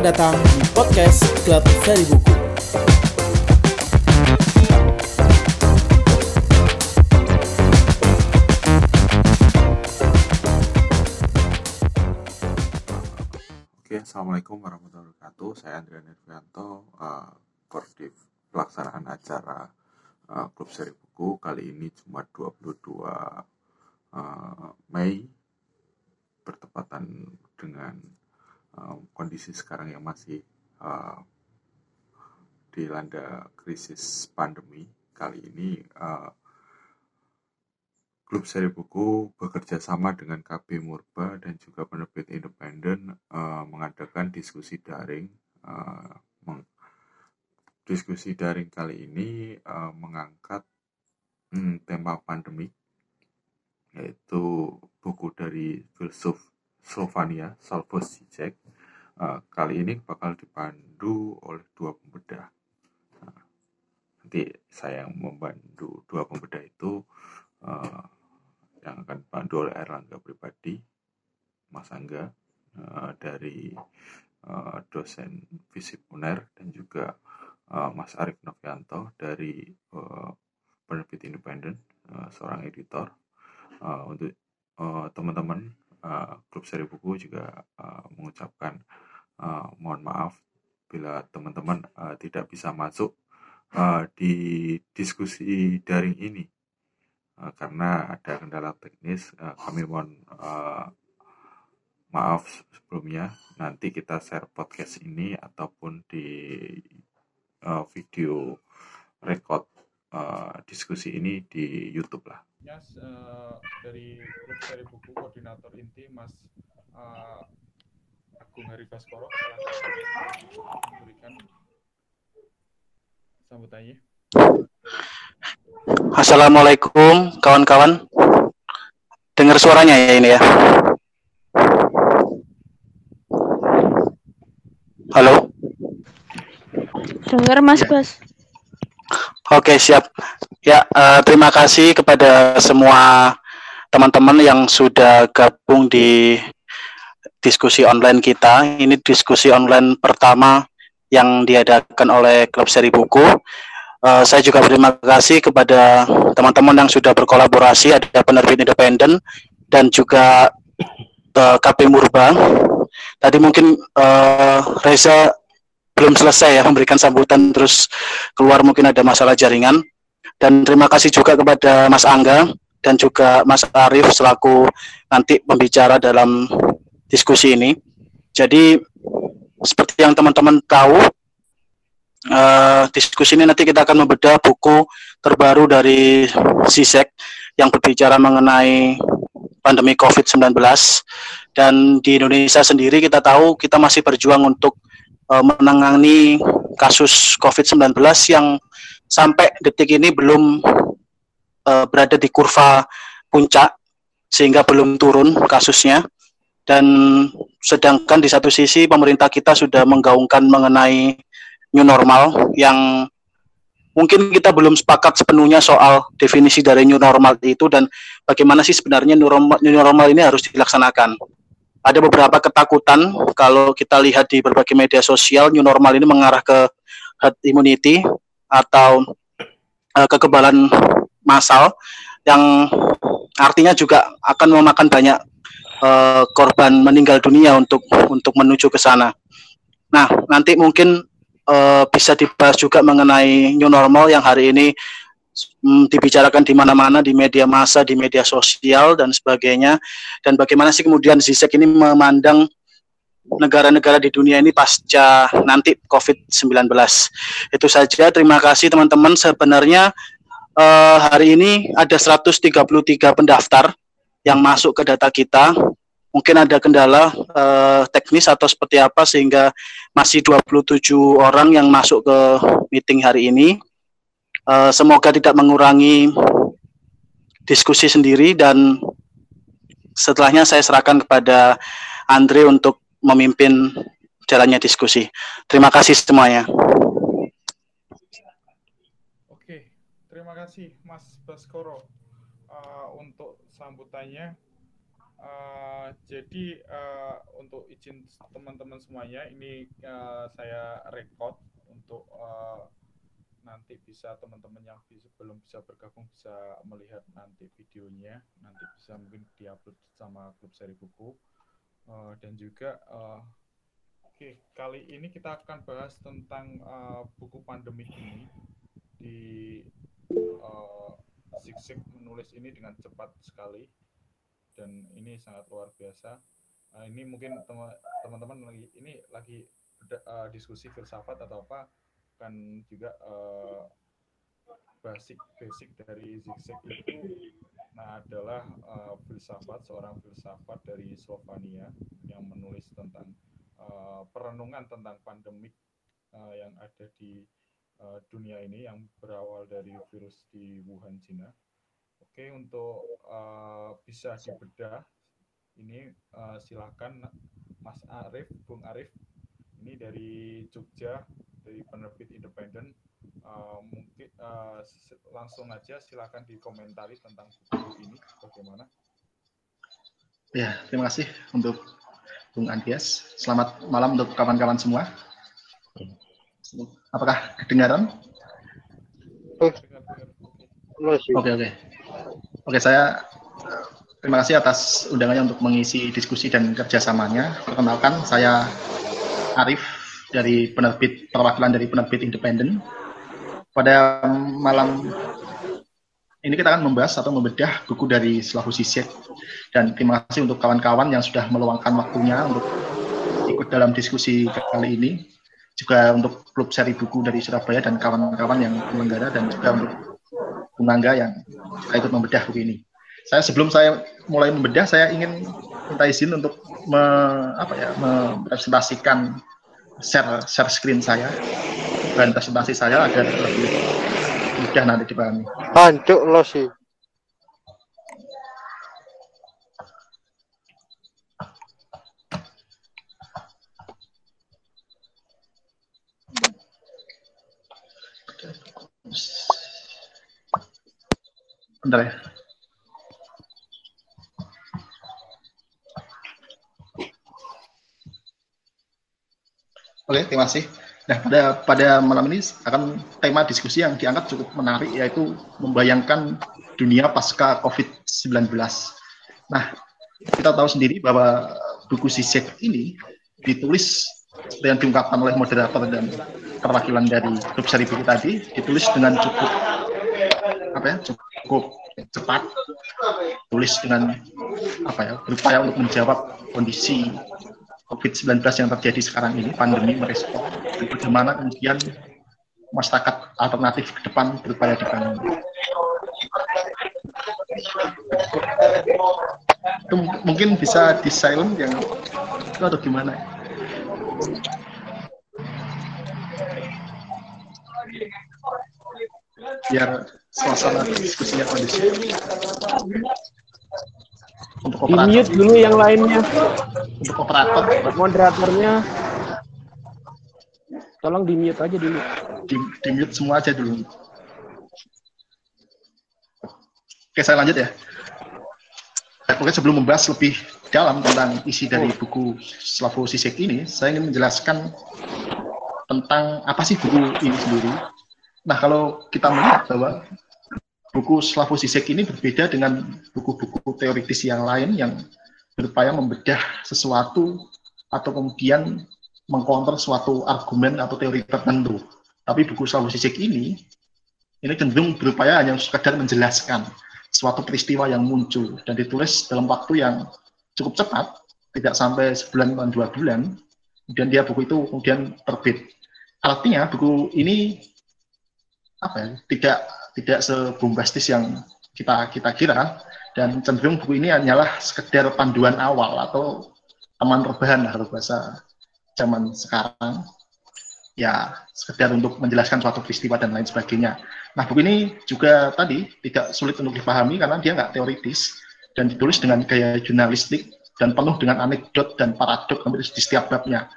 Selamat datang di podcast Klub Seri Buku. Oke, Assalamualaikum warahmatullahi wabarakatuh. Saya Andrea Nirvianto, uh, Koordinator pelaksanaan acara uh, Klub Seri Buku kali ini Jumat 22 uh, Mei bertepatan dengan uh, kondisi sekarang yang masih uh, dilanda krisis pandemi. Kali ini uh, Klub Seri Buku bekerja sama dengan KB Murba dan juga penerbit independen uh, mengadakan diskusi daring. Uh, meng diskusi daring kali ini uh, mengangkat hmm, tema pandemi, yaitu buku dari filsuf Slovenia, Salvos Zizek. Uh, kali ini bakal dipandu oleh dua pembedah. Nah, nanti saya yang membantu dua pembedah itu uh, yang akan dipandu oleh Erlangga pribadi, Mas Angga uh, dari uh, dosen fisip UNER dan juga uh, Mas Arif Novianto dari uh, penerbit independen, uh, seorang editor. Uh, untuk uh, teman-teman uh, klub seri buku juga uh, mengucapkan uh, mohon maaf bila teman-teman uh, tidak bisa masuk uh, di diskusi daring ini uh, karena ada kendala teknis. Uh, kami mohon uh, maaf sebelumnya. Nanti kita share podcast ini ataupun di uh, video record uh, diskusi ini di YouTube lah. Yes, uh, dari grup dari buku koordinator inti Mas uh, Agung Hari Baskoro memberikan sambutannya. Assalamualaikum kawan-kawan. Dengar suaranya ya ini ya. Halo. Dengar Mas Bas. Oke siap. Ya uh, terima kasih kepada semua teman-teman yang sudah gabung di diskusi online kita. Ini diskusi online pertama yang diadakan oleh Klub Seri Buku. Uh, saya juga berterima kasih kepada teman-teman yang sudah berkolaborasi, ada penerbit independen dan juga uh, KP Murba. Tadi mungkin uh, Reza belum selesai ya memberikan sambutan terus keluar mungkin ada masalah jaringan. Dan terima kasih juga kepada Mas Angga dan juga Mas Arief selaku nanti pembicara dalam diskusi ini. Jadi seperti yang teman-teman tahu, uh, diskusi ini nanti kita akan membedah buku terbaru dari SISEK yang berbicara mengenai pandemi COVID-19 dan di Indonesia sendiri kita tahu kita masih berjuang untuk uh, menangani kasus COVID-19 yang sampai detik ini belum uh, berada di kurva puncak sehingga belum turun kasusnya dan sedangkan di satu sisi pemerintah kita sudah menggaungkan mengenai new normal yang mungkin kita belum sepakat sepenuhnya soal definisi dari new normal itu dan bagaimana sih sebenarnya new normal, new normal ini harus dilaksanakan. Ada beberapa ketakutan kalau kita lihat di berbagai media sosial new normal ini mengarah ke herd immunity atau uh, kekebalan massal yang artinya juga akan memakan banyak uh, korban meninggal dunia untuk untuk menuju ke sana. Nah, nanti mungkin uh, bisa dibahas juga mengenai new normal yang hari ini um, dibicarakan di mana-mana di media massa, di media sosial dan sebagainya. Dan bagaimana sih kemudian Zizek ini memandang negara-negara di dunia ini pasca nanti COVID-19. Itu saja. Terima kasih teman-teman. Sebenarnya uh, hari ini ada 133 pendaftar yang masuk ke data kita. Mungkin ada kendala uh, teknis atau seperti apa sehingga masih 27 orang yang masuk ke meeting hari ini. Uh, semoga tidak mengurangi diskusi sendiri dan setelahnya saya serahkan kepada Andre untuk memimpin jalannya diskusi. Terima kasih semuanya. Oke, terima kasih Mas Baskoro uh, untuk sambutannya. Uh, jadi uh, untuk izin teman-teman semuanya, ini uh, saya record untuk uh, nanti bisa teman-teman yang bisa, belum bisa bergabung bisa melihat nanti videonya, nanti bisa mungkin diupload sama klub seri buku. Uh, dan juga uh, oke okay, kali ini kita akan bahas tentang uh, buku pandemi ini di uh, Zig menulis ini dengan cepat sekali dan ini sangat luar biasa. Uh, ini mungkin teman-teman lagi ini lagi uh, diskusi filsafat atau apa kan juga uh, basic basic dari zigzag itu. Nah adalah uh, filsafat seorang filsafat dari Slovenia yang menulis tentang uh, perenungan tentang pandemik uh, yang ada di uh, dunia ini yang berawal dari virus di Wuhan Cina. Oke untuk uh, bisa dibedah ini uh, silakan Mas Arif, Bung Arif. Ini dari Jogja dari penerbit independen uh, mungkin uh, langsung aja silakan dikomentari tentang buku ini bagaimana? Ya terima kasih untuk Bung Andias. Selamat malam untuk kawan-kawan semua. Apakah kedengaran? Oke oke. Oke saya terima kasih atas undangannya untuk mengisi diskusi dan kerjasamanya. Perkenalkan saya Arif dari penerbit perwakilan dari penerbit independen. Pada malam ini kita akan membahas atau membedah buku dari Slavoj Zizek dan terima kasih untuk kawan-kawan yang sudah meluangkan waktunya untuk ikut dalam diskusi kali ini juga untuk klub seri buku dari Surabaya dan kawan-kawan yang penyelenggara dan juga untuk Bung yang ikut membedah buku ini. Saya sebelum saya mulai membedah saya ingin minta izin untuk me, apa ya, merepresentasikan share share screen saya dan presentasi saya agar lebih mudah nanti dipahami. Hancur lo sih. Bentar ya. Oke, terima kasih. Nah, pada pada malam ini akan tema diskusi yang diangkat cukup menarik yaitu membayangkan dunia pasca COVID-19. Nah, kita tahu sendiri bahwa buku Sisek ini ditulis yang diungkapkan oleh moderator dan perwakilan dari grup seri buku tadi ditulis dengan cukup apa ya cukup cepat tulis dengan apa ya berupaya untuk menjawab kondisi COVID-19 yang terjadi sekarang ini, pandemi merespon, dan bagaimana kemudian masyarakat alternatif ke depan berupaya dibangun. Itu mungkin bisa di silent yang itu atau gimana? Biar suasana diskusinya kondusif untuk di mute dulu yang lainnya. Untuk operator. Moderatornya. Tolong di mute aja dulu. Di, di mute semua aja dulu. Oke saya lanjut ya. Oke, sebelum membahas lebih dalam tentang isi dari buku Slavoj Zizek ini, saya ingin menjelaskan tentang apa sih buku ini sendiri. Nah, kalau kita melihat bahwa buku Slavoj Zizek ini berbeda dengan buku-buku teoritis yang lain yang berupaya membedah sesuatu atau kemudian mengkonter suatu argumen atau teori tertentu. Tapi buku Slavoj Zizek ini ini cenderung berupaya hanya sekedar menjelaskan suatu peristiwa yang muncul dan ditulis dalam waktu yang cukup cepat, tidak sampai sebulan atau dua bulan. Kemudian dia buku itu kemudian terbit. Artinya buku ini apa ya, tidak tidak sebombastis yang kita kita kira dan cenderung buku ini hanyalah sekedar panduan awal atau teman rebahan lah bahasa zaman sekarang ya sekedar untuk menjelaskan suatu peristiwa dan lain sebagainya. Nah buku ini juga tadi tidak sulit untuk dipahami karena dia nggak teoritis dan ditulis dengan gaya jurnalistik dan penuh dengan anekdot dan paradok di setiap babnya.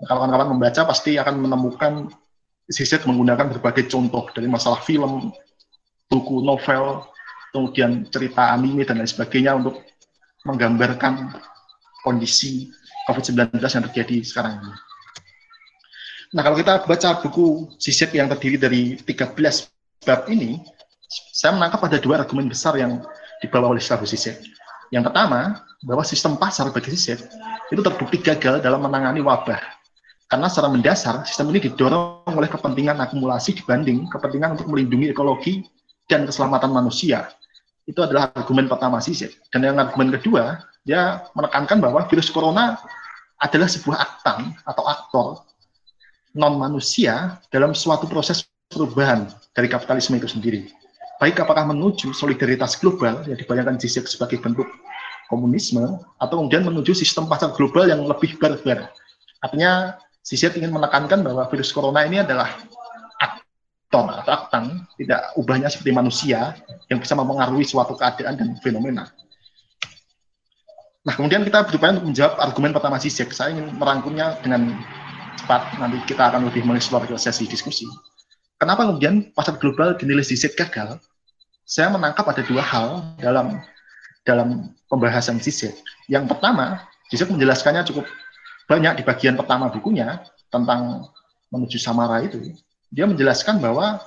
Nah, kalau kawan-kawan membaca pasti akan menemukan Zizek menggunakan berbagai contoh dari masalah film, buku novel, kemudian cerita anime dan lain sebagainya untuk menggambarkan kondisi COVID-19 yang terjadi sekarang ini. Nah, kalau kita baca buku Sisip yang terdiri dari 13 bab ini, saya menangkap ada dua argumen besar yang dibawa oleh Slavoj Zizek. Yang pertama, bahwa sistem pasar bagi Zizek itu terbukti gagal dalam menangani wabah. Karena secara mendasar, sistem ini didorong oleh kepentingan akumulasi dibanding kepentingan untuk melindungi ekologi dan keselamatan manusia. Itu adalah argumen pertama Zizek. Dan yang argumen kedua, dia menekankan bahwa virus corona adalah sebuah aktan atau aktor non manusia dalam suatu proses perubahan dari kapitalisme itu sendiri. Baik apakah menuju solidaritas global yang dibayangkan Zizek sebagai bentuk komunisme atau kemudian menuju sistem pasar global yang lebih barbar. Artinya Zizek ingin menekankan bahwa virus corona ini adalah aktor atau aktan, tidak ubahnya seperti manusia yang bisa mempengaruhi suatu keadaan dan fenomena. Nah, kemudian kita berupaya untuk menjawab argumen pertama Zizek. Saya ingin merangkumnya dengan cepat. Nanti kita akan lebih mengeksplor sesi diskusi. Kenapa kemudian pasar global dinilai Zizek gagal? Saya menangkap ada dua hal dalam dalam pembahasan Zizek. Yang pertama, Zizek menjelaskannya cukup banyak di bagian pertama bukunya tentang menuju Samara itu. Dia menjelaskan bahwa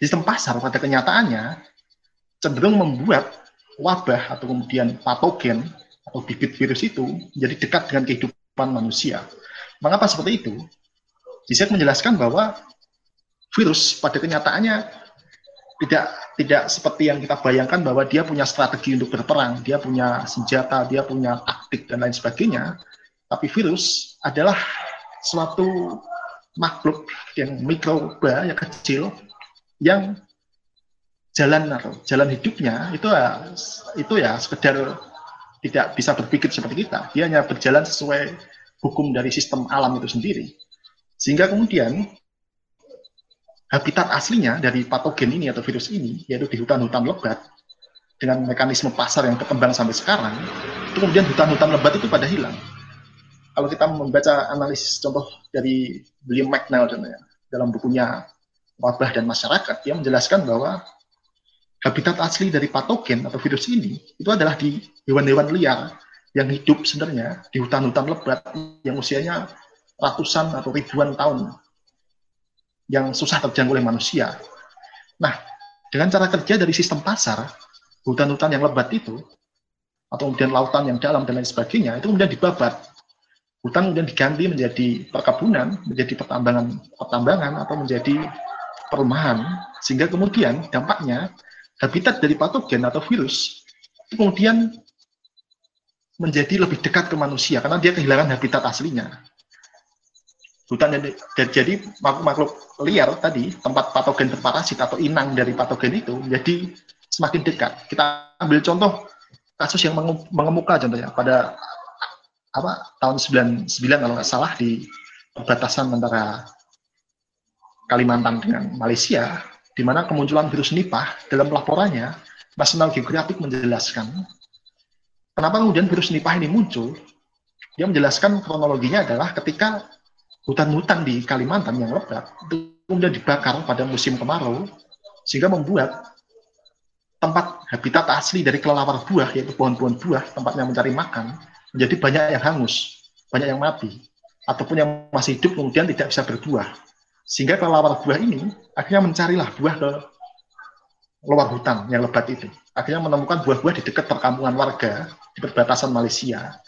sistem pasar pada kenyataannya cenderung membuat wabah atau kemudian patogen atau bibit virus itu menjadi dekat dengan kehidupan manusia. Mengapa seperti itu? Zizek menjelaskan bahwa virus pada kenyataannya tidak tidak seperti yang kita bayangkan bahwa dia punya strategi untuk berperang, dia punya senjata, dia punya taktik dan lain sebagainya. Tapi virus adalah suatu makhluk yang mikroba yang kecil yang jalan atau jalan hidupnya itu ya itu ya sekedar tidak bisa berpikir seperti kita. Dia hanya berjalan sesuai hukum dari sistem alam itu sendiri. Sehingga kemudian habitat aslinya dari patogen ini atau virus ini, yaitu di hutan-hutan lebat, dengan mekanisme pasar yang berkembang sampai sekarang, itu kemudian hutan-hutan lebat itu pada hilang. Kalau kita membaca analisis contoh dari William McNeil dalam bukunya Wabah dan Masyarakat, dia menjelaskan bahwa habitat asli dari patogen atau virus ini itu adalah di hewan-hewan liar yang hidup sebenarnya di hutan-hutan lebat yang usianya ratusan atau ribuan tahun yang susah terjangkau oleh manusia. Nah, dengan cara kerja dari sistem pasar, hutan-hutan yang lebat itu, atau kemudian lautan yang dalam dan lain sebagainya, itu kemudian dibabat. Hutan kemudian diganti menjadi perkebunan, menjadi pertambangan, pertambangan atau menjadi perumahan, sehingga kemudian dampaknya habitat dari patogen atau virus kemudian menjadi lebih dekat ke manusia karena dia kehilangan habitat aslinya. Hutan jadi, jadi makhluk-makhluk liar tadi, tempat patogen berparasit atau inang dari patogen itu menjadi semakin dekat. Kita ambil contoh kasus yang mengemuka contohnya pada apa tahun 99 kalau nggak salah di perbatasan antara Kalimantan dengan Malaysia, di mana kemunculan virus Nipah dalam laporannya National Geographic menjelaskan Kenapa kemudian virus Nipah ini muncul? Dia menjelaskan kronologinya adalah ketika hutan-hutan di Kalimantan yang lebat itu kemudian dibakar pada musim kemarau sehingga membuat tempat habitat asli dari kelelawar buah yaitu pohon-pohon buah tempatnya mencari makan menjadi banyak yang hangus, banyak yang mati ataupun yang masih hidup kemudian tidak bisa berbuah. Sehingga kelelawar buah ini akhirnya mencarilah buah ke luar hutan yang lebat itu. Akhirnya menemukan buah-buah di dekat perkampungan warga di perbatasan Malaysia.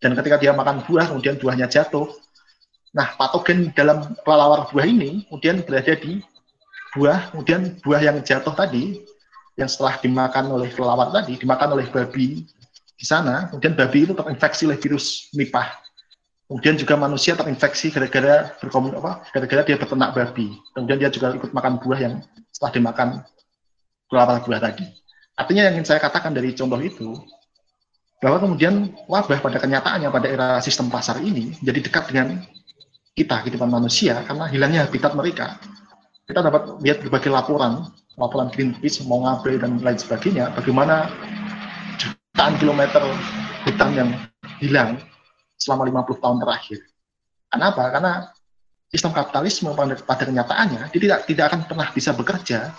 Dan ketika dia makan buah, kemudian buahnya jatuh. Nah, patogen dalam kelelawar buah ini kemudian berada di buah, kemudian buah yang jatuh tadi, yang setelah dimakan oleh kelelawar tadi, dimakan oleh babi di sana, kemudian babi itu terinfeksi oleh virus Nipah. Kemudian juga manusia terinfeksi gara-gara berkomun apa? Gara-gara dia beternak babi. Kemudian dia juga ikut makan buah yang setelah dimakan kelelawar buah tadi. Artinya yang ingin saya katakan dari contoh itu, bahwa kemudian wabah pada kenyataannya pada era sistem pasar ini jadi dekat dengan kita, kehidupan manusia, karena hilangnya habitat mereka. Kita dapat lihat berbagai laporan, laporan Greenpeace, Mongabe, dan lain sebagainya, bagaimana jutaan kilometer hutan yang hilang selama 50 tahun terakhir. Kenapa? Karena sistem kapitalisme pada, pada kenyataannya tidak tidak akan pernah bisa bekerja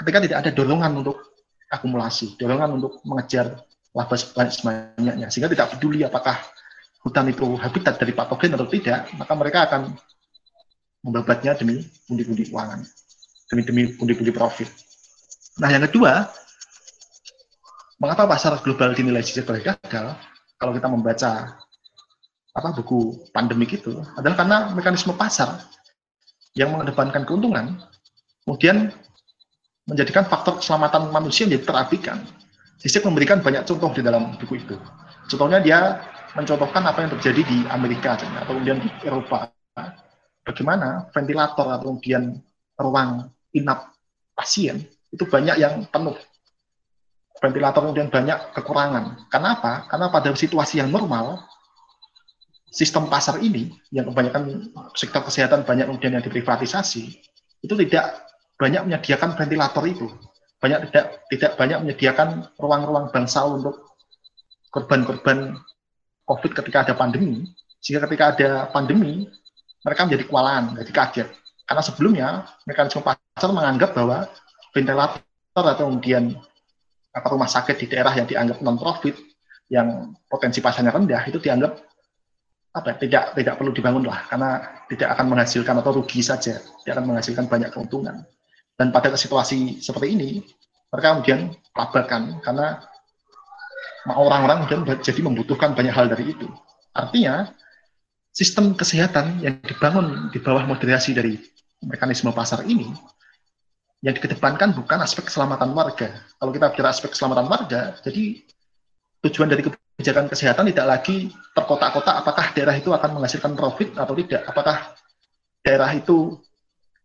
ketika tidak ada dorongan untuk akumulasi, dorongan untuk mengejar laba sebanyak sebanyaknya sehingga tidak peduli apakah hutan itu habitat dari patogen atau tidak maka mereka akan membabatnya demi pundi-pundi keuangan demi demi pundi-pundi profit nah yang kedua mengapa pasar global dinilai sebagai gagal kalau kita membaca apa buku pandemik itu adalah karena mekanisme pasar yang mengedepankan keuntungan kemudian menjadikan faktor keselamatan manusia menjadi terabaikan Sisik memberikan banyak contoh di dalam buku itu. Contohnya dia mencontohkan apa yang terjadi di Amerika atau kemudian di Eropa. Bagaimana ventilator atau kemudian ruang inap pasien itu banyak yang penuh. Ventilator kemudian banyak kekurangan. Kenapa? Karena pada situasi yang normal, sistem pasar ini, yang kebanyakan sektor kesehatan banyak kemudian yang diprivatisasi, itu tidak banyak menyediakan ventilator itu banyak tidak tidak banyak menyediakan ruang-ruang bangsal untuk korban-korban COVID ketika ada pandemi, sehingga ketika ada pandemi mereka menjadi kewalahan, jadi kaget. Karena sebelumnya mekanisme pasar menganggap bahwa ventilator atau kemudian apa rumah sakit di daerah yang dianggap non profit yang potensi pasarnya rendah itu dianggap apa tidak tidak perlu dibangun lah karena tidak akan menghasilkan atau rugi saja tidak akan menghasilkan banyak keuntungan dan pada situasi seperti ini, mereka kemudian labarkan karena orang-orang kemudian jadi membutuhkan banyak hal dari itu. Artinya, sistem kesehatan yang dibangun di bawah moderasi dari mekanisme pasar ini, yang dikedepankan bukan aspek keselamatan warga. Kalau kita bicara aspek keselamatan warga, jadi tujuan dari kebijakan kesehatan tidak lagi terkotak-kotak apakah daerah itu akan menghasilkan profit atau tidak, apakah daerah itu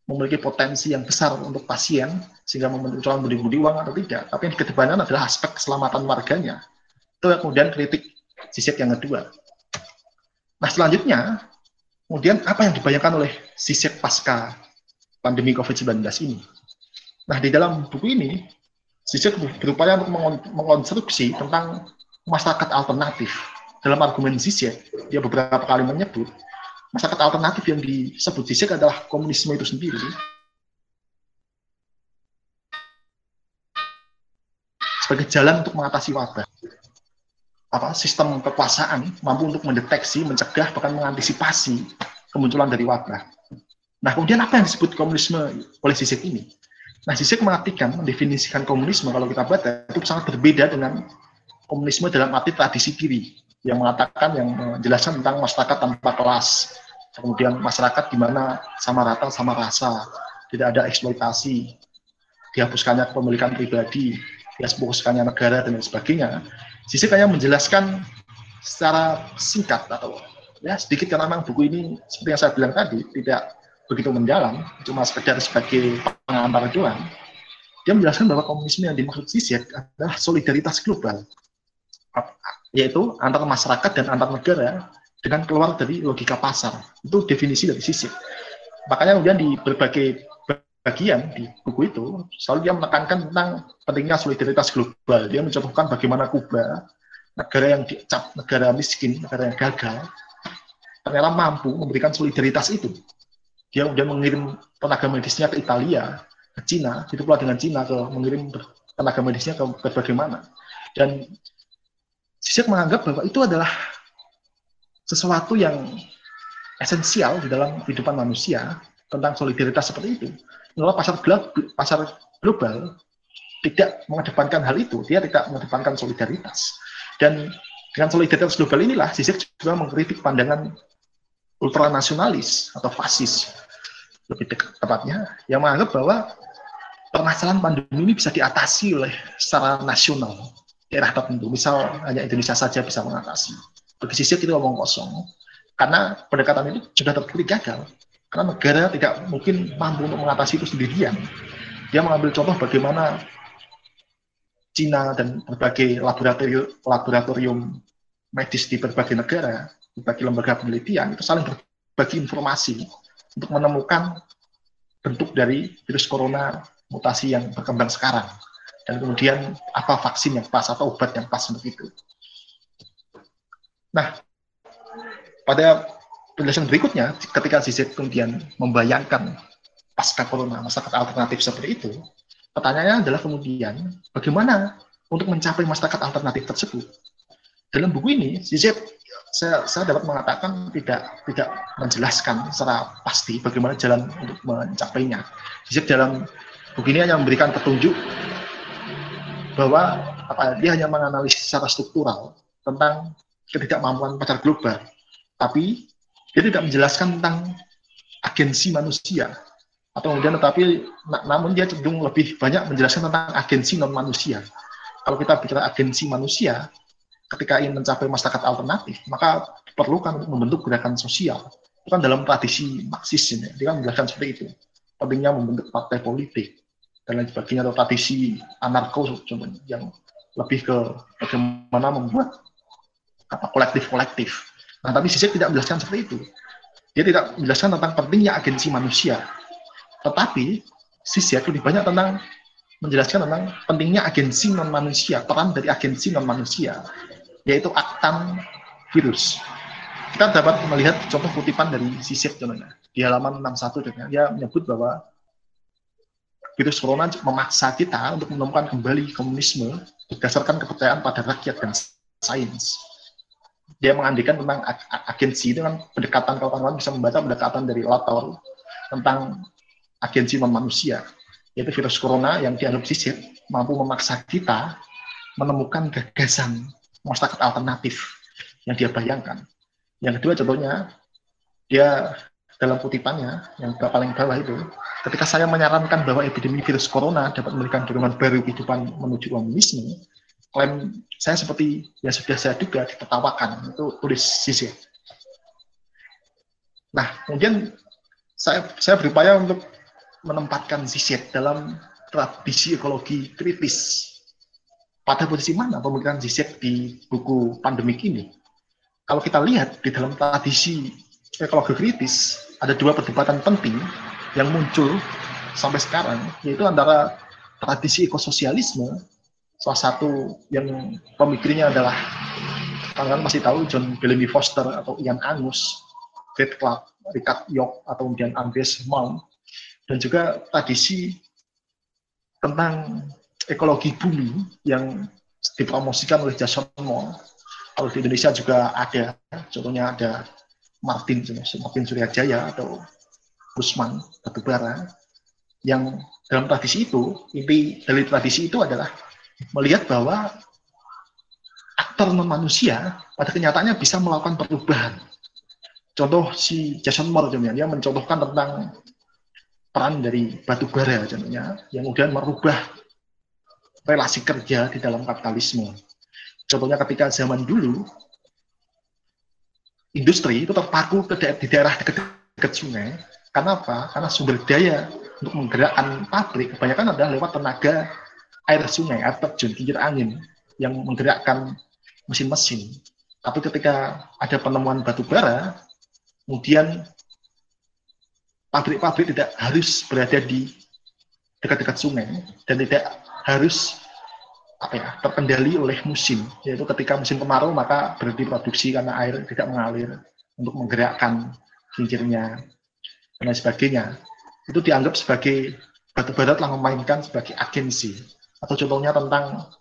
memiliki potensi yang besar untuk pasien sehingga memunculkan budi-budi uang atau tidak. Tapi yang dikedepankan adalah aspek keselamatan warganya. Itu kemudian kritik sisik yang kedua. Nah selanjutnya, kemudian apa yang dibayangkan oleh sisik pasca pandemi COVID-19 ini? Nah di dalam buku ini, sisik berupaya untuk mengonstruksi tentang masyarakat alternatif. Dalam argumen sisik, dia beberapa kali menyebut masyarakat alternatif yang disebut Zizek adalah komunisme itu sendiri. Sebagai jalan untuk mengatasi wabah. Apa sistem kekuasaan mampu untuk mendeteksi, mencegah, bahkan mengantisipasi kemunculan dari wabah. Nah, kemudian apa yang disebut komunisme oleh Zizek ini? Nah, Zizek mengartikan, mendefinisikan komunisme kalau kita baca itu sangat berbeda dengan komunisme dalam arti tradisi kiri yang mengatakan yang menjelaskan tentang masyarakat tanpa kelas, kemudian masyarakat di mana sama rata sama rasa, tidak ada eksploitasi, dihapuskannya kepemilikan pribadi, dihapuskannya negara dan sebagainya. Sisi kayak menjelaskan secara singkat atau ya sedikit karena memang buku ini seperti yang saya bilang tadi tidak begitu mendalam, cuma sekedar sebagai pengantar doang. Dia menjelaskan bahwa komunisme yang dimaksud Zizek adalah solidaritas global, yaitu antar masyarakat dan antar negara dengan keluar dari logika pasar. Itu definisi dari sisi. Makanya kemudian di berbagai bagian di buku itu selalu dia menekankan tentang pentingnya solidaritas global. Dia mencontohkan bagaimana Kuba, negara yang dicap negara miskin, negara yang gagal, ternyata mampu memberikan solidaritas itu. Dia kemudian mengirim tenaga medisnya ke Italia, ke Cina, itu pula dengan Cina ke mengirim tenaga medisnya ke berbagai mana. Dan Sisik menganggap bahwa itu adalah sesuatu yang esensial di dalam kehidupan manusia tentang solidaritas seperti itu. Kalau pasar global, pasar global tidak mengedepankan hal itu, dia tidak mengedepankan solidaritas. Dan dengan solidaritas global inilah Zizek juga mengkritik pandangan ultranasionalis atau fasis lebih tepatnya yang menganggap bahwa permasalahan pandemi ini bisa diatasi oleh secara nasional daerah tertentu. Misal hanya Indonesia saja bisa mengatasi bagi sisi itu ngomong kosong. Karena pendekatan itu sudah terbukti gagal. Karena negara tidak mungkin mampu untuk mengatasi itu sendirian. Dia mengambil contoh bagaimana Cina dan berbagai laboratorium, laboratorium medis di berbagai negara, berbagai lembaga penelitian itu saling berbagi informasi untuk menemukan bentuk dari virus corona mutasi yang berkembang sekarang dan kemudian apa vaksin yang pas atau obat yang pas untuk itu. Nah, pada penjelasan berikutnya, ketika Zizek kemudian membayangkan pasca corona masyarakat alternatif seperti itu, pertanyaannya adalah kemudian bagaimana untuk mencapai masyarakat alternatif tersebut. Dalam buku ini, Zizek saya, saya dapat mengatakan tidak tidak menjelaskan secara pasti bagaimana jalan untuk mencapainya. Zizek dalam buku ini hanya memberikan petunjuk bahwa apa dia hanya menganalisis secara struktural tentang ketidakmampuan pasar global, tapi dia tidak menjelaskan tentang agensi manusia atau kemudian tetapi namun dia cenderung lebih banyak menjelaskan tentang agensi non manusia. Kalau kita bicara agensi manusia, ketika ingin mencapai masyarakat alternatif, maka diperlukan membentuk gerakan sosial. Itu kan dalam tradisi Marxis ini, dia kan menjelaskan seperti itu. Pentingnya membentuk partai politik dan lain sebagainya atau tradisi anarko contohnya yang lebih ke bagaimana membuat apa kolektif-kolektif. Nah, tapi Zizek tidak menjelaskan seperti itu. Dia tidak menjelaskan tentang pentingnya agensi manusia, tetapi Zizek lebih banyak tentang menjelaskan tentang pentingnya agensi non manusia, peran dari agensi non manusia, yaitu aktan virus. Kita dapat melihat contoh kutipan dari Zizek contohnya di halaman 61 dengan dia menyebut bahwa virus corona memaksa kita untuk menemukan kembali komunisme berdasarkan kepercayaan pada rakyat dan sains. Dia mengandikan tentang agensi dengan pendekatan kalau teman bisa membaca pendekatan dari Latour tentang agensi manusia, yaitu virus corona yang dianggap sisir mampu memaksa kita menemukan gagasan masyarakat alternatif yang dia bayangkan. Yang kedua contohnya, dia dalam kutipannya yang paling bawah itu, ketika saya menyarankan bahwa epidemi virus corona dapat memberikan dorongan baru kehidupan menuju komunisme, klaim saya seperti yang sudah saya duga ditertawakan, itu tulis sisi. Nah, kemudian saya, saya berupaya untuk menempatkan Zizek dalam tradisi ekologi kritis. Pada posisi mana pemikiran Zizek di buku pandemik ini? Kalau kita lihat di dalam tradisi ekologi kritis, ada dua perdebatan penting yang muncul sampai sekarang, yaitu antara tradisi ekososialisme, salah satu yang pemikirnya adalah kalian pasti tahu John Bellamy Foster atau Ian Angus, Fred Clark, Richard York, atau kemudian Andres Malm, dan juga tradisi tentang ekologi bumi yang dipromosikan oleh Jason Moore. Kalau di Indonesia juga ada, contohnya ada Martin, Martin Suryajaya atau Usman Batubara, yang dalam tradisi itu, inti dari tradisi itu adalah melihat bahwa aktor manusia pada kenyataannya bisa melakukan perubahan. Contoh si Jason Moore, dia mencontohkan tentang peran dari batu bara contohnya yang kemudian merubah relasi kerja di dalam kapitalisme. Contohnya ketika zaman dulu industri itu terpaku ke daerah, di daerah dekat-dekat sungai. Karena apa? Karena sumber daya untuk menggerakkan pabrik kebanyakan adalah lewat tenaga air sungai, air terjun, kincir angin yang menggerakkan mesin-mesin. Tapi ketika ada penemuan batu bara, kemudian pabrik-pabrik tidak harus berada di dekat-dekat sungai dan tidak harus apa ya terkendali oleh musim. Yaitu ketika musim kemarau maka berhenti produksi karena air tidak mengalir untuk menggerakkan kincirnya dan lain sebagainya. Itu dianggap sebagai batu bara telah memainkan sebagai agensi. Atau contohnya tentang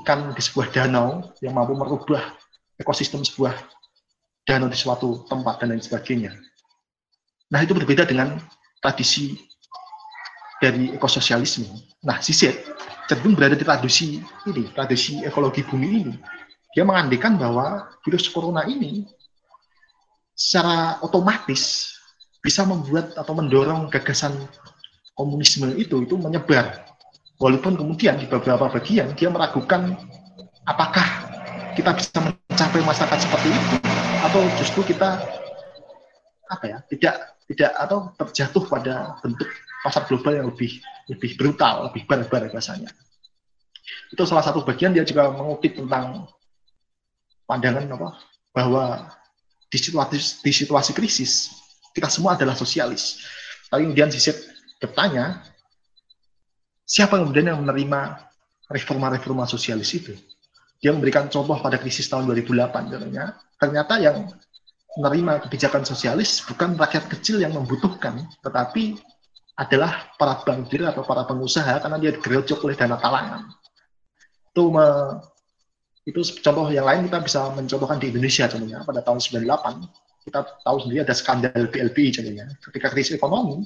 ikan di sebuah danau yang mampu merubah ekosistem sebuah danau di suatu tempat dan lain sebagainya. Nah, itu berbeda dengan tradisi dari ekososialisme. Nah, Zizek cenderung berada di tradisi ini, tradisi ekologi bumi ini. Dia mengandikan bahwa virus corona ini secara otomatis bisa membuat atau mendorong gagasan komunisme itu itu menyebar. Walaupun kemudian di beberapa bagian dia meragukan apakah kita bisa mencapai masyarakat seperti itu atau justru kita apa ya tidak tidak atau terjatuh pada bentuk pasar global yang lebih lebih brutal, lebih barbar rasanya. Itu salah satu bagian dia juga mengutip tentang pandangan apa bahwa di situasi di situasi krisis kita semua adalah sosialis. Tapi kemudian Zizek bertanya, siapa kemudian yang menerima reforma-reforma sosialis itu? Dia memberikan contoh pada krisis tahun 2008 katanya. Ternyata yang menerima kebijakan sosialis bukan rakyat kecil yang membutuhkan, tetapi adalah para bankir atau para pengusaha karena dia digerojok oleh dana talangan. itu me, itu contoh yang lain kita bisa mencontohkan di Indonesia contohnya. Pada tahun 98 kita tahu sendiri ada skandal BLBI contohnya. Ketika krisis ekonomi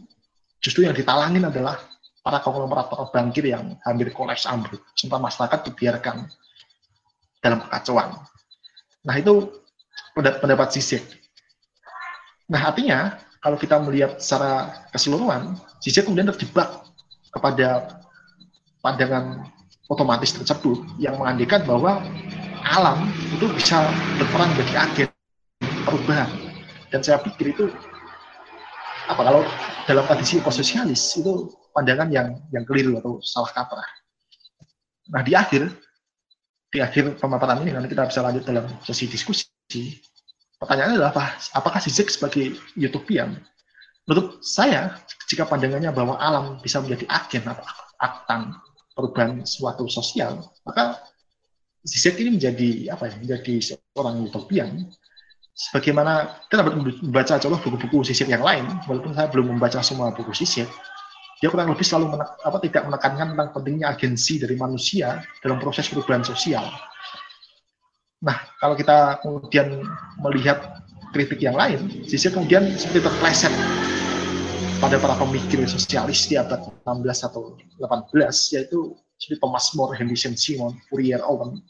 justru yang ditalangin adalah para konglomerat para bankir yang hampir kolaps ambruk. Serta masyarakat dibiarkan dalam kekacauan. Nah itu pendapat sisik. Nah artinya kalau kita melihat secara keseluruhan sisik kemudian terjebak kepada pandangan otomatis tersebut yang mengandikan bahwa alam itu bisa berperan bagi agen perubahan dan saya pikir itu apa kalau dalam tradisi ekososialis itu pandangan yang yang keliru atau salah kaprah. Nah di akhir di akhir pemaparan ini nanti kita bisa lanjut dalam sesi diskusi. Pertanyaannya adalah apa? Apakah Zizek sebagai utopian? Menurut saya, jika pandangannya bahwa alam bisa menjadi agen atau aktan perubahan suatu sosial, maka Zizek ini menjadi apa ya? Menjadi seorang utopian. Sebagaimana kita dapat membaca contoh buku-buku Zizek yang lain, walaupun saya belum membaca semua buku Zizek, dia kurang lebih selalu menek, apa, tidak menekankan tentang pentingnya agensi dari manusia dalam proses perubahan sosial. Nah, kalau kita kemudian melihat kritik yang lain, Zizek kemudian seperti terpleset pada para pemikir sosialis di abad 16 atau 18 yaitu seperti Thomas More, Henry Saint-Simon, Fourier Owen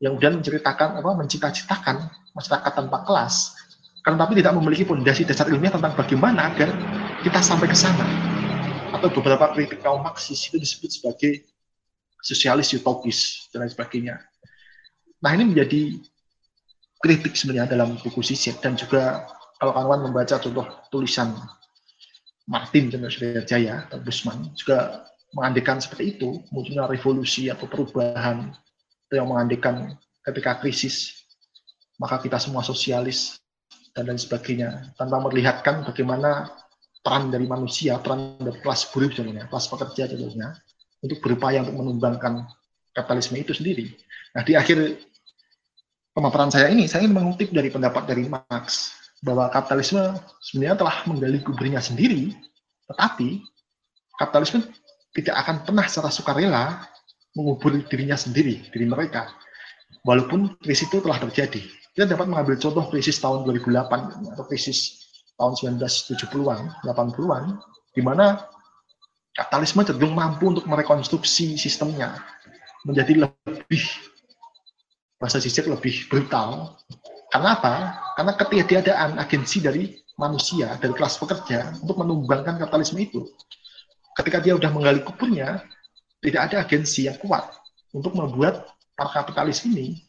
yang kemudian menceritakan apa mencita-citakan masyarakat tanpa kelas kan tapi tidak memiliki fondasi dasar ilmiah tentang bagaimana agar kita sampai ke sana atau beberapa kritik kaum Marxis itu disebut sebagai sosialis utopis dan lain sebagainya. Nah ini menjadi kritik sebenarnya dalam buku Sisek dan juga kalau kawan membaca contoh tulisan Martin dan Jaya atau Busman juga mengandikan seperti itu, munculnya revolusi atau perubahan itu yang mengandikan ketika krisis, maka kita semua sosialis dan lain sebagainya, tanpa melihatkan bagaimana peran dari manusia, peran dari kelas buruh contohnya, kelas pekerja contohnya, untuk berupaya untuk menumbangkan kapitalisme itu sendiri. Nah, di akhir pemaparan saya ini, saya ingin mengutip dari pendapat dari Marx, bahwa kapitalisme sebenarnya telah menggali kuburnya sendiri, tetapi kapitalisme tidak akan pernah secara sukarela mengubur dirinya sendiri, diri mereka. Walaupun krisis itu telah terjadi. Kita dapat mengambil contoh krisis tahun 2008 atau krisis tahun 1970-an, 80-an, di mana kapitalisme cenderung mampu untuk merekonstruksi sistemnya menjadi lebih bahasa Zizek lebih brutal karena apa? Karena ketiadaan agensi dari manusia, dari kelas pekerja untuk menumbangkan kapitalisme itu. Ketika dia sudah menggali kuburnya, tidak ada agensi yang kuat untuk membuat para kapitalis ini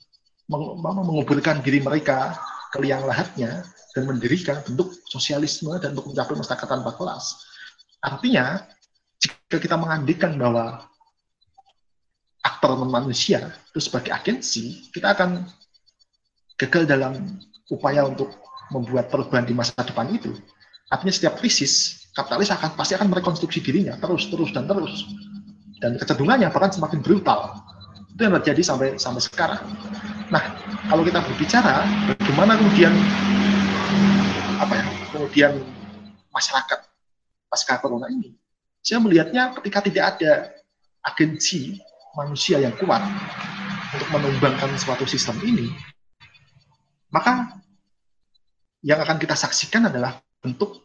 menguburkan diri mereka ke liang lahatnya dan mendirikan bentuk sosialisme dan untuk mencapai masyarakat tanpa kelas. Artinya, jika kita mengandikan bahwa aktor manusia itu sebagai agensi, kita akan gagal dalam upaya untuk membuat perubahan di masa depan itu. Artinya setiap krisis, kapitalis akan pasti akan merekonstruksi dirinya terus, terus, dan terus. Dan kecenderungannya bahkan semakin brutal. Itu yang terjadi sampai sampai sekarang. Nah, kalau kita berbicara bagaimana kemudian apa ya, kemudian masyarakat pasca corona ini, saya melihatnya ketika tidak ada agensi manusia yang kuat untuk menumbangkan suatu sistem ini, maka yang akan kita saksikan adalah bentuk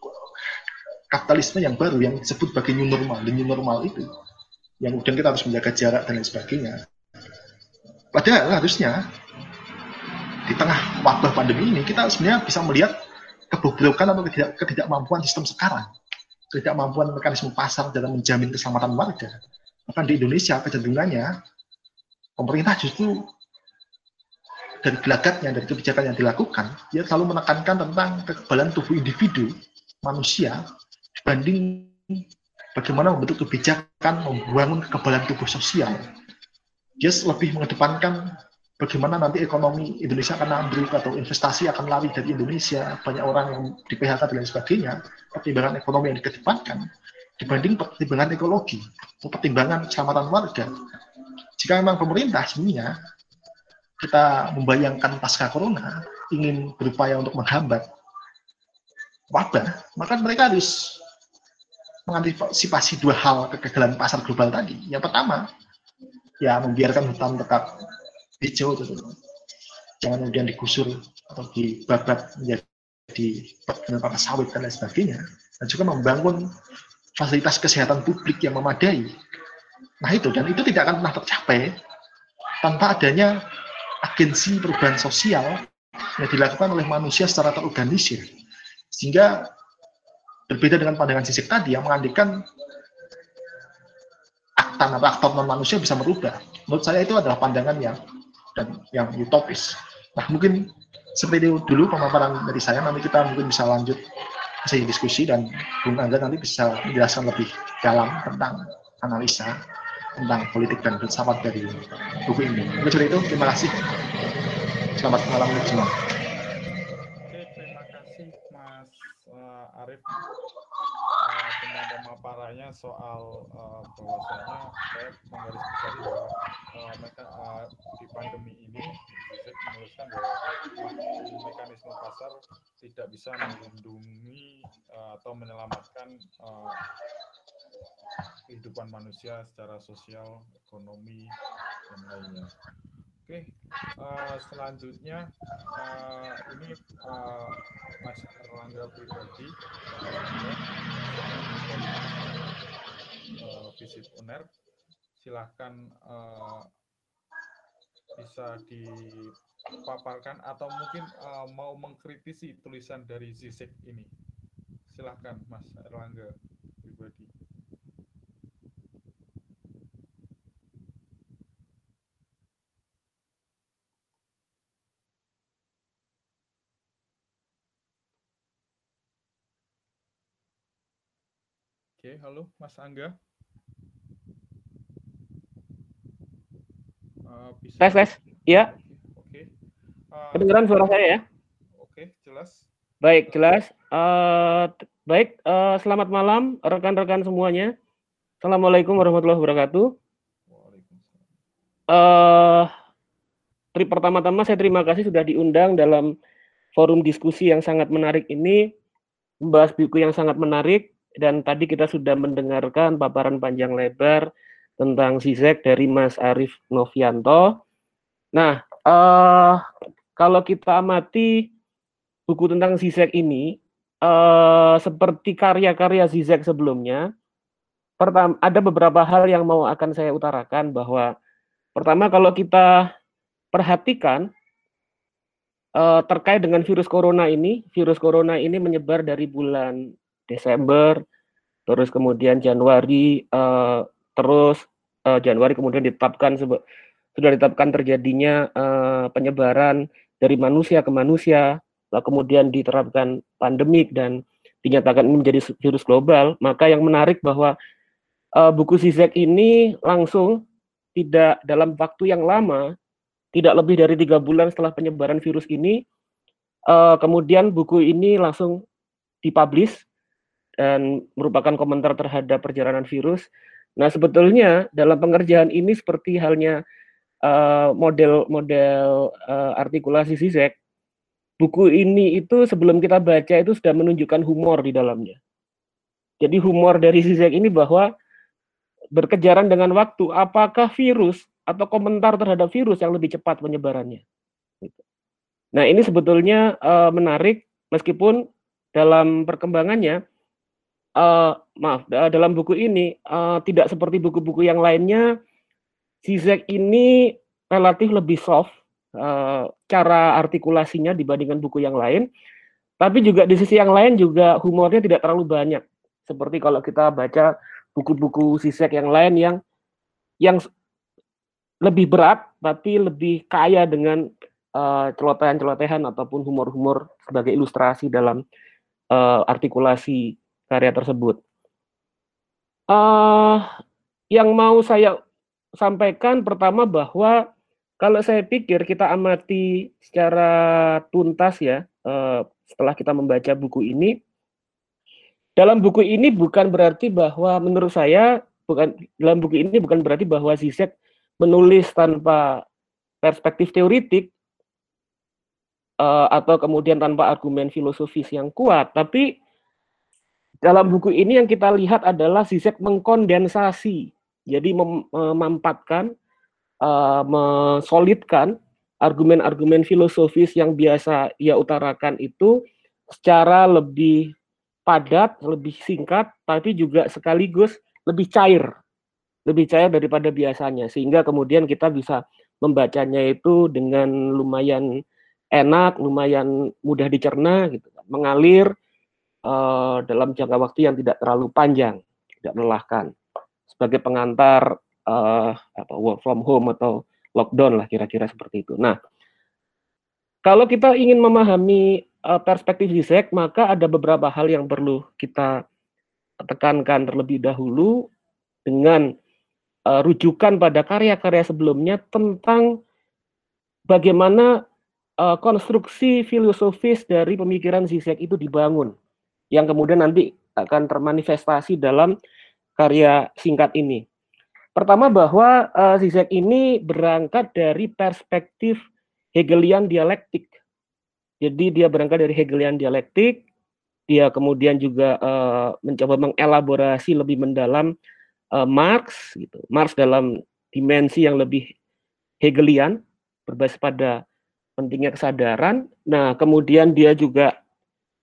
kapitalisme yang baru yang disebut sebagai new normal. The new normal itu yang kemudian kita harus menjaga jarak dan lain sebagainya. Padahal harusnya di tengah wabah pandemi ini kita sebenarnya bisa melihat kebobrokan atau ketidak, ketidakmampuan sistem sekarang, ketidakmampuan mekanisme pasar dalam menjamin keselamatan warga. Bahkan di Indonesia kecenderungannya pemerintah justru dari gelagatnya, dari kebijakan yang dilakukan, dia selalu menekankan tentang kekebalan tubuh individu, manusia, dibanding bagaimana membentuk kebijakan membangun kekebalan tubuh sosial. Dia lebih mengedepankan bagaimana nanti ekonomi Indonesia akan ambruk atau investasi akan lari dari Indonesia, banyak orang yang di PHK dan lain sebagainya, pertimbangan ekonomi yang dikedepankan, dibanding pertimbangan ekologi, pertimbangan keselamatan warga. Jika memang pemerintah sebenarnya kita membayangkan pasca corona ingin berupaya untuk menghambat wabah, maka mereka harus mengantisipasi dua hal kegagalan pasar global tadi. Yang pertama, ya membiarkan hutan tetap hijau itu jangan kemudian digusur atau dibabat menjadi perkebunan sawit dan lain sebagainya dan juga membangun fasilitas kesehatan publik yang memadai. Nah itu dan itu tidak akan pernah tercapai tanpa adanya agensi perubahan sosial yang dilakukan oleh manusia secara terorganisir. Sehingga berbeda dengan pandangan sisik tadi yang mengandikan aktan atau aktor non manusia bisa merubah. Menurut saya itu adalah pandangan yang dan yang utopis. Nah, mungkin seperti itu dulu pemaparan dari saya. Nanti kita mungkin bisa lanjut sesi diskusi dan Bung Angga nanti bisa menjelaskan lebih dalam tentang analisa tentang politik dan filsafat dari buku ini. Mungkin seperti itu. Terima kasih. Selamat malam semua. Oke, terima kasih Mas uh, Arif uh, tentang pemaparannya soal uh, bahwasanya saya menggarisbawahi bahwa uh, mereka uh, di pandemi ini bisa menuliskan bahwa mekanisme pasar tidak bisa melindungi uh, atau menyelamatkan uh, kehidupan manusia secara sosial, ekonomi, dan lainnya. Oke, uh, selanjutnya uh, ini uh, Mas Erlangga pribadi uh, visit UNER, silahkan uh, bisa dipaparkan atau mungkin uh, mau mengkritisi tulisan dari Zizek ini. Silahkan Mas Erlangga pribadi. Oke, halo Mas Angga. Uh, bisa Tes, tes. Iya. Oke. Uh, Kedengeran suara saya ya? Oke, jelas. Baik, jelas. Uh, baik, uh, selamat malam rekan-rekan semuanya. Assalamualaikum warahmatullahi wabarakatuh. Waalaikumsalam. Uh, tri pertama-tama saya terima kasih sudah diundang dalam forum diskusi yang sangat menarik ini, membahas buku yang sangat menarik, dan tadi kita sudah mendengarkan paparan panjang lebar tentang Zizek dari Mas Arief Novianto. Nah, uh, kalau kita amati buku tentang Zizek ini, uh, seperti karya-karya Zizek sebelumnya, pertama ada beberapa hal yang mau akan saya utarakan bahwa pertama kalau kita perhatikan uh, terkait dengan virus corona ini, virus corona ini menyebar dari bulan Desember, terus kemudian Januari, uh, terus uh, Januari kemudian ditetapkan sudah ditetapkan terjadinya uh, penyebaran dari manusia ke manusia, lalu kemudian diterapkan pandemik dan dinyatakan ini menjadi virus global, maka yang menarik bahwa uh, buku Zizek ini langsung tidak dalam waktu yang lama, tidak lebih dari tiga bulan setelah penyebaran virus ini, uh, kemudian buku ini langsung dipublish dan merupakan komentar terhadap perjalanan virus. Nah, sebetulnya dalam pengerjaan ini seperti halnya model-model uh, uh, artikulasi Zizek, buku ini itu sebelum kita baca itu sudah menunjukkan humor di dalamnya. Jadi humor dari Zizek ini bahwa berkejaran dengan waktu, apakah virus atau komentar terhadap virus yang lebih cepat penyebarannya. Gitu. Nah ini sebetulnya uh, menarik meskipun dalam perkembangannya uh, maaf uh, dalam buku ini uh, tidak seperti buku-buku yang lainnya Zizek ini relatif lebih soft uh, cara artikulasinya dibandingkan buku yang lain. Tapi juga di sisi yang lain juga humornya tidak terlalu banyak. Seperti kalau kita baca buku-buku Zizek yang lain yang yang lebih berat tapi lebih kaya dengan uh, celotehan-celotehan ataupun humor-humor sebagai ilustrasi dalam uh, artikulasi karya tersebut. Uh, yang mau saya sampaikan pertama bahwa kalau saya pikir kita amati secara tuntas ya uh, setelah kita membaca buku ini, dalam buku ini bukan berarti bahwa menurut saya bukan dalam buku ini bukan berarti bahwa Zizek menulis tanpa perspektif teoritik uh, atau kemudian tanpa argumen filosofis yang kuat, tapi dalam buku ini yang kita lihat adalah Zizek mengkondensasi, jadi memampatkan uh, mensolidkan argumen-argumen filosofis yang biasa ia utarakan itu secara lebih padat, lebih singkat, tapi juga sekaligus lebih cair, lebih cair daripada biasanya, sehingga kemudian kita bisa membacanya itu dengan lumayan enak, lumayan mudah dicerna, gitu, mengalir uh, dalam jangka waktu yang tidak terlalu panjang, tidak melelahkan, sebagai pengantar uh, apa work from home atau lockdown lah kira-kira seperti itu. Nah, kalau kita ingin memahami uh, perspektif Zizek, maka ada beberapa hal yang perlu kita tekankan terlebih dahulu dengan uh, rujukan pada karya-karya sebelumnya tentang bagaimana uh, konstruksi filosofis dari pemikiran Zizek itu dibangun, yang kemudian nanti akan termanifestasi dalam karya singkat ini. Pertama bahwa uh, Zizek ini berangkat dari perspektif Hegelian dialektik. Jadi dia berangkat dari Hegelian dialektik, dia kemudian juga uh, mencoba mengelaborasi lebih mendalam uh, Marx gitu. Marx dalam dimensi yang lebih Hegelian berbasis pada pentingnya kesadaran. Nah, kemudian dia juga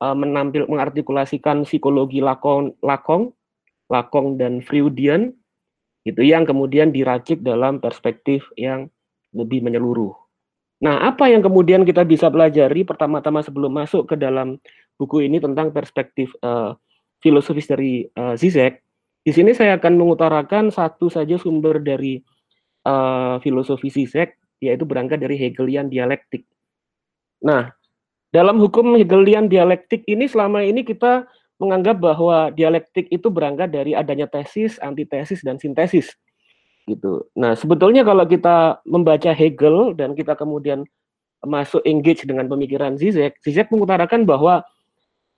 uh, menampil mengartikulasikan psikologi Lakong, Lakong, Lakong dan Freudian itu yang kemudian diracik dalam perspektif yang lebih menyeluruh. Nah, apa yang kemudian kita bisa pelajari pertama-tama sebelum masuk ke dalam buku ini tentang perspektif uh, filosofis dari uh, Zizek? Di sini saya akan mengutarakan satu saja sumber dari uh, filosofi Zizek, yaitu berangkat dari Hegelian dialektik. Nah, dalam hukum Hegelian dialektik ini selama ini kita menganggap bahwa dialektik itu berangkat dari adanya tesis, antitesis, dan sintesis. Gitu. Nah, sebetulnya kalau kita membaca Hegel dan kita kemudian masuk engage dengan pemikiran Zizek, Zizek mengutarakan bahwa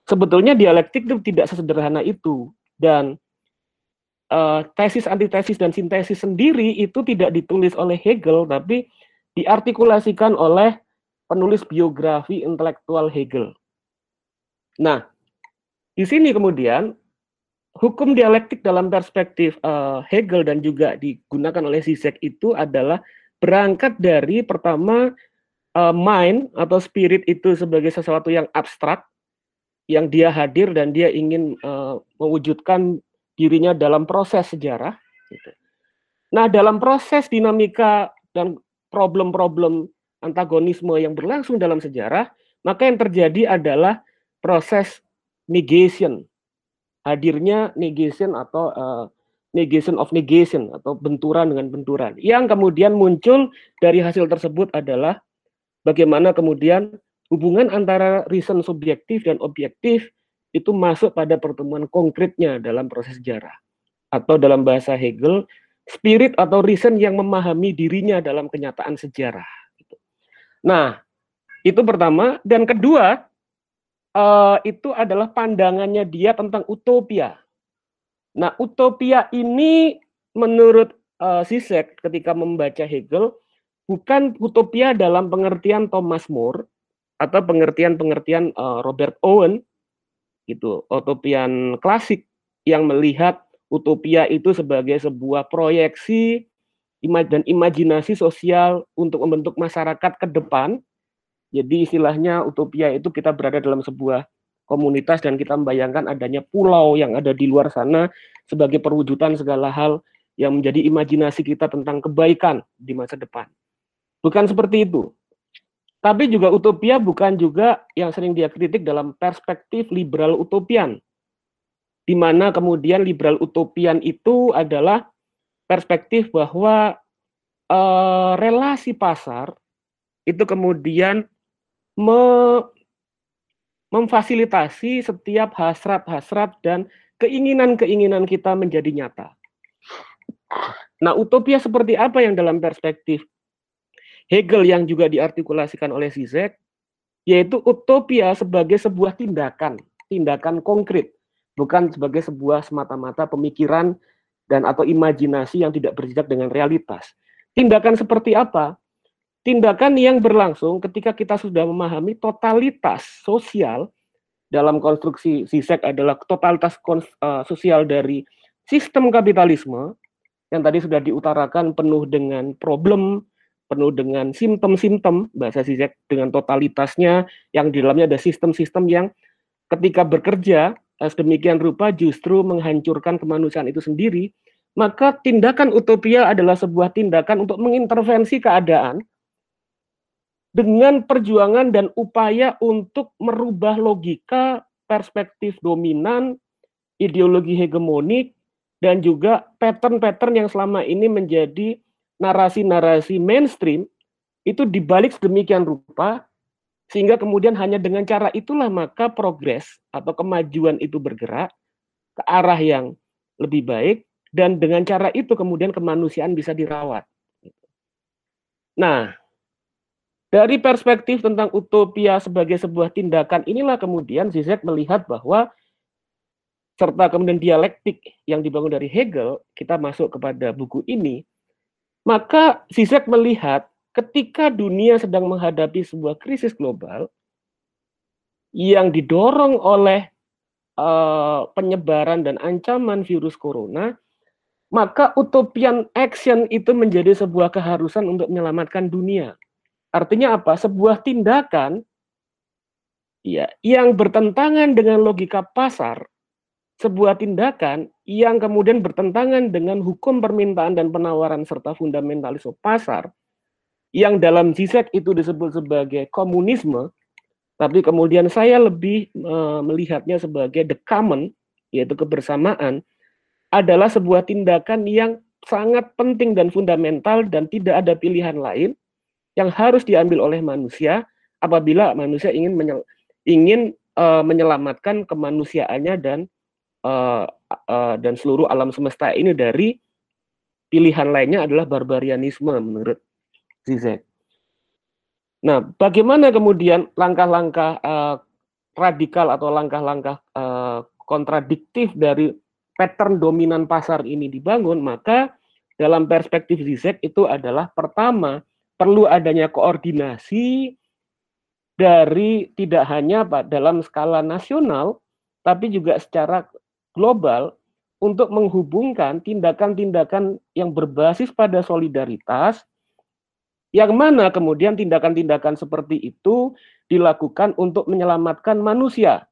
sebetulnya dialektik itu tidak sesederhana itu dan uh, tesis, antitesis, dan sintesis sendiri itu tidak ditulis oleh Hegel, tapi diartikulasikan oleh penulis biografi intelektual Hegel. Nah, di sini kemudian hukum dialektik dalam perspektif uh, Hegel dan juga digunakan oleh Zizek itu adalah berangkat dari pertama uh, mind atau spirit itu sebagai sesuatu yang abstrak yang dia hadir dan dia ingin uh, mewujudkan dirinya dalam proses sejarah. Gitu. Nah dalam proses dinamika dan problem-problem antagonisme yang berlangsung dalam sejarah, maka yang terjadi adalah proses negation. Hadirnya negation atau uh, negation of negation atau benturan dengan benturan. Yang kemudian muncul dari hasil tersebut adalah bagaimana kemudian hubungan antara reason subjektif dan objektif itu masuk pada pertemuan konkretnya dalam proses sejarah. Atau dalam bahasa Hegel spirit atau reason yang memahami dirinya dalam kenyataan sejarah. Nah, itu pertama dan kedua uh, itu adalah pandangannya dia tentang utopia. Nah, utopia ini menurut uh, Zizek ketika membaca Hegel bukan utopia dalam pengertian Thomas More atau pengertian-pengertian uh, Robert Owen gitu, utopian klasik yang melihat utopia itu sebagai sebuah proyeksi dan imajinasi sosial untuk membentuk masyarakat ke depan jadi istilahnya utopia itu kita berada dalam sebuah komunitas dan kita membayangkan adanya pulau yang ada di luar sana sebagai perwujudan segala hal yang menjadi imajinasi kita tentang kebaikan di masa depan. Bukan seperti itu. Tapi juga utopia bukan juga yang sering dia kritik dalam perspektif liberal utopian. Di mana kemudian liberal utopian itu adalah perspektif bahwa uh, relasi pasar itu kemudian me memfasilitasi setiap hasrat-hasrat dan keinginan-keinginan kita menjadi nyata. Nah, utopia seperti apa yang dalam perspektif Hegel yang juga diartikulasikan oleh Zizek, yaitu utopia sebagai sebuah tindakan, tindakan konkret, bukan sebagai sebuah semata-mata pemikiran dan atau imajinasi yang tidak berjejak dengan realitas. Tindakan seperti apa? tindakan yang berlangsung ketika kita sudah memahami totalitas sosial dalam konstruksi Zizek adalah totalitas uh, sosial dari sistem kapitalisme yang tadi sudah diutarakan penuh dengan problem, penuh dengan simptom-simptom bahasa Zizek dengan totalitasnya yang di dalamnya ada sistem-sistem yang ketika bekerja sedemikian rupa justru menghancurkan kemanusiaan itu sendiri, maka tindakan utopia adalah sebuah tindakan untuk mengintervensi keadaan dengan perjuangan dan upaya untuk merubah logika, perspektif dominan, ideologi hegemonik, dan juga pattern-pattern yang selama ini menjadi narasi-narasi mainstream. Itu dibalik sedemikian rupa sehingga kemudian hanya dengan cara itulah maka progres atau kemajuan itu bergerak ke arah yang lebih baik dan dengan cara itu kemudian kemanusiaan bisa dirawat. Nah, dari perspektif tentang utopia sebagai sebuah tindakan inilah kemudian Zizek melihat bahwa serta kemudian dialektik yang dibangun dari Hegel, kita masuk kepada buku ini, maka Zizek melihat ketika dunia sedang menghadapi sebuah krisis global yang didorong oleh uh, penyebaran dan ancaman virus corona, maka utopian action itu menjadi sebuah keharusan untuk menyelamatkan dunia. Artinya apa? Sebuah tindakan ya yang bertentangan dengan logika pasar sebuah tindakan yang kemudian bertentangan dengan hukum permintaan dan penawaran serta fundamentalisme pasar yang dalam Zizek itu disebut sebagai komunisme, tapi kemudian saya lebih e, melihatnya sebagai the common, yaitu kebersamaan, adalah sebuah tindakan yang sangat penting dan fundamental dan tidak ada pilihan lain yang harus diambil oleh manusia apabila manusia ingin menyel, ingin e, menyelamatkan kemanusiaannya dan uh, uh, dan seluruh alam semesta ini dari pilihan lainnya adalah barbarianisme menurut Zizek. Nah, bagaimana kemudian langkah-langkah uh, radikal atau langkah-langkah uh, kontradiktif dari pattern dominan pasar ini dibangun? Maka dalam perspektif Zizek itu adalah pertama perlu adanya koordinasi dari tidak hanya dalam skala nasional tapi juga secara global untuk menghubungkan tindakan-tindakan yang berbasis pada solidaritas yang mana kemudian tindakan-tindakan seperti itu dilakukan untuk menyelamatkan manusia,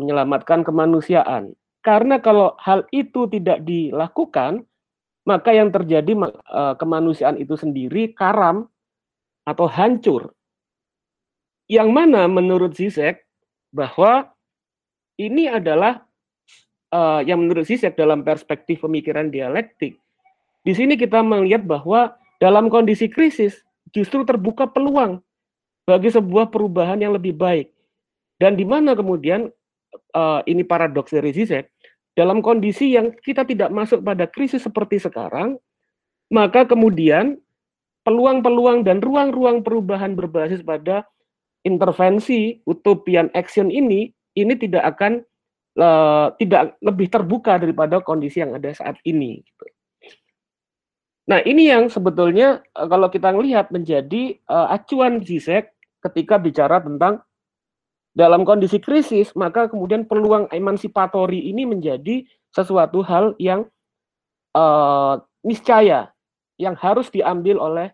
menyelamatkan kemanusiaan. Karena kalau hal itu tidak dilakukan, maka yang terjadi eh, kemanusiaan itu sendiri karam atau hancur. Yang mana menurut Zizek bahwa ini adalah uh, yang menurut Zizek dalam perspektif pemikiran dialektik. Di sini kita melihat bahwa dalam kondisi krisis justru terbuka peluang bagi sebuah perubahan yang lebih baik. Dan di mana kemudian uh, ini paradoks dari Zizek, dalam kondisi yang kita tidak masuk pada krisis seperti sekarang, maka kemudian peluang-peluang dan ruang-ruang perubahan berbasis pada intervensi utopian action ini ini tidak akan uh, tidak lebih terbuka daripada kondisi yang ada saat ini. Gitu. Nah ini yang sebetulnya uh, kalau kita melihat menjadi uh, acuan Zizek ketika bicara tentang dalam kondisi krisis, maka kemudian peluang emansipatori ini menjadi sesuatu hal yang uh, niscaya yang harus diambil oleh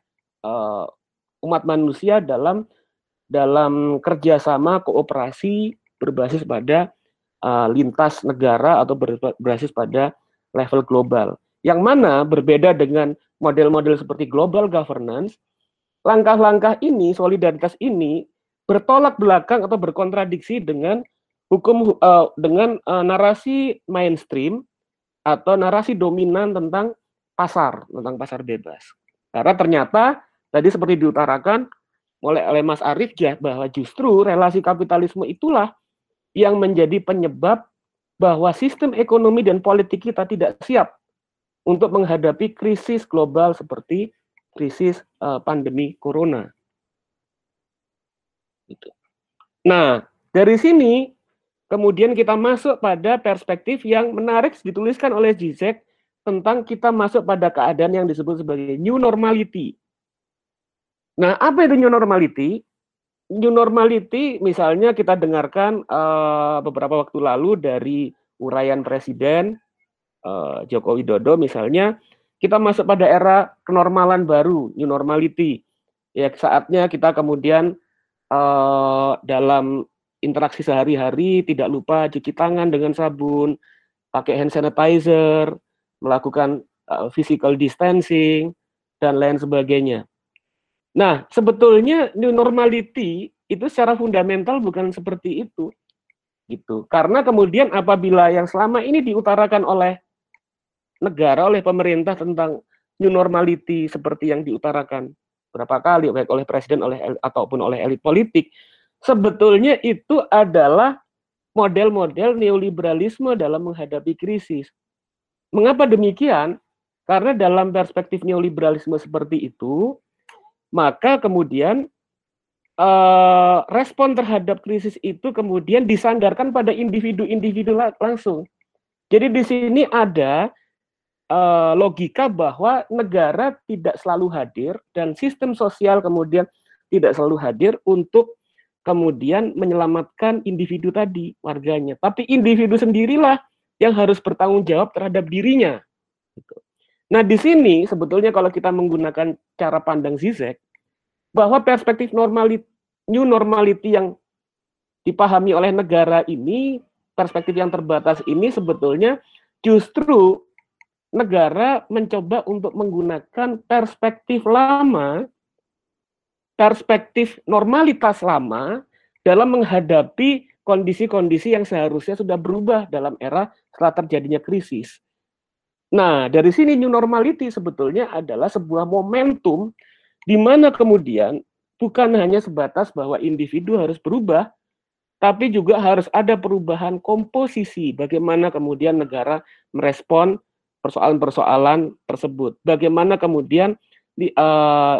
uh, umat manusia dalam dalam kerjasama kooperasi berbasis pada uh, lintas negara atau berbasis pada level global. Yang mana berbeda dengan model-model seperti global governance, langkah-langkah ini, solidaritas ini bertolak belakang atau berkontradiksi dengan hukum uh, dengan uh, narasi mainstream atau narasi dominan tentang pasar, tentang pasar bebas. Karena ternyata tadi seperti diutarakan oleh, oleh Mas Arief ya bahwa justru relasi kapitalisme itulah yang menjadi penyebab bahwa sistem ekonomi dan politik kita tidak siap untuk menghadapi krisis global seperti krisis uh, pandemi corona. Gitu. Nah, dari sini kemudian kita masuk pada perspektif yang menarik dituliskan oleh Zizek tentang kita masuk pada keadaan yang disebut sebagai new normality. Nah, apa itu new normality? new normality misalnya kita dengarkan uh, beberapa waktu lalu dari uraian presiden uh, Joko Widodo misalnya kita masuk pada era kenormalan baru, new normality. Ya saatnya kita kemudian uh, dalam interaksi sehari-hari tidak lupa cuci tangan dengan sabun, pakai hand sanitizer, melakukan uh, physical distancing dan lain sebagainya. Nah, sebetulnya new normality itu secara fundamental bukan seperti itu. Gitu. Karena kemudian apabila yang selama ini diutarakan oleh negara oleh pemerintah tentang new normality seperti yang diutarakan berapa kali baik oleh presiden oleh ataupun oleh elit politik sebetulnya itu adalah model-model neoliberalisme dalam menghadapi krisis. Mengapa demikian? Karena dalam perspektif neoliberalisme seperti itu, maka kemudian eh, respon terhadap krisis itu kemudian disandarkan pada individu-individu langsung. Jadi di sini ada uh, logika bahwa negara tidak selalu hadir dan sistem sosial kemudian tidak selalu hadir untuk kemudian menyelamatkan individu tadi warganya. Tapi individu sendirilah yang harus bertanggung jawab terhadap dirinya. Gitu. Nah di sini sebetulnya kalau kita menggunakan cara pandang Zizek bahwa perspektif normality, new normality yang dipahami oleh negara ini perspektif yang terbatas ini sebetulnya justru negara mencoba untuk menggunakan perspektif lama, perspektif normalitas lama dalam menghadapi kondisi-kondisi yang seharusnya sudah berubah dalam era setelah terjadinya krisis. Nah, dari sini new normality sebetulnya adalah sebuah momentum di mana kemudian bukan hanya sebatas bahwa individu harus berubah, tapi juga harus ada perubahan komposisi bagaimana kemudian negara merespon persoalan-persoalan tersebut. Bagaimana kemudian di, uh,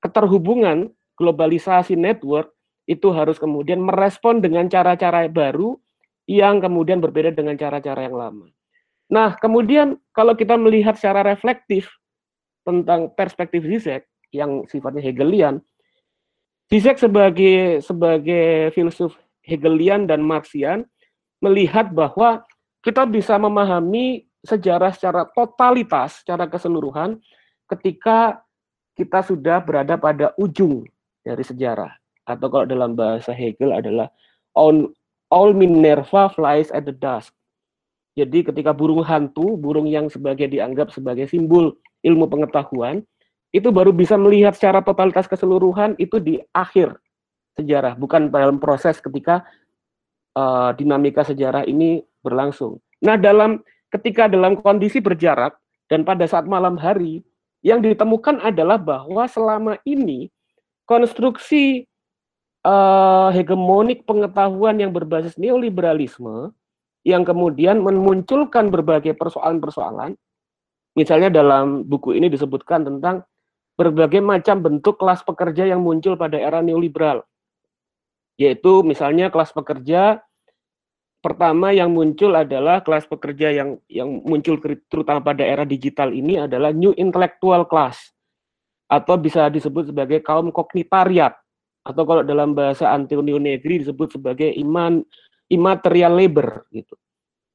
keterhubungan globalisasi network itu harus kemudian merespon dengan cara-cara baru yang kemudian berbeda dengan cara-cara yang lama. Nah, kemudian kalau kita melihat secara reflektif tentang perspektif Zizek yang sifatnya Hegelian, Zizek sebagai sebagai filsuf Hegelian dan Marxian melihat bahwa kita bisa memahami sejarah secara totalitas, secara keseluruhan, ketika kita sudah berada pada ujung dari sejarah. Atau kalau dalam bahasa Hegel adalah all, all Minerva flies at the dusk. Jadi ketika burung hantu, burung yang sebagai dianggap sebagai simbol ilmu pengetahuan, itu baru bisa melihat secara totalitas keseluruhan itu di akhir sejarah, bukan dalam proses ketika uh, dinamika sejarah ini berlangsung. Nah, dalam ketika dalam kondisi berjarak dan pada saat malam hari yang ditemukan adalah bahwa selama ini konstruksi uh, hegemonik pengetahuan yang berbasis neoliberalisme yang kemudian memunculkan berbagai persoalan-persoalan misalnya dalam buku ini disebutkan tentang berbagai macam bentuk kelas pekerja yang muncul pada era neoliberal yaitu misalnya kelas pekerja pertama yang muncul adalah kelas pekerja yang yang muncul terutama pada era digital ini adalah new intellectual class. Atau bisa disebut sebagai kaum kognitariat. Atau kalau dalam bahasa Antonio Negri disebut sebagai iman immaterial labor gitu.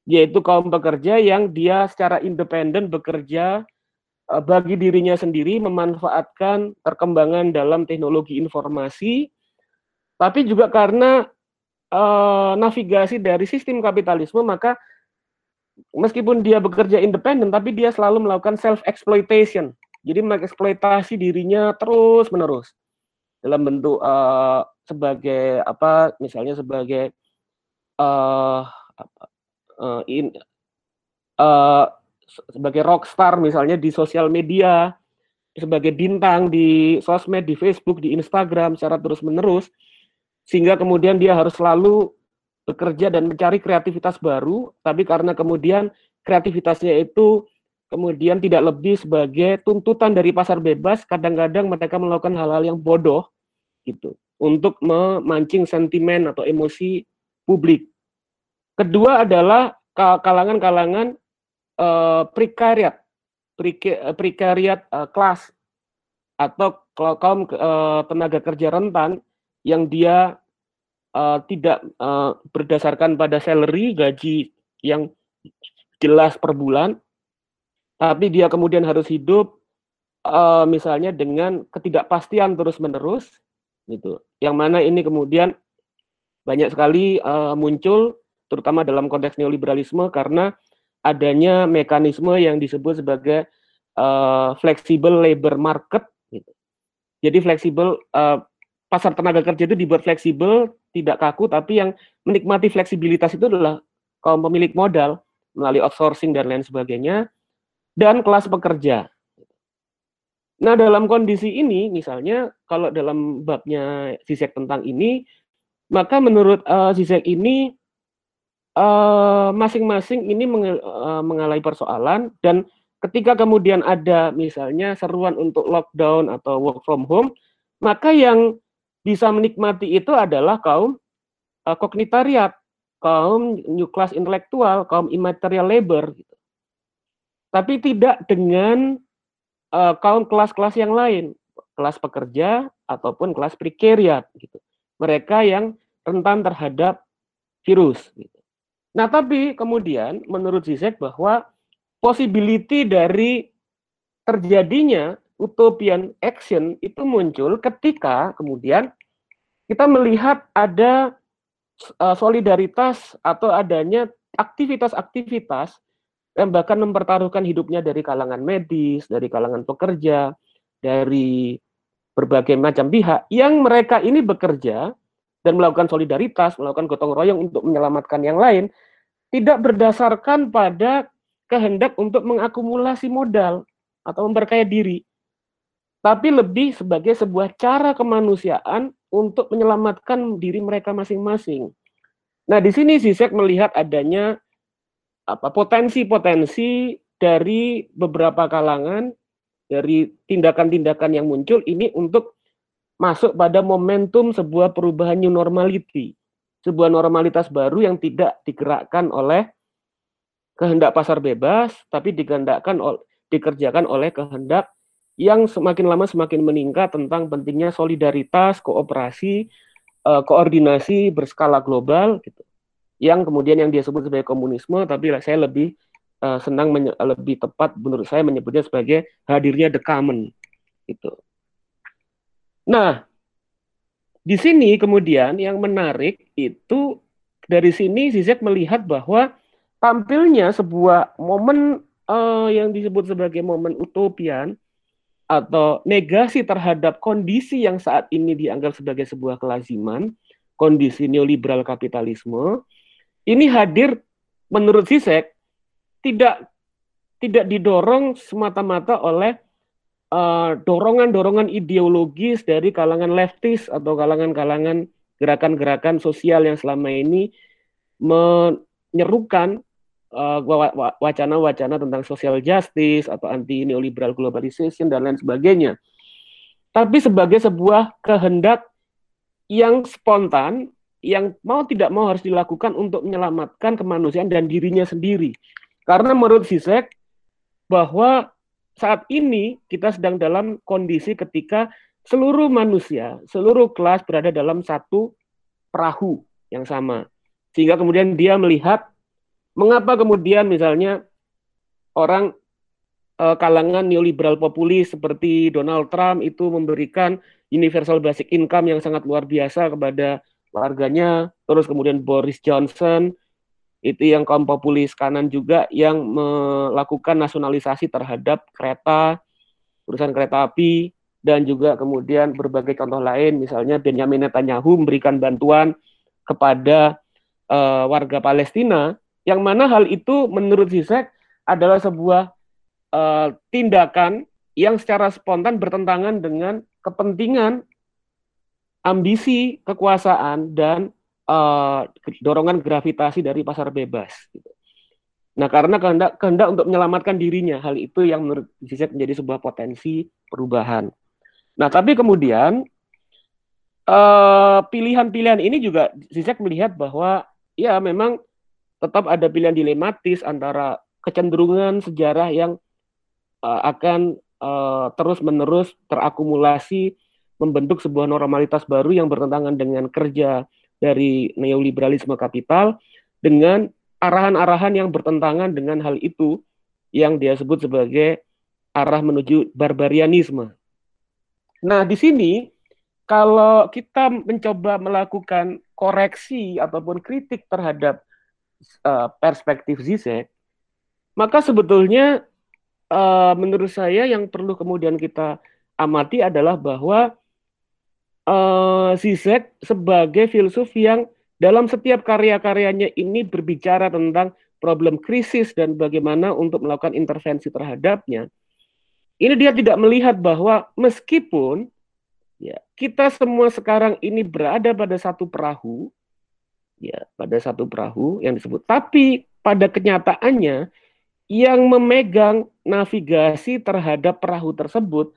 Yaitu kaum pekerja yang dia secara independen bekerja eh, bagi dirinya sendiri memanfaatkan perkembangan dalam teknologi informasi tapi juga karena uh, navigasi dari sistem kapitalisme maka meskipun dia bekerja independen tapi dia selalu melakukan self exploitation jadi mengeksploitasi dirinya terus menerus dalam bentuk uh, sebagai apa misalnya sebagai uh, uh, in, uh, sebagai rockstar misalnya di sosial media sebagai bintang di sosmed di Facebook di Instagram secara terus menerus sehingga kemudian dia harus selalu bekerja dan mencari kreativitas baru, tapi karena kemudian kreativitasnya itu kemudian tidak lebih sebagai tuntutan dari pasar bebas, kadang-kadang mereka melakukan hal-hal yang bodoh gitu. Untuk memancing sentimen atau emosi publik. Kedua adalah kalangan-kalangan uh, prekariat, prekariat uh, kelas. Atau kaum uh, tenaga kerja rentan yang dia uh, tidak uh, berdasarkan pada salary gaji yang jelas per bulan, tapi dia kemudian harus hidup uh, misalnya dengan ketidakpastian terus-menerus, gitu. Yang mana ini kemudian banyak sekali uh, muncul, terutama dalam konteks neoliberalisme karena adanya mekanisme yang disebut sebagai uh, flexible labor market. Gitu. Jadi fleksibel uh, pasar tenaga kerja itu dibuat fleksibel, tidak kaku, tapi yang menikmati fleksibilitas itu adalah kaum pemilik modal melalui outsourcing dan lain sebagainya, dan kelas pekerja. Nah, dalam kondisi ini, misalnya kalau dalam babnya Sisek tentang ini, maka menurut uh, Sisek ini eh, masing-masing uh, ini uh, mengalami persoalan dan ketika kemudian ada misalnya seruan untuk lockdown atau work from home, maka yang bisa menikmati itu adalah kaum uh, kognitariat kaum new class intelektual, kaum immaterial labor gitu. Tapi tidak dengan uh, kaum kelas-kelas yang lain, kelas pekerja ataupun kelas prekariat gitu. Mereka yang rentan terhadap virus gitu. Nah, tapi kemudian menurut Zizek bahwa possibility dari terjadinya utopian action itu muncul ketika kemudian kita melihat ada Eh, solidaritas atau adanya aktivitas-aktivitas yang bahkan mempertaruhkan hidupnya dari kalangan medis, dari kalangan pekerja, dari berbagai macam pihak yang mereka ini bekerja dan melakukan solidaritas, melakukan gotong royong untuk menyelamatkan yang lain, tidak berdasarkan pada kehendak untuk mengakumulasi modal atau memperkaya diri, tapi lebih sebagai sebuah cara kemanusiaan untuk menyelamatkan diri mereka masing-masing. Nah, di sini Zizek melihat adanya apa potensi-potensi dari beberapa kalangan dari tindakan-tindakan yang muncul ini untuk masuk pada momentum sebuah perubahan new normality, sebuah normalitas baru yang tidak digerakkan oleh kehendak pasar bebas, tapi dikerjakan oleh kehendak yang semakin lama semakin meningkat tentang pentingnya solidaritas, kooperasi, uh, koordinasi berskala global gitu. Yang kemudian yang dia sebut sebagai komunisme, tapi saya lebih uh, senang lebih tepat menurut saya menyebutnya sebagai hadirnya the common gitu. Nah, di sini kemudian yang menarik itu dari sini Zizek melihat bahwa tampilnya sebuah momen uh, yang disebut sebagai momen utopian atau negasi terhadap kondisi yang saat ini dianggap sebagai sebuah kelaziman, kondisi neoliberal kapitalisme, ini hadir menurut Sisek tidak tidak didorong semata-mata oleh eh, dorongan-dorongan uh, ideologis dari kalangan leftis atau kalangan-kalangan gerakan-gerakan sosial yang selama ini menyerukan wacana-wacana tentang social justice atau anti neoliberal globalization dan lain sebagainya. Tapi sebagai sebuah kehendak yang spontan yang mau tidak mau harus dilakukan untuk menyelamatkan kemanusiaan dan dirinya sendiri. Karena menurut Sisek bahwa saat ini kita sedang dalam kondisi ketika seluruh manusia, seluruh kelas berada dalam satu perahu yang sama. Sehingga kemudian dia melihat Mengapa kemudian misalnya orang uh, kalangan neoliberal populis seperti Donald Trump itu memberikan universal basic income yang sangat luar biasa kepada warganya, terus kemudian Boris Johnson itu yang kaum populis kanan juga yang melakukan nasionalisasi terhadap kereta, perusahaan kereta api, dan juga kemudian berbagai contoh lain, misalnya Benjamin Netanyahu memberikan bantuan kepada uh, warga Palestina yang mana hal itu menurut Zizek adalah sebuah uh, tindakan yang secara spontan bertentangan dengan kepentingan, ambisi, kekuasaan, dan uh, dorongan gravitasi dari pasar bebas. Gitu. Nah, karena kehendak, kehendak untuk menyelamatkan dirinya, hal itu yang menurut Zizek menjadi sebuah potensi perubahan. Nah, tapi kemudian pilihan-pilihan uh, ini juga Zizek melihat bahwa ya memang tetap ada pilihan dilematis antara kecenderungan sejarah yang uh, akan uh, terus-menerus terakumulasi membentuk sebuah normalitas baru yang bertentangan dengan kerja dari neoliberalisme kapital dengan arahan-arahan yang bertentangan dengan hal itu yang dia sebut sebagai arah menuju barbarianisme. Nah, di sini kalau kita mencoba melakukan koreksi ataupun kritik terhadap uh, perspektif Zizek, maka sebetulnya uh, menurut saya yang perlu kemudian kita amati adalah bahwa uh, Zizek sebagai filsuf yang dalam setiap karya-karyanya ini berbicara tentang problem krisis dan bagaimana untuk melakukan intervensi terhadapnya. Ini dia tidak melihat bahwa meskipun ya kita semua sekarang ini berada pada satu perahu, ya pada satu perahu yang disebut, tapi pada kenyataannya yang memegang navigasi terhadap perahu tersebut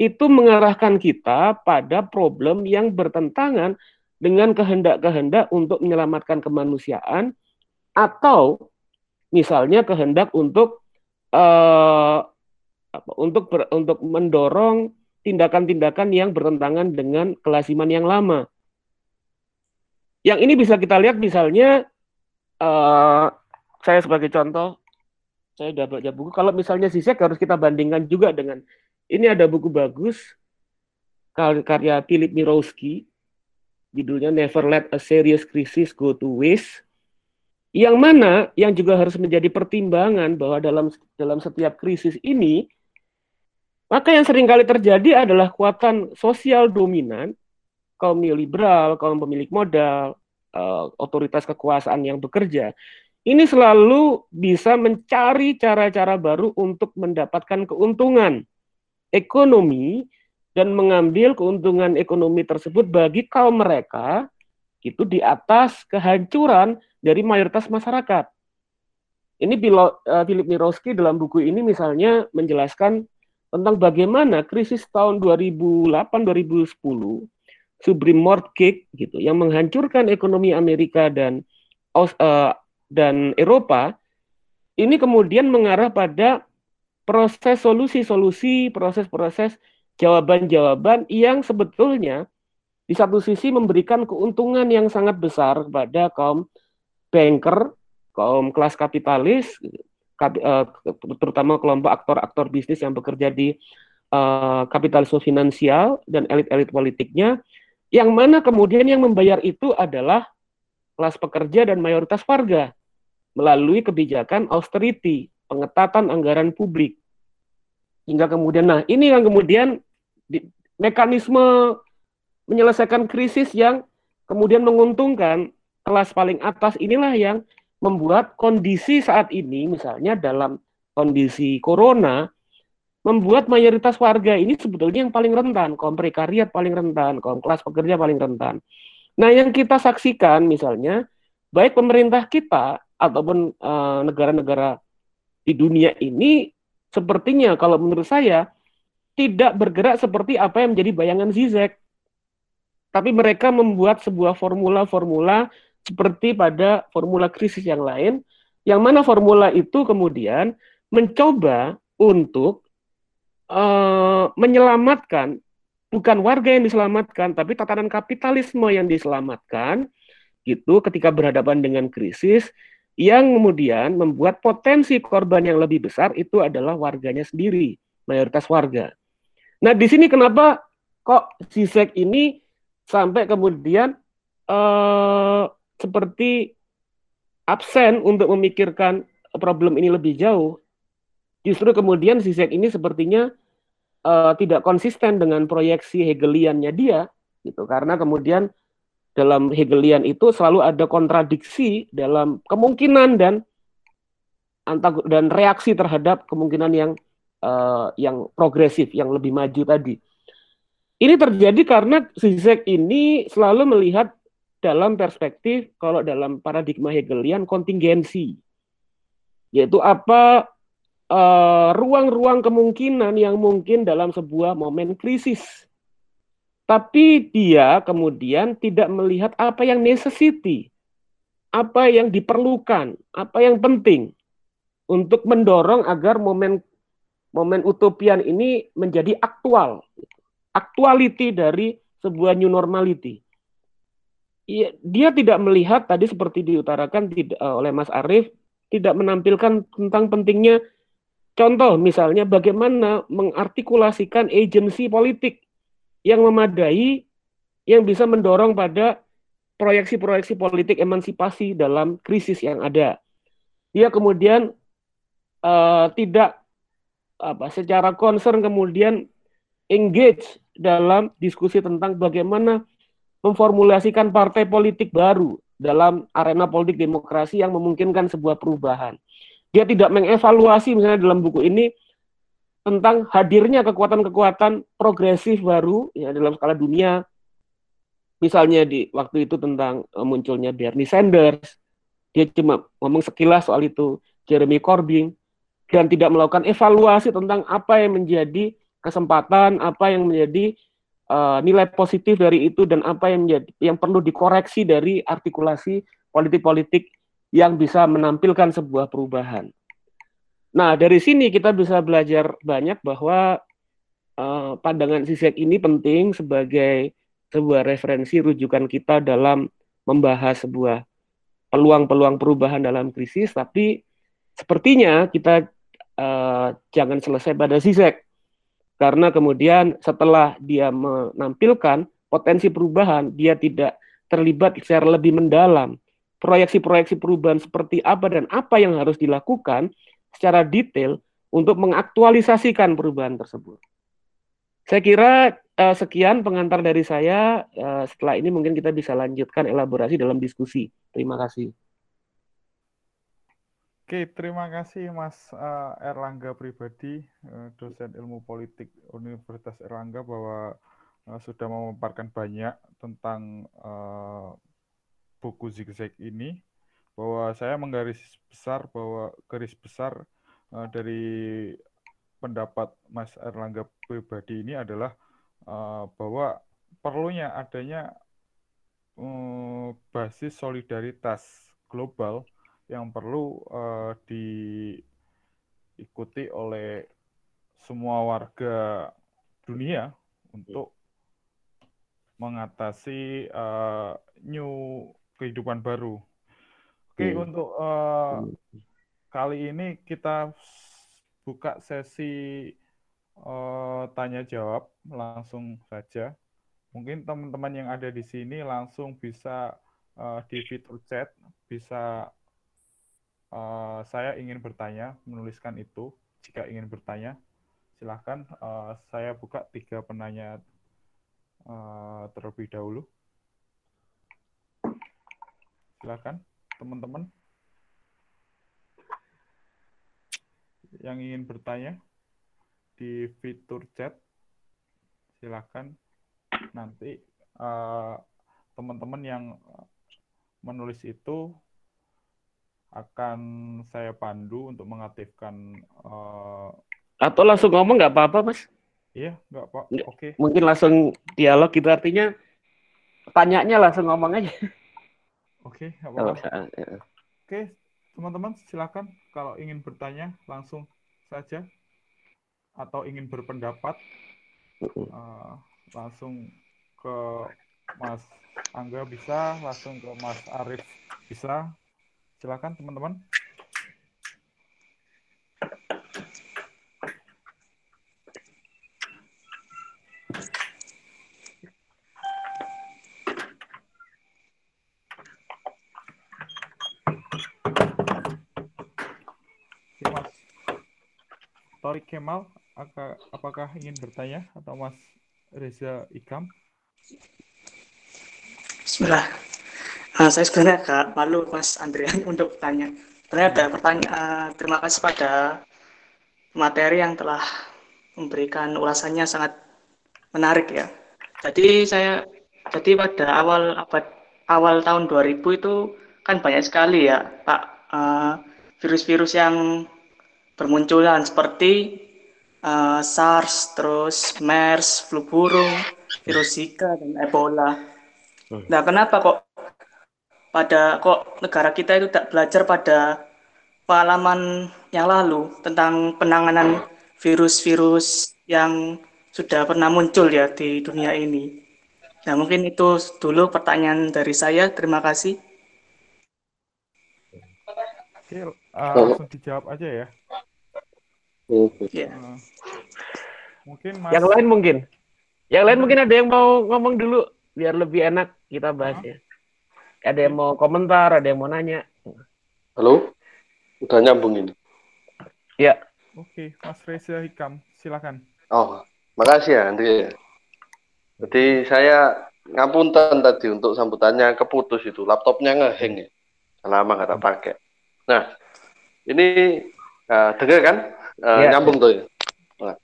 itu mengarahkan kita pada problem yang bertentangan dengan kehendak-kehendak untuk menyelamatkan kemanusiaan atau misalnya kehendak untuk uh, untuk ber, untuk mendorong tindakan-tindakan yang bertentangan dengan kelasiman yang lama. Yang ini bisa kita lihat misalnya uh, saya sebagai contoh saya sudah baca buku. Kalau misalnya Zizek harus kita bandingkan juga dengan ini ada buku bagus karya Philip Mirowski judulnya Never Let a Serious Crisis Go to Waste yang mana yang juga harus menjadi pertimbangan bahwa dalam dalam setiap krisis ini maka yang sering kali terjadi adalah kekuatan sosial dominan kaum neoliberal, kaum pemilik modal, uh, otoritas kekuasaan yang bekerja ini selalu bisa mencari cara-cara baru untuk mendapatkan keuntungan ekonomi dan mengambil keuntungan ekonomi tersebut bagi kaum mereka itu di atas kehancuran dari mayoritas masyarakat. Ini eh, Philip Mirowski dalam buku ini misalnya menjelaskan tentang bagaimana krisis tahun 2008-2010 Supreme Mortgage gitu yang menghancurkan ekonomi Amerika dan uh, dan Eropa ini kemudian mengarah pada proses solusi-solusi, proses-proses jawaban-jawaban yang sebetulnya di satu sisi memberikan keuntungan yang sangat besar kepada kaum banker, kaum kelas kapitalis, eh, terutama kelompok aktor-aktor bisnis yang bekerja di uh, kapitalisme finansial dan elit-elit politiknya, yang mana kemudian yang membayar itu adalah kelas pekerja dan mayoritas warga melalui kebijakan austerity, pengetatan anggaran publik. Hingga kemudian nah ini yang kemudian di, mekanisme menyelesaikan krisis yang kemudian menguntungkan kelas paling atas inilah yang membuat kondisi saat ini misalnya dalam kondisi corona membuat mayoritas warga ini sebetulnya yang paling rentan, kaum prekariat paling rentan, kaum kelas pekerja paling rentan. Nah, yang kita saksikan misalnya baik pemerintah kita ataupun eh, negara-negara uh, di dunia ini sepertinya kalau menurut saya tidak bergerak seperti apa yang menjadi bayangan Zizek. Tapi mereka membuat sebuah formula-formula seperti pada formula krisis yang lain, yang mana formula itu kemudian mencoba untuk uh, menyelamatkan bukan warga yang diselamatkan, tapi tatanan kapitalisme yang diselamatkan, gitu ketika berhadapan dengan krisis yang kemudian membuat potensi korban yang lebih besar itu adalah warganya sendiri, mayoritas warga. Nah, di sini kenapa kok Zizek ini sampai kemudian uh, seperti absen untuk memikirkan problem ini lebih jauh. Justru kemudian Zizek ini sepertinya uh, tidak konsisten dengan proyeksi Hegeliannya dia, gitu. Karena kemudian dalam Hegelian itu selalu ada kontradiksi dalam kemungkinan dan dan reaksi terhadap kemungkinan yang uh, yang progresif, yang lebih maju tadi. Ini terjadi karena Zizek ini selalu melihat dalam perspektif kalau dalam paradigma Hegelian kontingensi, yaitu apa ruang-ruang uh, kemungkinan yang mungkin dalam sebuah momen krisis tapi dia kemudian tidak melihat apa yang necessity, apa yang diperlukan, apa yang penting untuk mendorong agar momen momen utopian ini menjadi aktual, actuality dari sebuah new normality. Iya, dia tidak melihat tadi seperti diutarakan uh, oleh Mas Arief tidak menampilkan tentang pentingnya contoh misalnya bagaimana mengartikulasikan agensi politik yang memadai yang bisa mendorong pada proyeksi-proyeksi politik emansipasi dalam krisis yang ada. Dia kemudian uh, tidak apa secara concern kemudian engage dalam diskusi tentang bagaimana memformulasikan partai politik baru dalam arena politik demokrasi yang memungkinkan sebuah perubahan. Dia tidak mengevaluasi misalnya dalam buku ini tentang hadirnya kekuatan-kekuatan progresif baru ya dalam skala dunia. Misalnya di waktu itu tentang uh, munculnya Bernie Sanders, dia cuma ngomong sekilas soal itu, Jeremy Corbyn dan tidak melakukan evaluasi tentang apa yang menjadi kesempatan, apa yang menjadi uh, nilai positif dari itu dan apa yang menjadi, yang perlu dikoreksi dari artikulasi politik-politik yang bisa menampilkan sebuah perubahan. Nah, dari sini kita bisa belajar banyak bahwa uh, pandangan Sisek ini penting sebagai sebuah referensi rujukan kita dalam membahas sebuah peluang-peluang perubahan dalam krisis, tapi sepertinya kita uh, jangan selesai pada Sisek karena kemudian setelah dia menampilkan potensi perubahan, dia tidak terlibat secara lebih mendalam. Proyeksi-proyeksi perubahan seperti apa dan apa yang harus dilakukan secara detail untuk mengaktualisasikan perubahan tersebut. Saya kira uh, sekian pengantar dari saya. Uh, setelah ini mungkin kita bisa lanjutkan elaborasi dalam diskusi. Terima kasih. Oke, terima kasih Mas uh, Erlangga pribadi, uh, dosen ilmu politik Universitas Erlangga bahwa uh, sudah memaparkan banyak tentang uh, buku zigzag ini. Bahwa saya menggaris besar bahwa garis besar uh, dari pendapat Mas Erlangga pribadi ini adalah uh, bahwa perlunya adanya uh, basis solidaritas global yang perlu uh, diikuti oleh semua warga dunia untuk mengatasi uh, new kehidupan baru. Oke, okay, hmm. untuk uh, kali ini kita buka sesi uh, tanya jawab langsung saja. Mungkin teman-teman yang ada di sini langsung bisa uh, di fitur chat bisa uh, saya ingin bertanya, menuliskan itu. Jika ingin bertanya, silahkan uh, saya buka tiga penanya uh, terlebih dahulu. Silahkan, teman-teman. Yang ingin bertanya di fitur chat, silahkan nanti teman-teman uh, yang menulis itu akan saya pandu untuk mengaktifkan uh, atau langsung ngomong nggak apa-apa mas iya nggak pak oke okay. mungkin langsung dialog gitu artinya tanyanya langsung ngomong aja oke okay, apa ya. oke okay, teman-teman silakan. Kalau ingin bertanya langsung saja. Atau ingin berpendapat uh, langsung ke Mas Angga bisa langsung ke Mas Arif bisa. Silakan teman-teman. Mas Torik Kemal, apakah ingin bertanya atau Mas Reza Ikam? Bismillah. Uh, saya sebenarnya agak malu Mas Andrian untuk tanya. Sebenarnya ada pertanyaan. Uh, terima kasih pada materi yang telah memberikan ulasannya sangat menarik ya. Jadi saya jadi pada awal abad awal tahun 2000 itu kan banyak sekali ya Pak uh, virus-virus yang bermunculan seperti uh, SARS, terus MERS, flu burung, virus Zika dan Ebola. Nah, kenapa kok pada kok negara kita itu tak belajar pada pengalaman yang lalu tentang penanganan virus-virus yang sudah pernah muncul ya di dunia ini. Nah, mungkin itu dulu pertanyaan dari saya. Terima kasih. Oke, uh, langsung dijawab aja ya. Ya. Uh, mungkin Mas Yang lain mungkin. Yang lain mungkin ada yang mau ngomong dulu biar lebih enak kita bahas ya. Ada yang mau komentar, ada yang mau nanya. Halo? Udah nyambung ini. Ya. Oke, Mas Reza Hikam, silakan. Oh, makasih ya Andri. Jadi saya ngapunten tadi untuk sambutannya keputus itu. Laptopnya ngeheng ya. Lama nggak tak pakai. Nah, ini uh, dengar kan? Uh, Ya. Nyambung tuh ya. Nah,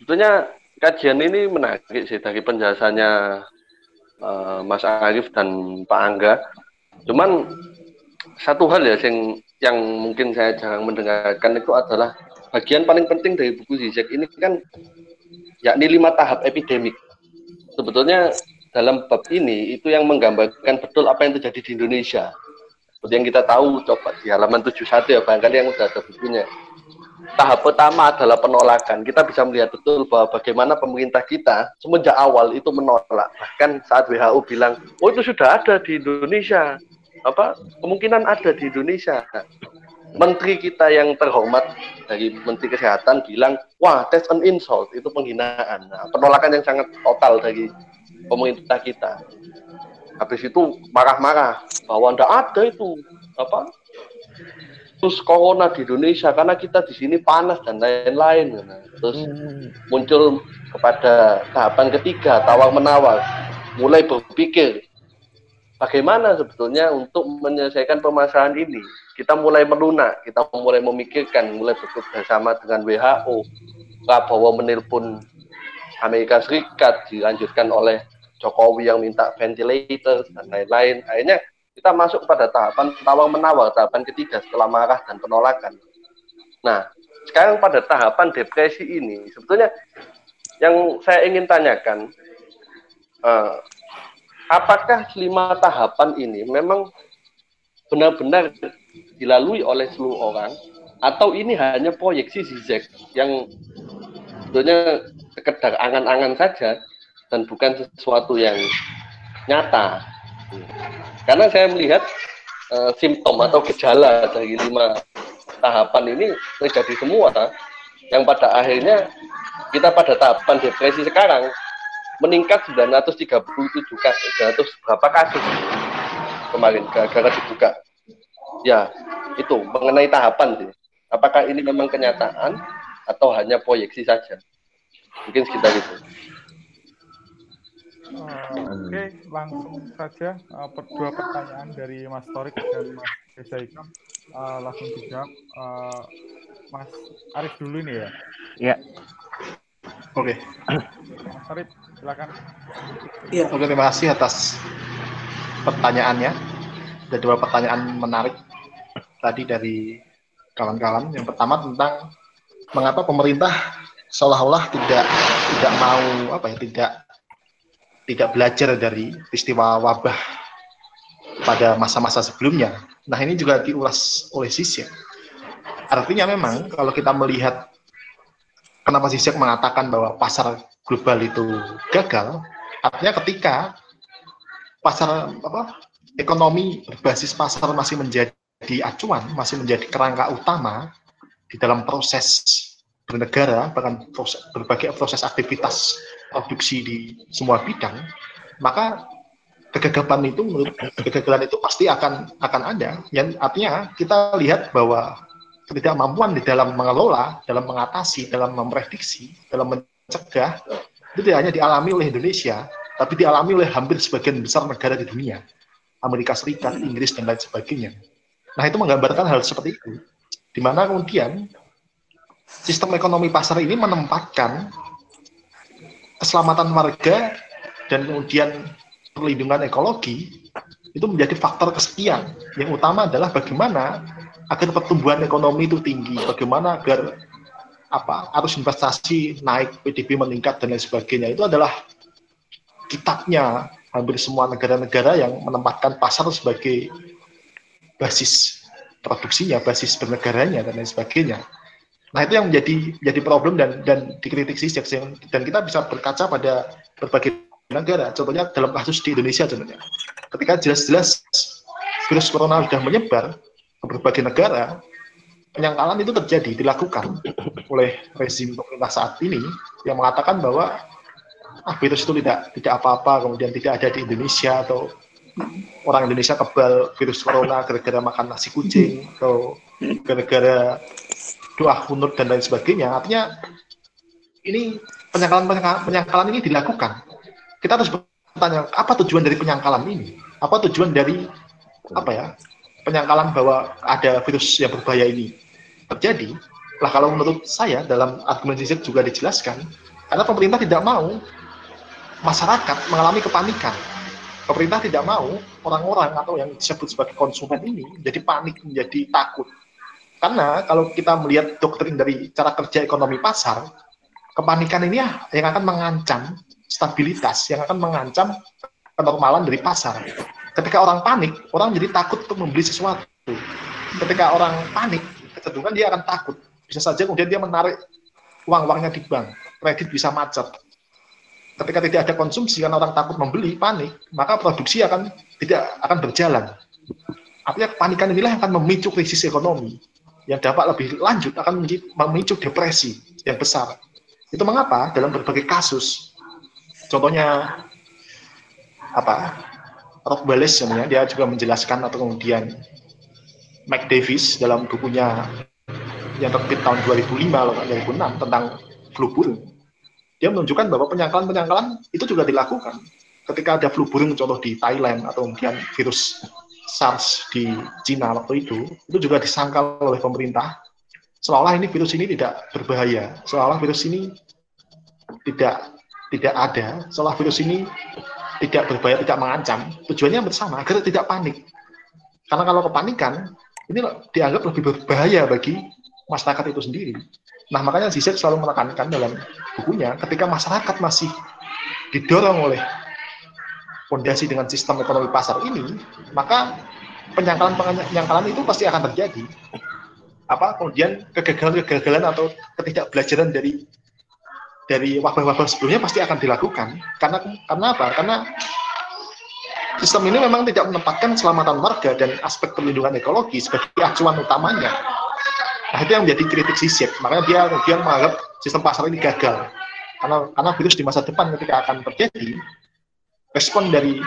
sebetulnya kajian ini menarik sih dari penjelasannya uh, Mas Arif dan Pak Angga. Cuman satu hal ya yang yang mungkin saya jarang mendengarkan itu adalah bagian paling penting dari buku Zizek ini kan yakni lima tahap epidemik. Sebetulnya dalam bab ini itu yang menggambarkan betul apa yang terjadi di Indonesia. Seperti yang kita tahu coba di halaman 71 ya barangkali yang sudah ada bukunya. Tahap pertama adalah penolakan. Kita bisa melihat betul bahwa bagaimana pemerintah kita semenjak awal itu menolak. Bahkan saat WHO bilang, oh itu sudah ada di Indonesia. Apa kemungkinan ada di Indonesia. Menteri kita yang terhormat dari Menteri Kesehatan bilang, wah that's an insult, itu penghinaan. Nah, penolakan yang sangat total dari pemerintah kita. Habis itu marah-marah bahwa tidak ada itu apa terus corona di Indonesia karena kita di sini panas dan lain-lain. Nah, terus muncul kepada tahapan ketiga tawar menawar, mulai berpikir bagaimana sebetulnya untuk menyelesaikan permasalahan ini. Kita mulai melunak, kita mulai memikirkan, mulai bekerja sama dengan WHO. Prabowo menelpon Amerika Serikat dilanjutkan oleh Jokowi yang minta ventilator dan lain-lain. Akhirnya kita masuk pada tahapan tawar menawar, tahapan ketiga setelah marah dan penolakan. Nah, sekarang pada tahapan depresi ini, sebetulnya yang saya ingin tanyakan, eh, apakah lima tahapan ini memang benar-benar dilalui oleh seluruh orang, atau ini hanya proyeksi Zizek yang sebetulnya sekedar angan-angan saja dan bukan sesuatu yang nyata. Karena saya melihat uh, simptom atau gejala dari lima tahapan ini terjadi semua, yang pada akhirnya kita pada tahapan depresi sekarang meningkat 937 kasus, 900 berapa kasus kemarin gara-gara dibuka. Ya, itu mengenai tahapan sih. Apakah ini memang kenyataan atau hanya proyeksi saja? Mungkin sekitar itu. Uh, Oke, langsung saja uh, per- dua pertanyaan dari Mas Torik dan Mas Reza Hikam uh, langsung dijawab. Uh, Mas Arif dulu ini ya. Ya. Oke. Mas Arif, silakan. Iya. Oke, terima kasih atas pertanyaannya. Ada dua pertanyaan menarik tadi dari kawan-kawan. Yang pertama tentang mengapa pemerintah seolah-olah tidak tidak mau apa ya tidak tidak belajar dari peristiwa wabah pada masa-masa sebelumnya. Nah ini juga diulas oleh Zizek. Artinya memang kalau kita melihat kenapa Zizek mengatakan bahwa pasar global itu gagal, artinya ketika pasar apa ekonomi berbasis pasar masih menjadi acuan, masih menjadi kerangka utama di dalam proses bernegara, bahkan proses, berbagai proses aktivitas produksi di semua bidang, maka kegagalan itu menurut kegagalan itu pasti akan akan ada. Yang artinya kita lihat bahwa ketidakmampuan di dalam mengelola, dalam mengatasi, dalam memprediksi, dalam mencegah itu tidak hanya dialami oleh Indonesia, tapi dialami oleh hampir sebagian besar negara di dunia, Amerika Serikat, Inggris dan lain sebagainya. Nah itu menggambarkan hal seperti itu, di mana kemudian sistem ekonomi pasar ini menempatkan keselamatan warga dan kemudian perlindungan ekologi itu menjadi faktor kesekian. Yang utama adalah bagaimana agar pertumbuhan ekonomi itu tinggi, bagaimana agar apa arus investasi naik, PDB meningkat dan lain sebagainya. Itu adalah kitabnya hampir semua negara-negara yang menempatkan pasar sebagai basis produksinya, basis bernegaranya dan lain sebagainya. Nah itu yang menjadi menjadi problem dan dan dikritik sih dan kita bisa berkaca pada berbagai negara. Contohnya dalam kasus di Indonesia contohnya. Ketika jelas-jelas virus corona sudah menyebar ke berbagai negara, penyangkalan itu terjadi, dilakukan oleh rezim pemerintah saat ini yang mengatakan bahwa ah, virus itu tidak tidak apa-apa, kemudian tidak ada di Indonesia atau orang Indonesia kebal virus corona gara-gara makan nasi kucing atau gara-gara doa kunut dan lain sebagainya. Artinya ini penyangkalan penyangkalan ini dilakukan. Kita harus bertanya apa tujuan dari penyangkalan ini? Apa tujuan dari apa ya penyangkalan bahwa ada virus yang berbahaya ini terjadi? Lah kalau menurut saya dalam argumen juga dijelaskan karena pemerintah tidak mau masyarakat mengalami kepanikan. Pemerintah tidak mau orang-orang atau yang disebut sebagai konsumen ini menjadi panik, menjadi takut. Karena kalau kita melihat doktrin dari cara kerja ekonomi pasar, kepanikan ini ya yang akan mengancam stabilitas, yang akan mengancam kenormalan dari pasar. Ketika orang panik, orang jadi takut untuk membeli sesuatu. Ketika orang panik, kecenderungan dia akan takut. Bisa saja kemudian dia menarik uang-uangnya di bank, kredit bisa macet. Ketika tidak ada konsumsi karena orang takut membeli, panik, maka produksi akan tidak akan berjalan. Artinya kepanikan inilah yang akan memicu krisis ekonomi yang dapat lebih lanjut akan memicu depresi yang besar. Itu mengapa? Dalam berbagai kasus, contohnya apa, Rock Bales sebenarnya dia juga menjelaskan atau kemudian Mike Davis dalam bukunya yang terbit tahun 2005 atau 2006 tentang flu burung, dia menunjukkan bahwa penyangkalan-penyangkalan itu juga dilakukan. Ketika ada flu burung contoh di Thailand atau kemudian virus SARS di Cina waktu itu, itu juga disangkal oleh pemerintah seolah ini virus ini tidak berbahaya, seolah virus ini tidak tidak ada, seolah virus ini tidak berbahaya, tidak mengancam. Tujuannya bersama agar tidak panik. Karena kalau kepanikan, ini dianggap lebih berbahaya bagi masyarakat itu sendiri. Nah, makanya Zizek selalu menekankan dalam bukunya, ketika masyarakat masih didorong oleh fondasi dengan sistem ekonomi pasar ini, maka penyangkalan-penyangkalan itu pasti akan terjadi apa kemudian kegagalan-kegagalan atau ketidakbelajaran dari dari wabah-wabah sebelumnya pasti akan dilakukan karena karena apa? Karena sistem ini memang tidak menempatkan keselamatan warga dan aspek perlindungan ekologi sebagai acuan utamanya. Nah itu yang menjadi kritik Sisek. Makanya dia kemudian menganggap sistem pasar ini gagal. Karena karena virus di masa depan ketika akan terjadi, respon dari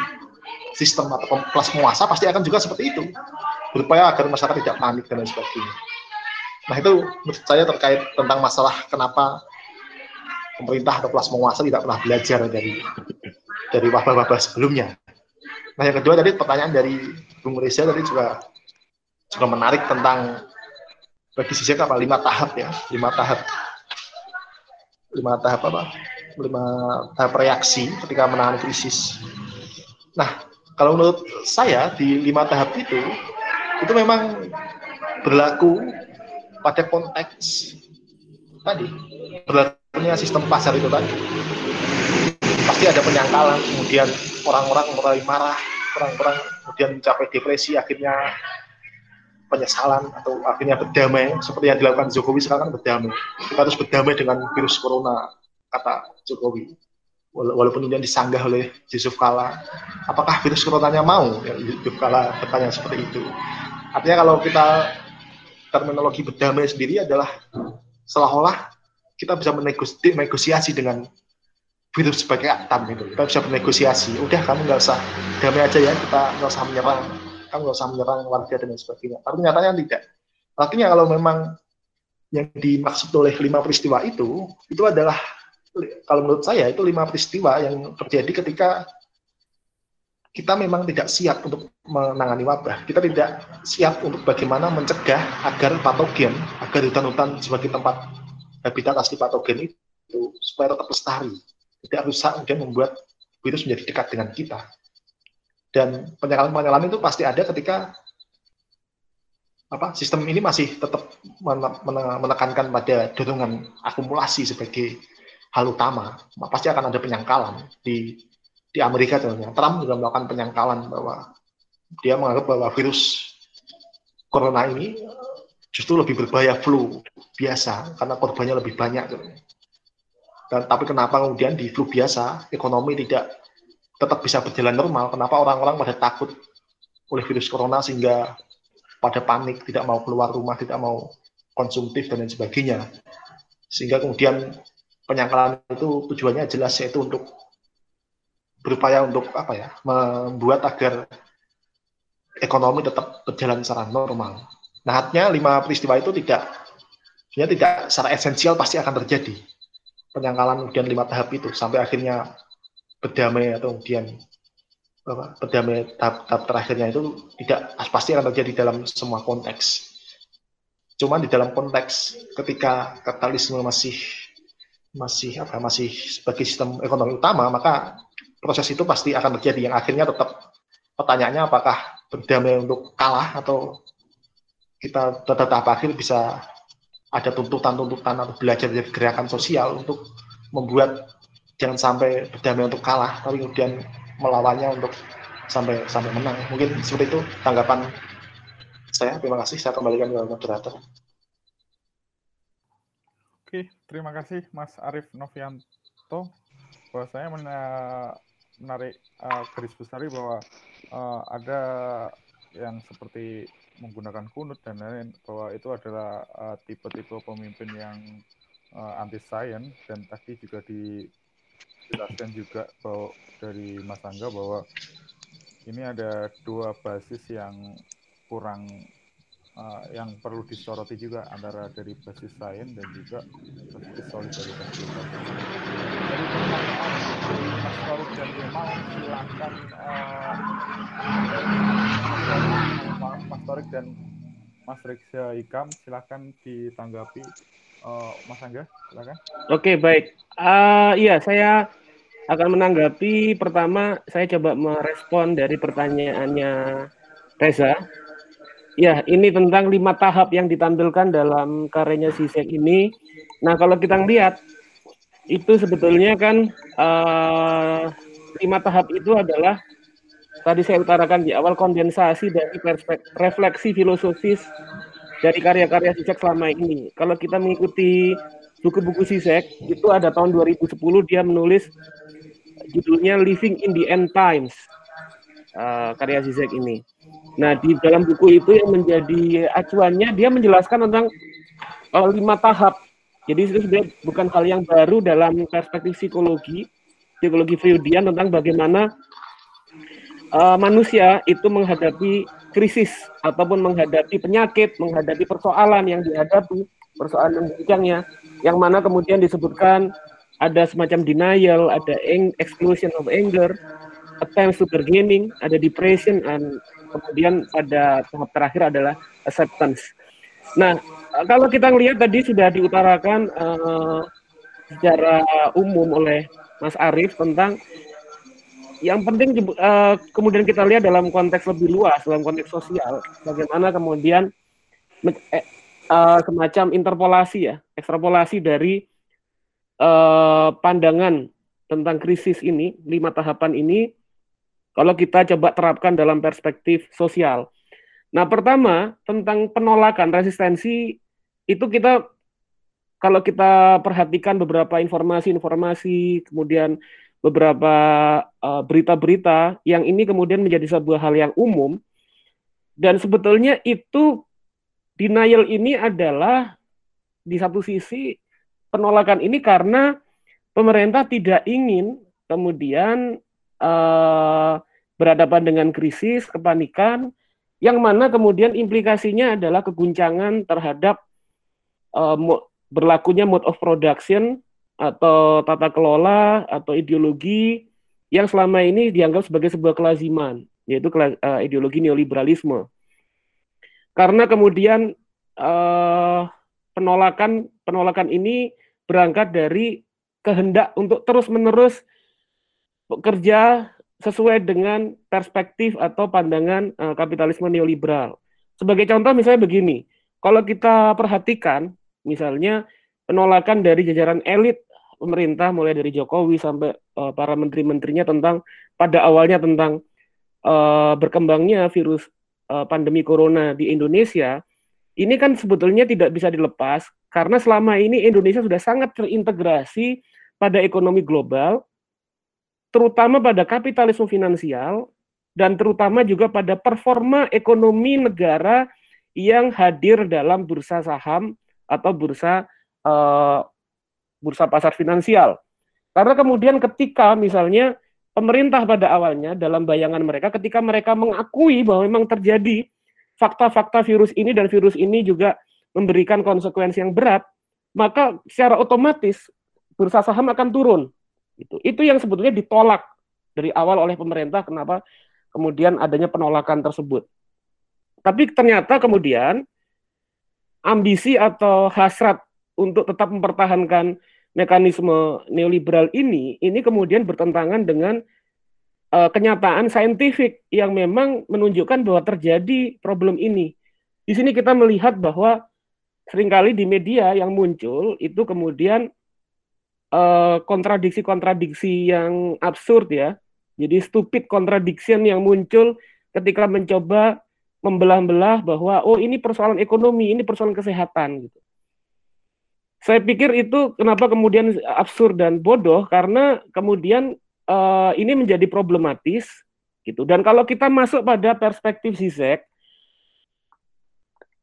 sistem atau kelas penguasa pasti akan juga seperti itu. Berupaya agar masyarakat tidak panik dan lain sebagainya. Nah itu menurut saya terkait tentang masalah kenapa pemerintah atau kelas penguasa tidak pernah belajar dari dari wabah-wabah sebelumnya. Nah yang kedua tadi pertanyaan dari Bung Reza tadi juga juga menarik tentang bagi sisi apa lima tahap ya lima tahap lima tahap apa lima tahap reaksi ketika menahan krisis. Nah kalau menurut saya di lima tahap itu itu memang berlaku pada konteks tadi berlakunya sistem pasar itu tadi. Pasti ada penyangkalan kemudian orang-orang mulai marah orang-orang kemudian mencapai depresi akhirnya penyesalan atau akhirnya berdamai. Seperti yang dilakukan Jokowi sekarang berdamai. Kita harus berdamai dengan virus corona kata Jokowi walaupun ini disanggah oleh Yusuf Kala apakah virus coronanya mau ya, Yusuf Kala bertanya seperti itu artinya kalau kita terminologi berdamai sendiri adalah seolah-olah kita bisa menegosiasi dengan virus sebagai atam gitu. Kita bisa bernegosiasi. Udah kamu nggak usah damai aja ya, kita nggak usah menyerang. Kamu nggak usah menyerang warga dan sebagainya. Tapi nyatanya tidak. Artinya kalau memang yang dimaksud oleh lima peristiwa itu, itu adalah kalau menurut saya itu lima peristiwa yang terjadi ketika kita memang tidak siap untuk menangani wabah. Kita tidak siap untuk bagaimana mencegah agar patogen, agar hutan-hutan sebagai tempat habitat asli patogen itu supaya tetap lestari, tidak rusak kemudian membuat virus menjadi dekat dengan kita. Dan penyakalan-penyakalan itu pasti ada ketika apa sistem ini masih tetap menekankan pada dorongan akumulasi sebagai hal utama, pasti akan ada penyangkalan di di Amerika contohnya, Trump juga melakukan penyangkalan bahwa dia menganggap bahwa virus corona ini justru lebih berbahaya flu biasa karena korbannya lebih banyak. Dan, tapi kenapa kemudian di flu biasa ekonomi tidak tetap bisa berjalan normal, kenapa orang-orang pada takut oleh virus corona sehingga pada panik, tidak mau keluar rumah, tidak mau konsumtif dan lain sebagainya. Sehingga kemudian penyangkalan itu tujuannya jelas yaitu untuk berupaya untuk apa ya membuat agar ekonomi tetap berjalan secara normal. Nah, artinya lima peristiwa itu tidak sebenarnya tidak secara esensial pasti akan terjadi penyangkalan kemudian lima tahap itu sampai akhirnya berdamai atau kemudian apa, berdamai tahap, tahap terakhirnya itu tidak pasti akan terjadi dalam semua konteks. Cuman di dalam konteks ketika kapitalisme masih masih apa masih sebagai sistem ekonomi utama maka proses itu pasti akan terjadi. Yang akhirnya tetap pertanyaannya apakah berdamai untuk kalah atau kita tetap akhir bisa ada tuntutan-tuntutan atau belajar dari gerakan sosial untuk membuat jangan sampai berdamai untuk kalah tapi kemudian melawannya untuk sampai sampai menang. Mungkin seperti itu tanggapan saya. Terima kasih. Saya kembalikan ke moderator Oke, terima kasih Mas Arief Novianto. Bahwa saya menarik uh, garis besar bahwa uh, ada yang seperti menggunakan kunut dan lain-lain bahwa itu adalah tipe-tipe uh, pemimpin yang uh, anti science dan tadi juga dijelaskan juga bahwa dari Mas Angga bahwa ini ada dua basis yang kurang uh, yang perlu disoroti juga antara dari basis sains dan juga basis solidaritas kita. Dari teman-teman Mas Faruk dan Jamal silakan uh, Mas Tarik dan Mas Riksa Ikam silakan ditanggapi uh, Mas Angga silakan. Oke baik. Uh, iya saya akan menanggapi pertama saya coba merespon dari pertanyaannya Reza Ya, ini tentang lima tahap yang ditampilkan dalam karyanya Sisek ini. Nah, kalau kita lihat itu sebetulnya kan uh, lima tahap itu adalah tadi saya utarakan di awal kondensasi dari refleksi filosofis dari karya-karya Sisek selama ini. Kalau kita mengikuti buku-buku Sisek, itu ada tahun 2010 dia menulis judulnya Living in the End Times, uh, karya Sisek ini. Nah, di dalam buku itu yang menjadi acuannya dia menjelaskan tentang uh, lima tahap. Jadi itu sebenarnya bukan hal yang baru dalam perspektif psikologi, psikologi Freudian tentang bagaimana uh, manusia itu menghadapi krisis ataupun menghadapi penyakit, menghadapi persoalan yang dihadapi, persoalan yang yang mana kemudian disebutkan ada semacam denial, ada exclusion of anger, attempts to bargaining, ada depression, and kemudian pada tahap terakhir adalah acceptance. Nah, kalau kita lihat tadi sudah diutarakan uh, secara umum oleh Mas Arief tentang yang penting uh, kemudian kita lihat dalam konteks lebih luas, dalam konteks sosial, bagaimana kemudian uh, semacam interpolasi ya, ekstrapolasi dari uh, pandangan tentang krisis ini, lima tahapan ini kalau kita coba terapkan dalam perspektif sosial. Nah, pertama tentang penolakan resistensi itu kita kalau kita perhatikan beberapa informasi-informasi, kemudian beberapa uh, berita-berita yang ini kemudian menjadi sebuah hal yang umum dan sebetulnya itu denial ini adalah di satu sisi penolakan ini karena pemerintah tidak ingin kemudian uh, berhadapan dengan krisis, kepanikan, yang mana kemudian implikasinya adalah keguncangan terhadap uh, berlakunya mode of production atau tata kelola atau ideologi yang selama ini dianggap sebagai sebuah kelaziman, yaitu uh, ideologi neoliberalisme. Karena kemudian uh, penolakan penolakan ini berangkat dari kehendak untuk terus-menerus bekerja sesuai dengan perspektif atau pandangan uh, kapitalisme neoliberal. Sebagai contoh misalnya begini, kalau kita perhatikan misalnya penolakan dari jajaran elit pemerintah mulai dari Jokowi sampai uh, para menteri-menterinya tentang pada awalnya tentang uh, berkembangnya virus uh, pandemi corona di Indonesia, ini kan sebetulnya tidak bisa dilepas karena selama ini Indonesia sudah sangat terintegrasi pada ekonomi global terutama pada kapitalisme finansial dan terutama juga pada performa ekonomi negara yang hadir dalam bursa saham atau bursa uh, bursa pasar finansial. Karena kemudian ketika misalnya pemerintah pada awalnya dalam bayangan mereka ketika mereka mengakui bahwa memang terjadi fakta-fakta virus ini dan virus ini juga memberikan konsekuensi yang berat, maka secara otomatis bursa saham akan turun. Itu itu yang sebetulnya ditolak dari awal oleh pemerintah kenapa kemudian adanya penolakan tersebut. Tapi ternyata kemudian ambisi atau hasrat untuk tetap mempertahankan mekanisme neoliberal ini ini kemudian bertentangan dengan uh, kenyataan saintifik yang memang menunjukkan bahwa terjadi problem ini. Di sini kita melihat bahwa sering kali di media yang muncul itu kemudian eh, kontradiksi-kontradiksi yang absurd ya. Jadi stupid contradiction yang muncul ketika mencoba membelah-belah bahwa oh ini persoalan ekonomi, ini persoalan kesehatan gitu. Saya pikir itu kenapa kemudian absurd dan bodoh karena kemudian uh, ini menjadi problematis gitu. Dan kalau kita masuk pada perspektif Zizek,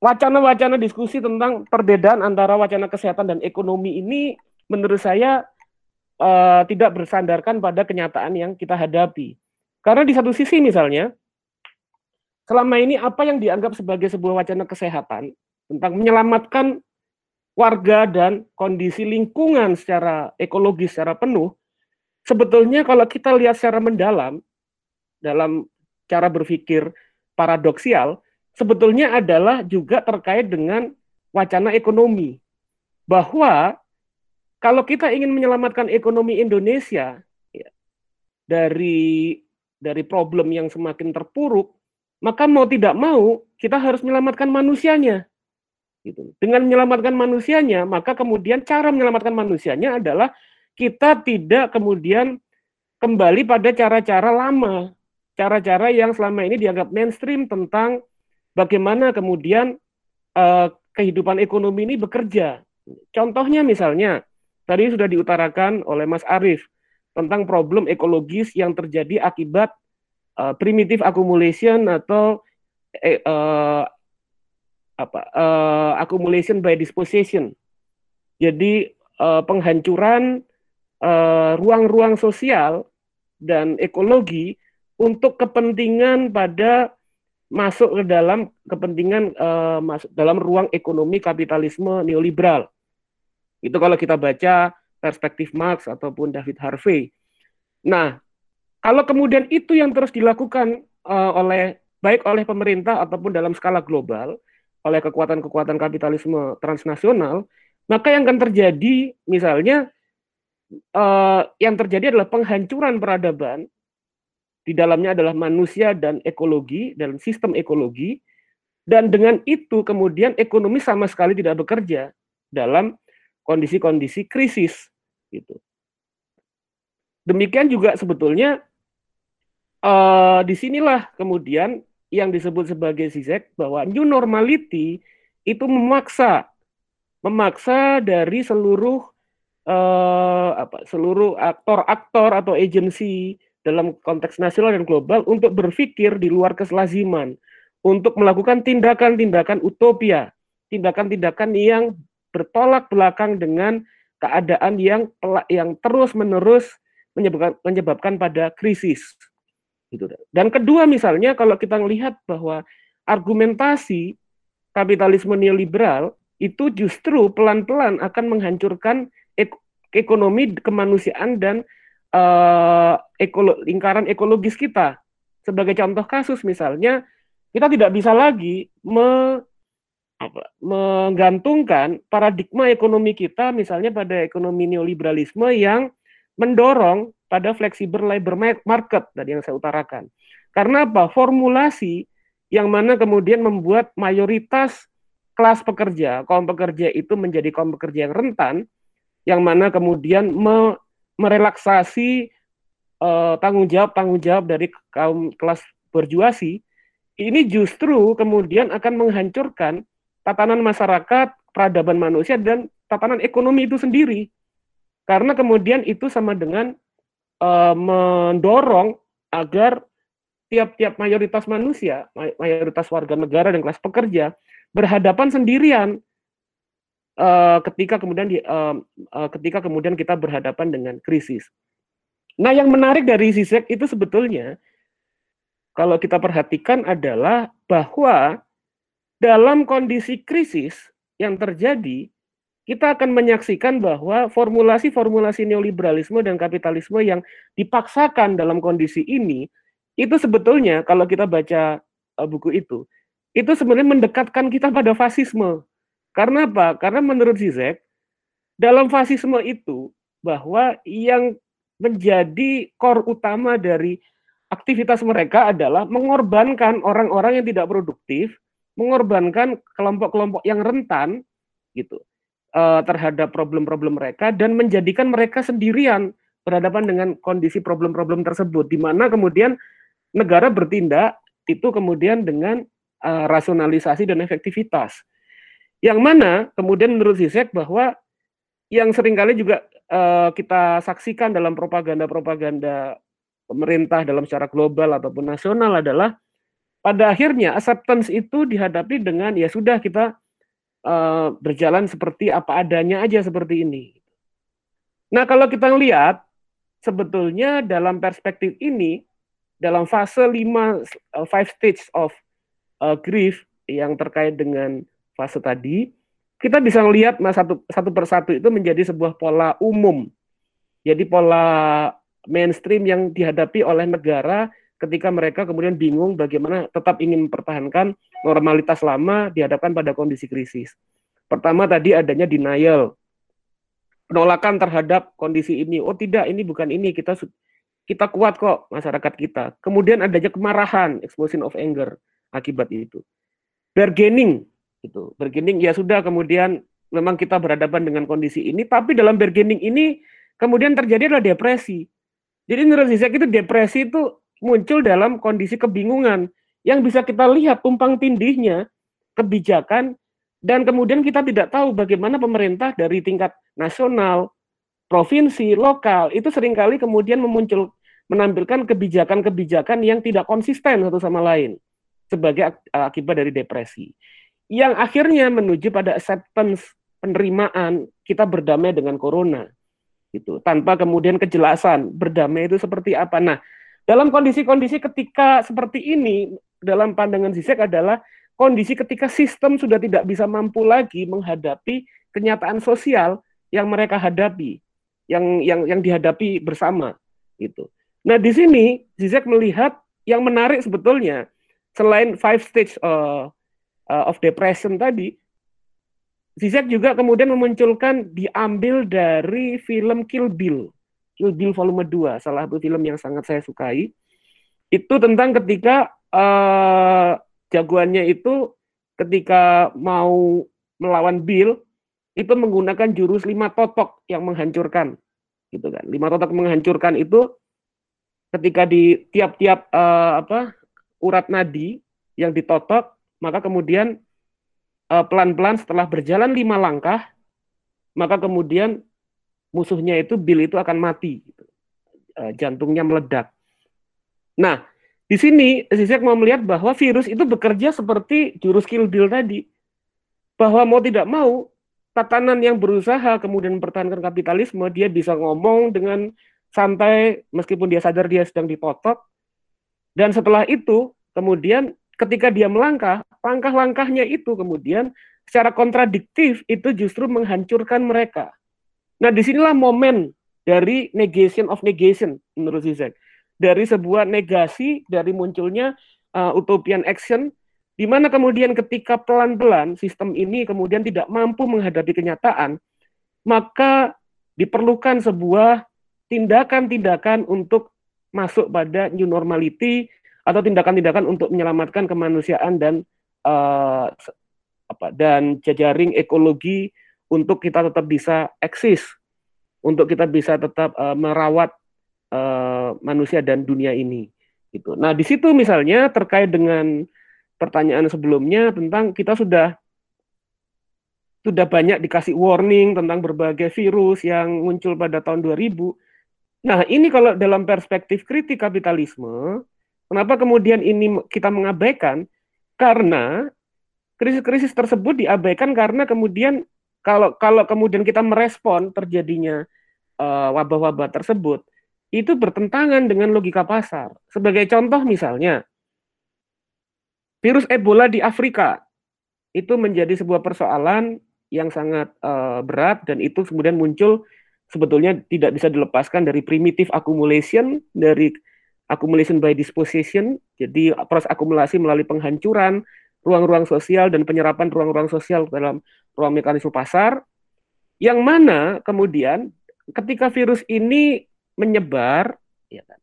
wacana-wacana diskusi tentang perbedaan antara wacana kesehatan dan ekonomi ini menurut saya uh, tidak bersandarkan pada kenyataan yang kita hadapi. Karena di satu sisi misalnya, selama ini apa yang dianggap sebagai sebuah wacana kesehatan tentang menyelamatkan warga dan kondisi lingkungan secara ekologis secara penuh sebetulnya kalau kita lihat secara mendalam dalam cara berpikir paradoksial, sebetulnya adalah juga terkait dengan wacana ekonomi. Bahwa kalau kita ingin menyelamatkan ekonomi Indonesia ya, dari dari problem yang semakin terpuruk, maka mau tidak mau kita harus menyelamatkan manusianya. Gitu. Dengan menyelamatkan manusianya, maka kemudian cara menyelamatkan manusianya adalah kita tidak kemudian kembali pada cara-cara lama, cara-cara yang selama ini dianggap mainstream tentang bagaimana kemudian uh, kehidupan ekonomi ini bekerja. Contohnya misalnya, tadi sudah diutarakan oleh Mas Arief tentang problem ekologis yang terjadi akibat uh, primitive accumulation atau uh, apa uh, accumulation by disposition. Jadi uh, penghancuran Eh, ruang-ruang uh, sosial dan ekologi untuk kepentingan pada masuk ke dalam kepentingan uh, masuk dalam ruang ekonomi kapitalisme neoliberal. Itu kalau kita baca perspektif Marx ataupun David Harvey. Nah, kalau kemudian itu yang terus dilakukan uh, oleh baik oleh pemerintah ataupun dalam skala global oleh kekuatan-kekuatan kapitalisme transnasional, maka yang akan terjadi misalnya uh, yang terjadi adalah penghancuran peradaban di dalamnya adalah manusia dan ekologi dalam sistem ekologi dan dengan itu kemudian ekonomi sama sekali tidak bekerja dalam kondisi-kondisi krisis gitu. Demikian juga sebetulnya uh, di sinilah kemudian yang disebut sebagai Zizek bahwa new normality itu memaksa memaksa dari seluruh uh, apa seluruh aktor-aktor atau agensi dalam konteks nasional dan global untuk berpikir di luar keselaziman, untuk melakukan tindakan-tindakan utopia, tindakan-tindakan yang bertolak belakang dengan keadaan yang yang terus-menerus menyebabkan menyebabkan pada krisis. Gitu. Dan kedua misalnya kalau kita melihat bahwa argumentasi kapitalisme neoliberal itu justru pelan-pelan akan menghancurkan ek ekonomi kemanusiaan dan uh, ekolo lingkaran ekologis kita. Sebagai contoh kasus misalnya, kita tidak bisa lagi me, apa, menggantungkan paradigma ekonomi kita misalnya pada ekonomi neoliberalisme yang mendorong pada fleksibel labor market tadi yang saya utarakan. Karena apa? Formulasi yang mana kemudian membuat mayoritas kelas pekerja, kaum pekerja itu menjadi kaum pekerja yang rentan, yang mana kemudian me merelaksasi uh, tanggung jawab tanggung jawab dari kaum kelas berjuasi ini justru kemudian akan menghancurkan tatanan masyarakat, peradaban manusia dan tatanan ekonomi itu sendiri. Karena kemudian itu sama dengan uh, mendorong agar tiap-tiap mayoritas manusia, mayoritas warga negara dan kelas pekerja berhadapan sendirian uh, ketika kemudian di, uh, uh, ketika kemudian kita berhadapan dengan krisis. Nah, yang menarik dari Zizek itu sebetulnya kalau kita perhatikan adalah bahwa dalam kondisi krisis yang terjadi, kita akan menyaksikan bahwa formulasi-formulasi neoliberalisme dan kapitalisme yang dipaksakan dalam kondisi ini, itu sebetulnya kalau kita baca uh, buku itu, itu sebenarnya mendekatkan kita pada fasisme. Karena apa? Karena menurut Zizek, dalam fasisme itu, bahwa yang menjadi core utama dari aktivitas mereka adalah mengorbankan orang-orang yang tidak produktif, mengorbankan kelompok-kelompok yang rentan gitu uh, terhadap problem-problem mereka dan menjadikan mereka sendirian berhadapan dengan kondisi problem-problem tersebut di mana kemudian negara bertindak itu kemudian dengan uh, rasionalisasi dan efektivitas. Yang mana kemudian menurut Zizek bahwa yang sering kali juga uh, kita saksikan dalam propaganda-propaganda pemerintah dalam secara global ataupun nasional adalah pada akhirnya acceptance itu dihadapi dengan ya sudah kita uh, berjalan seperti apa adanya aja seperti ini. Nah kalau kita lihat sebetulnya dalam perspektif ini dalam fase 5 uh, five stage of uh, grief yang terkait dengan fase tadi kita bisa melihat mas satu satu persatu itu menjadi sebuah pola umum. Jadi pola mainstream yang dihadapi oleh negara ketika mereka kemudian bingung bagaimana tetap ingin mempertahankan normalitas lama dihadapkan pada kondisi krisis. Pertama tadi adanya denial, penolakan terhadap kondisi ini. Oh tidak, ini bukan ini kita kita kuat kok masyarakat kita. Kemudian adanya kemarahan, explosion of anger akibat itu. Bargaining, itu bargaining ya sudah kemudian memang kita berhadapan dengan kondisi ini, tapi dalam bargaining ini kemudian terjadi adalah depresi. Jadi menurut Zizek itu depresi itu muncul dalam kondisi kebingungan yang bisa kita lihat tumpang tindihnya kebijakan dan kemudian kita tidak tahu bagaimana pemerintah dari tingkat nasional, provinsi, lokal itu sering kali kemudian memuncul menampilkan kebijakan-kebijakan yang tidak konsisten satu sama lain sebagai akibat dari depresi. Yang akhirnya menuju pada acceptance penerimaan kita berdamai dengan corona gitu tanpa kemudian kejelasan berdamai itu seperti apa nah dalam kondisi-kondisi ketika seperti ini dalam pandangan Zizek adalah kondisi ketika sistem sudah tidak bisa mampu lagi menghadapi kenyataan sosial yang mereka hadapi yang yang yang dihadapi bersama gitu nah di sini Zizek melihat yang menarik sebetulnya selain five stage uh, uh, of depression tadi Zizek juga kemudian memunculkan diambil dari film Kill Bill. Bill volume 2, salah satu film yang sangat saya sukai. Itu tentang ketika uh, jagoannya itu ketika mau melawan Bill itu menggunakan jurus lima totok yang menghancurkan gitu kan. Lima totok menghancurkan itu ketika di tiap-tiap uh, apa urat nadi yang ditotok maka kemudian Eh, pelan-pelan setelah berjalan lima langkah, maka kemudian musuhnya itu Bill itu akan mati, gitu. uh, jantungnya meledak. Nah, di sini Zizek mau melihat bahwa virus itu bekerja seperti jurus kill Bill tadi, bahwa mau tidak mau tatanan yang berusaha kemudian mempertahankan kapitalisme, dia bisa ngomong dengan santai meskipun dia sadar dia sedang ditotok, dan setelah itu kemudian ketika dia melangkah, langkah-langkahnya itu kemudian secara kontradiktif itu justru menghancurkan mereka. Nah, di sinilah momen dari negation of negation menurut Zizek. Dari sebuah negasi dari munculnya uh, utopian action di mana kemudian ketika pelan-pelan sistem ini kemudian tidak mampu menghadapi kenyataan, maka diperlukan sebuah tindakan-tindakan untuk masuk pada new normality atau tindakan-tindakan untuk menyelamatkan kemanusiaan dan uh, apa dan jajaring ekologi untuk kita tetap bisa eksis, untuk kita bisa tetap uh, merawat uh, manusia dan dunia ini. Gitu. Nah, di situ misalnya terkait dengan pertanyaan sebelumnya tentang kita sudah sudah banyak dikasih warning tentang berbagai virus yang muncul pada tahun 2000. Nah, ini kalau dalam perspektif kritik kapitalisme, kenapa kemudian ini kita mengabaikan? Karena krisis-krisis tersebut diabaikan karena kemudian kalau kalau kemudian kita merespon terjadinya uh, wabah-wabah tersebut, itu bertentangan dengan logika pasar. Sebagai contoh misalnya, virus Ebola di Afrika itu menjadi sebuah persoalan yang sangat uh, berat dan itu kemudian muncul sebetulnya tidak bisa dilepaskan dari primitive accumulation, dari accumulation by disposition, jadi proses akumulasi melalui penghancuran ruang-ruang sosial dan penyerapan ruang-ruang sosial dalam ruang mekanisme pasar, yang mana kemudian ketika virus ini menyebar, ya kan,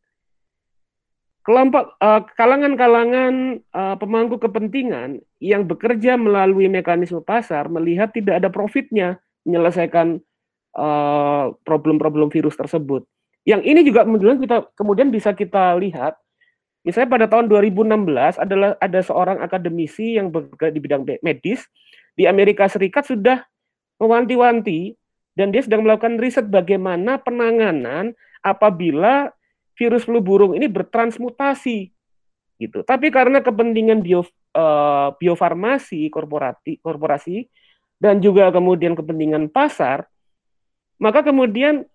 kelompok eh, kalangan-kalangan uh, pemangku kepentingan yang bekerja melalui mekanisme pasar melihat tidak ada profitnya menyelesaikan Eh, problem-problem uh, virus tersebut. Yang ini juga kemudian kita kemudian bisa kita lihat misalnya pada tahun 2016 adalah ada seorang akademisi yang bergerak di bidang medis di Amerika Serikat sudah mewanti-wanti dan dia sedang melakukan riset bagaimana penanganan apabila virus flu burung ini bertransmutasi gitu. Tapi karena kepentingan bio uh, biofarmasi korporasi korporasi dan juga kemudian kepentingan pasar maka kemudian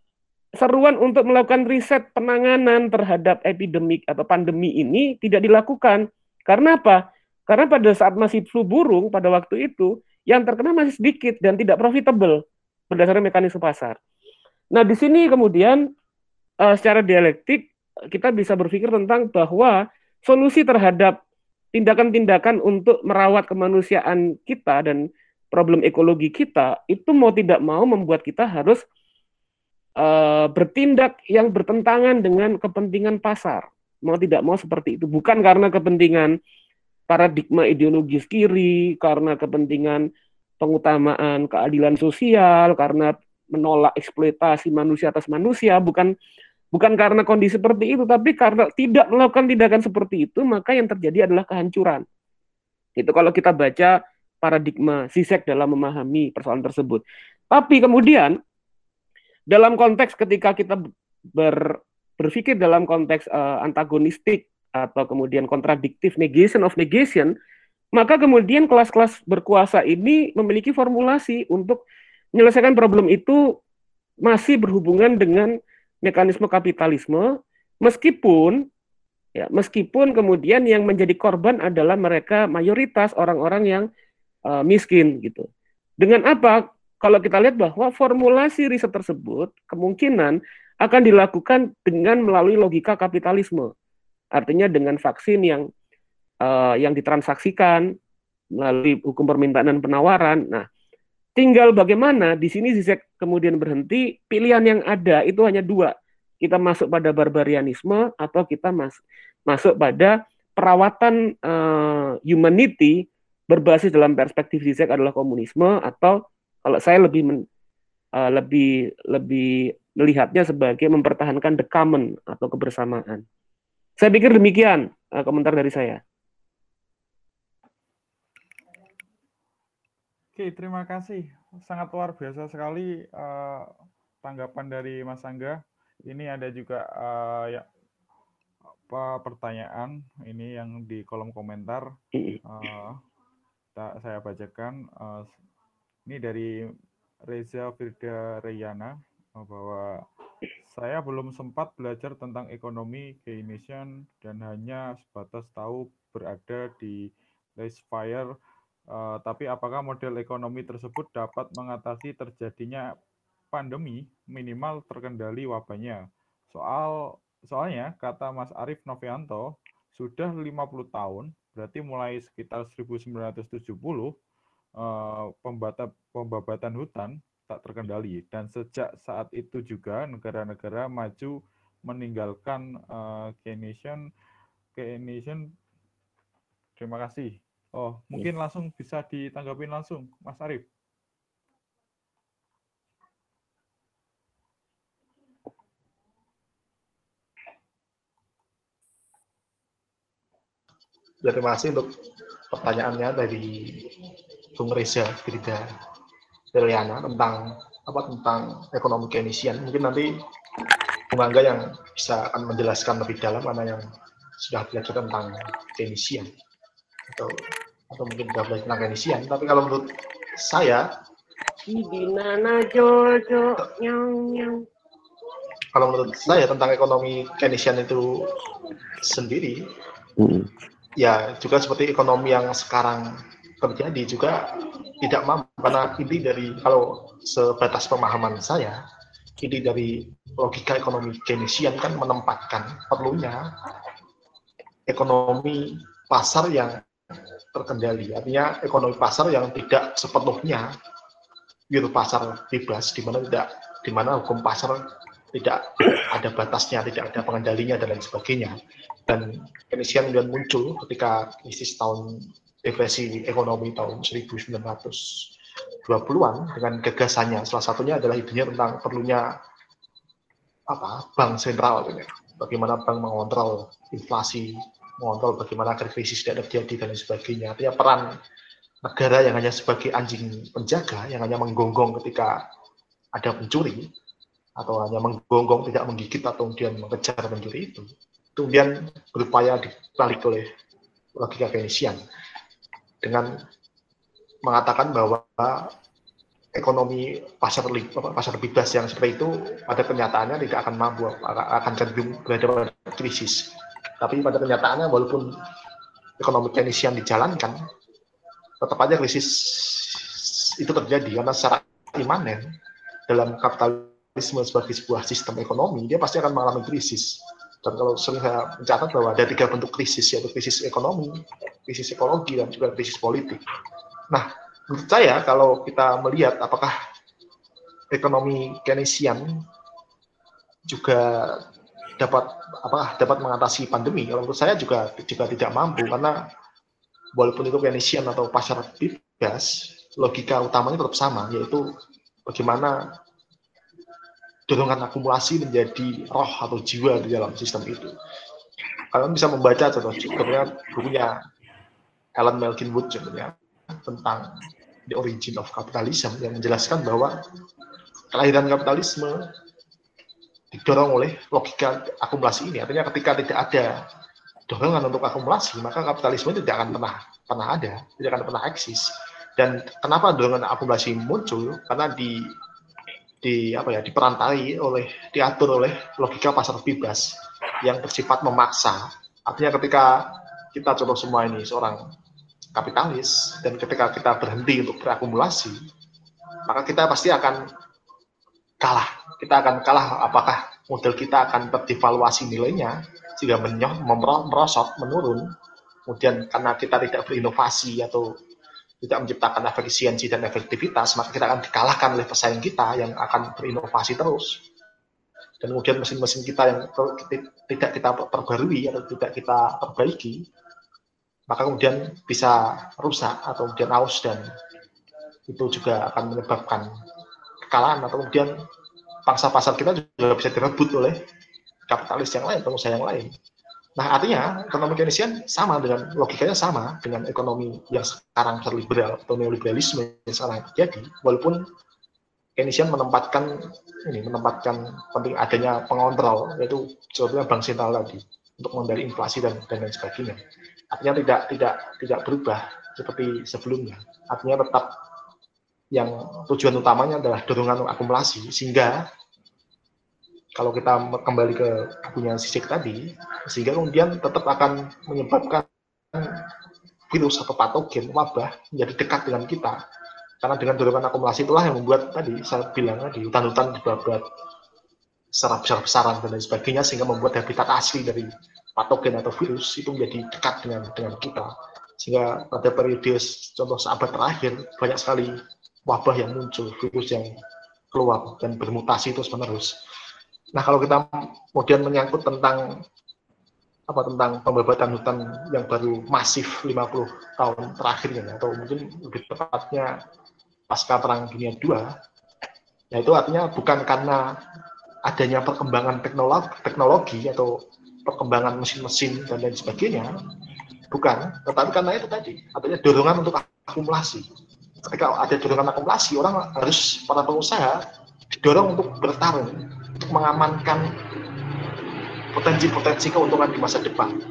seruan untuk melakukan riset penanganan terhadap epidemik atau pandemi ini tidak dilakukan. Karena apa? Karena pada saat masih flu burung pada waktu itu yang terkena masih sedikit dan tidak profitable berdasarkan mekanisme pasar. Nah, di sini kemudian uh, secara dialektik kita bisa berpikir tentang bahwa solusi terhadap tindakan-tindakan untuk merawat kemanusiaan kita dan problem ekologi kita itu mau tidak mau membuat kita harus uh, bertindak yang bertentangan dengan kepentingan pasar. Mau tidak mau seperti itu. Bukan karena kepentingan paradigma ideologis kiri, karena kepentingan pengutamaan keadilan sosial, karena menolak eksploitasi manusia atas manusia, bukan bukan karena kondisi seperti itu, tapi karena tidak melakukan tindakan seperti itu, maka yang terjadi adalah kehancuran. Itu kalau kita baca paradigma Sisek dalam memahami persoalan tersebut. Tapi kemudian dalam konteks ketika kita ber, berpikir dalam konteks uh, antagonistik atau kemudian kontradiktif negation of negation, maka kemudian kelas-kelas berkuasa ini memiliki formulasi untuk menyelesaikan problem itu masih berhubungan dengan mekanisme kapitalisme meskipun ya meskipun kemudian yang menjadi korban adalah mereka mayoritas orang-orang yang uh, miskin gitu. Dengan apa? kalau kita lihat bahwa formulasi riset tersebut kemungkinan akan dilakukan dengan melalui logika kapitalisme. Artinya dengan vaksin yang uh, yang ditransaksikan melalui hukum permintaan dan penawaran. Nah, tinggal bagaimana di sini Zizek kemudian berhenti, pilihan yang ada itu hanya dua. Kita masuk pada barbarianisme atau kita mas masuk pada perawatan uh, humanity berbasis dalam perspektif Zizek adalah komunisme atau kalau saya lebih men, uh, lebih lebih melihatnya sebagai mempertahankan the common atau kebersamaan. Saya pikir demikian uh, komentar dari saya. Oke, terima kasih. Sangat luar biasa sekali uh, tanggapan dari Mas Angga. Ini ada juga uh, ya, apa pertanyaan ini yang di kolom komentar. Uh, saya bacakan. Uh, ini dari Reza Firda Reyana eh, bahwa saya belum sempat belajar tentang ekonomi Keynesian dan hanya sebatas tahu berada di Fire. Uh, tapi apakah model ekonomi tersebut dapat mengatasi terjadinya pandemi minimal terkendali wabahnya? Soal soalnya kata Mas Arief Novianto sudah 50 tahun, berarti mulai sekitar 1970 Eh, pembabatan hutan tak terkendali. Dan sejak saat itu juga negara-negara maju meninggalkan uh, Keynesian Keynesian terima kasih. Oh mungkin langsung bisa ditanggapi langsung Mas Arief ya, terima kasih untuk pertanyaannya dari Bung Reza Firda Deliana tentang apa tentang ekonomi Keynesian. Mungkin nanti Bung Angga yang bisa akan menjelaskan lebih dalam mana yang sudah belajar tentang Keynesian atau atau mungkin sudah belajar tentang Keynesian. Tapi kalau menurut saya, Ibinana Jojo nyong nyong. kalau menurut saya tentang ekonomi Keynesian itu sendiri, ya juga seperti ekonomi yang sekarang terjadi juga tidak mampu karena inti dari kalau sebatas pemahaman saya inti dari logika ekonomi Keynesian kan menempatkan perlunya ekonomi pasar yang terkendali artinya ekonomi pasar yang tidak sepenuhnya pure pasar bebas di mana tidak di mana hukum pasar tidak ada batasnya, tidak ada pengendalinya dan lain sebagainya. Dan Keynesian kemudian muncul ketika krisis tahun depresi ekonomi tahun 1920-an dengan gagasannya. Salah satunya adalah idenya tentang perlunya apa bank sentral, ya. bagaimana bank mengontrol inflasi, mengontrol bagaimana krisis tidak terjadi dan sebagainya. Artinya peran negara yang hanya sebagai anjing penjaga, yang hanya menggonggong ketika ada pencuri, atau hanya menggonggong tidak menggigit atau kemudian mengejar pencuri itu, kemudian berupaya dibalik oleh logika Keynesian dengan mengatakan bahwa ekonomi pasar pasar bebas yang seperti itu pada kenyataannya tidak akan mampu akan cenderung berada pada krisis. Tapi pada kenyataannya walaupun ekonomi Keynesian dijalankan, tetap aja krisis itu terjadi karena secara imanen dalam kapitalisme sebagai sebuah sistem ekonomi dia pasti akan mengalami krisis. Dan kalau sering saya mencatat bahwa ada tiga bentuk krisis yaitu krisis ekonomi, krisis ekologi dan juga krisis politik. Nah, menurut saya kalau kita melihat apakah ekonomi Keynesian juga dapat apa dapat mengatasi pandemi kalau menurut saya juga juga tidak mampu karena walaupun itu Keynesian atau pasar bebas logika utamanya tetap sama yaitu bagaimana dorongan akumulasi menjadi roh atau jiwa di dalam sistem itu. Kalian bisa membaca contohnya bukunya Alan Malkin Wood contohnya tentang The Origin of Capitalism yang menjelaskan bahwa kelahiran kapitalisme didorong oleh logika akumulasi ini. Artinya ketika tidak ada dorongan untuk akumulasi, maka kapitalisme tidak akan pernah pernah ada, tidak akan pernah eksis. Dan kenapa dorongan akumulasi muncul? Karena di di apa ya diperantai oleh diatur oleh logika pasar bebas yang bersifat memaksa. Artinya ketika kita contoh semua ini seorang kapitalis dan ketika kita berhenti untuk berakumulasi, maka kita pasti akan kalah. Kita akan kalah apakah model kita akan terdevaluasi nilainya sehingga merosot, menurun. Kemudian karena kita tidak berinovasi atau tidak menciptakan efisiensi dan efektivitas, maka kita akan dikalahkan oleh pesaing kita yang akan berinovasi terus. Dan kemudian mesin-mesin kita yang tidak kita perbarui atau tidak kita perbaiki, maka kemudian bisa rusak atau kemudian aus dan itu juga akan menyebabkan kekalahan atau kemudian pangsa pasar kita juga bisa direbut oleh kapitalis yang lain, pengusaha yang lain. Nah, artinya ekonomi Keynesian sama dengan logikanya sama dengan ekonomi yang sekarang liberal atau neoliberalisme yang sekarang terjadi, walaupun Keynesian menempatkan ini menempatkan penting adanya pengontrol yaitu sebetulnya bank sentral tadi untuk mengendali inflasi dan dan lain sebagainya. Artinya tidak tidak tidak berubah seperti sebelumnya. Artinya tetap yang tujuan utamanya adalah dorongan akumulasi sehingga kalau kita kembali ke punya sisik tadi, sehingga kemudian tetap akan menyebabkan virus atau patogen wabah menjadi dekat dengan kita. Karena dengan dorongan akumulasi itulah yang membuat tadi saya bilang tadi hutan-hutan dibabat secara besar-besaran dan lain sebagainya sehingga membuat habitat asli dari patogen atau virus itu menjadi dekat dengan dengan kita. Sehingga pada periode contoh seabad terakhir banyak sekali wabah yang muncul, virus yang keluar dan bermutasi terus menerus. Nah, kalau kita kemudian menyangkut tentang apa tentang pembabatan hutan yang baru masif 50 tahun terakhir ya, atau mungkin lebih tepatnya pasca perang dunia II, ya itu artinya bukan karena adanya perkembangan teknologi, teknologi atau perkembangan mesin-mesin dan lain sebagainya, bukan, tetapi karena itu tadi, artinya dorongan untuk akumulasi. Ketika ada dorongan akumulasi, orang harus para pengusaha didorong untuk bertarung untuk mengamankan potensi-potensi keuntungan di masa depan.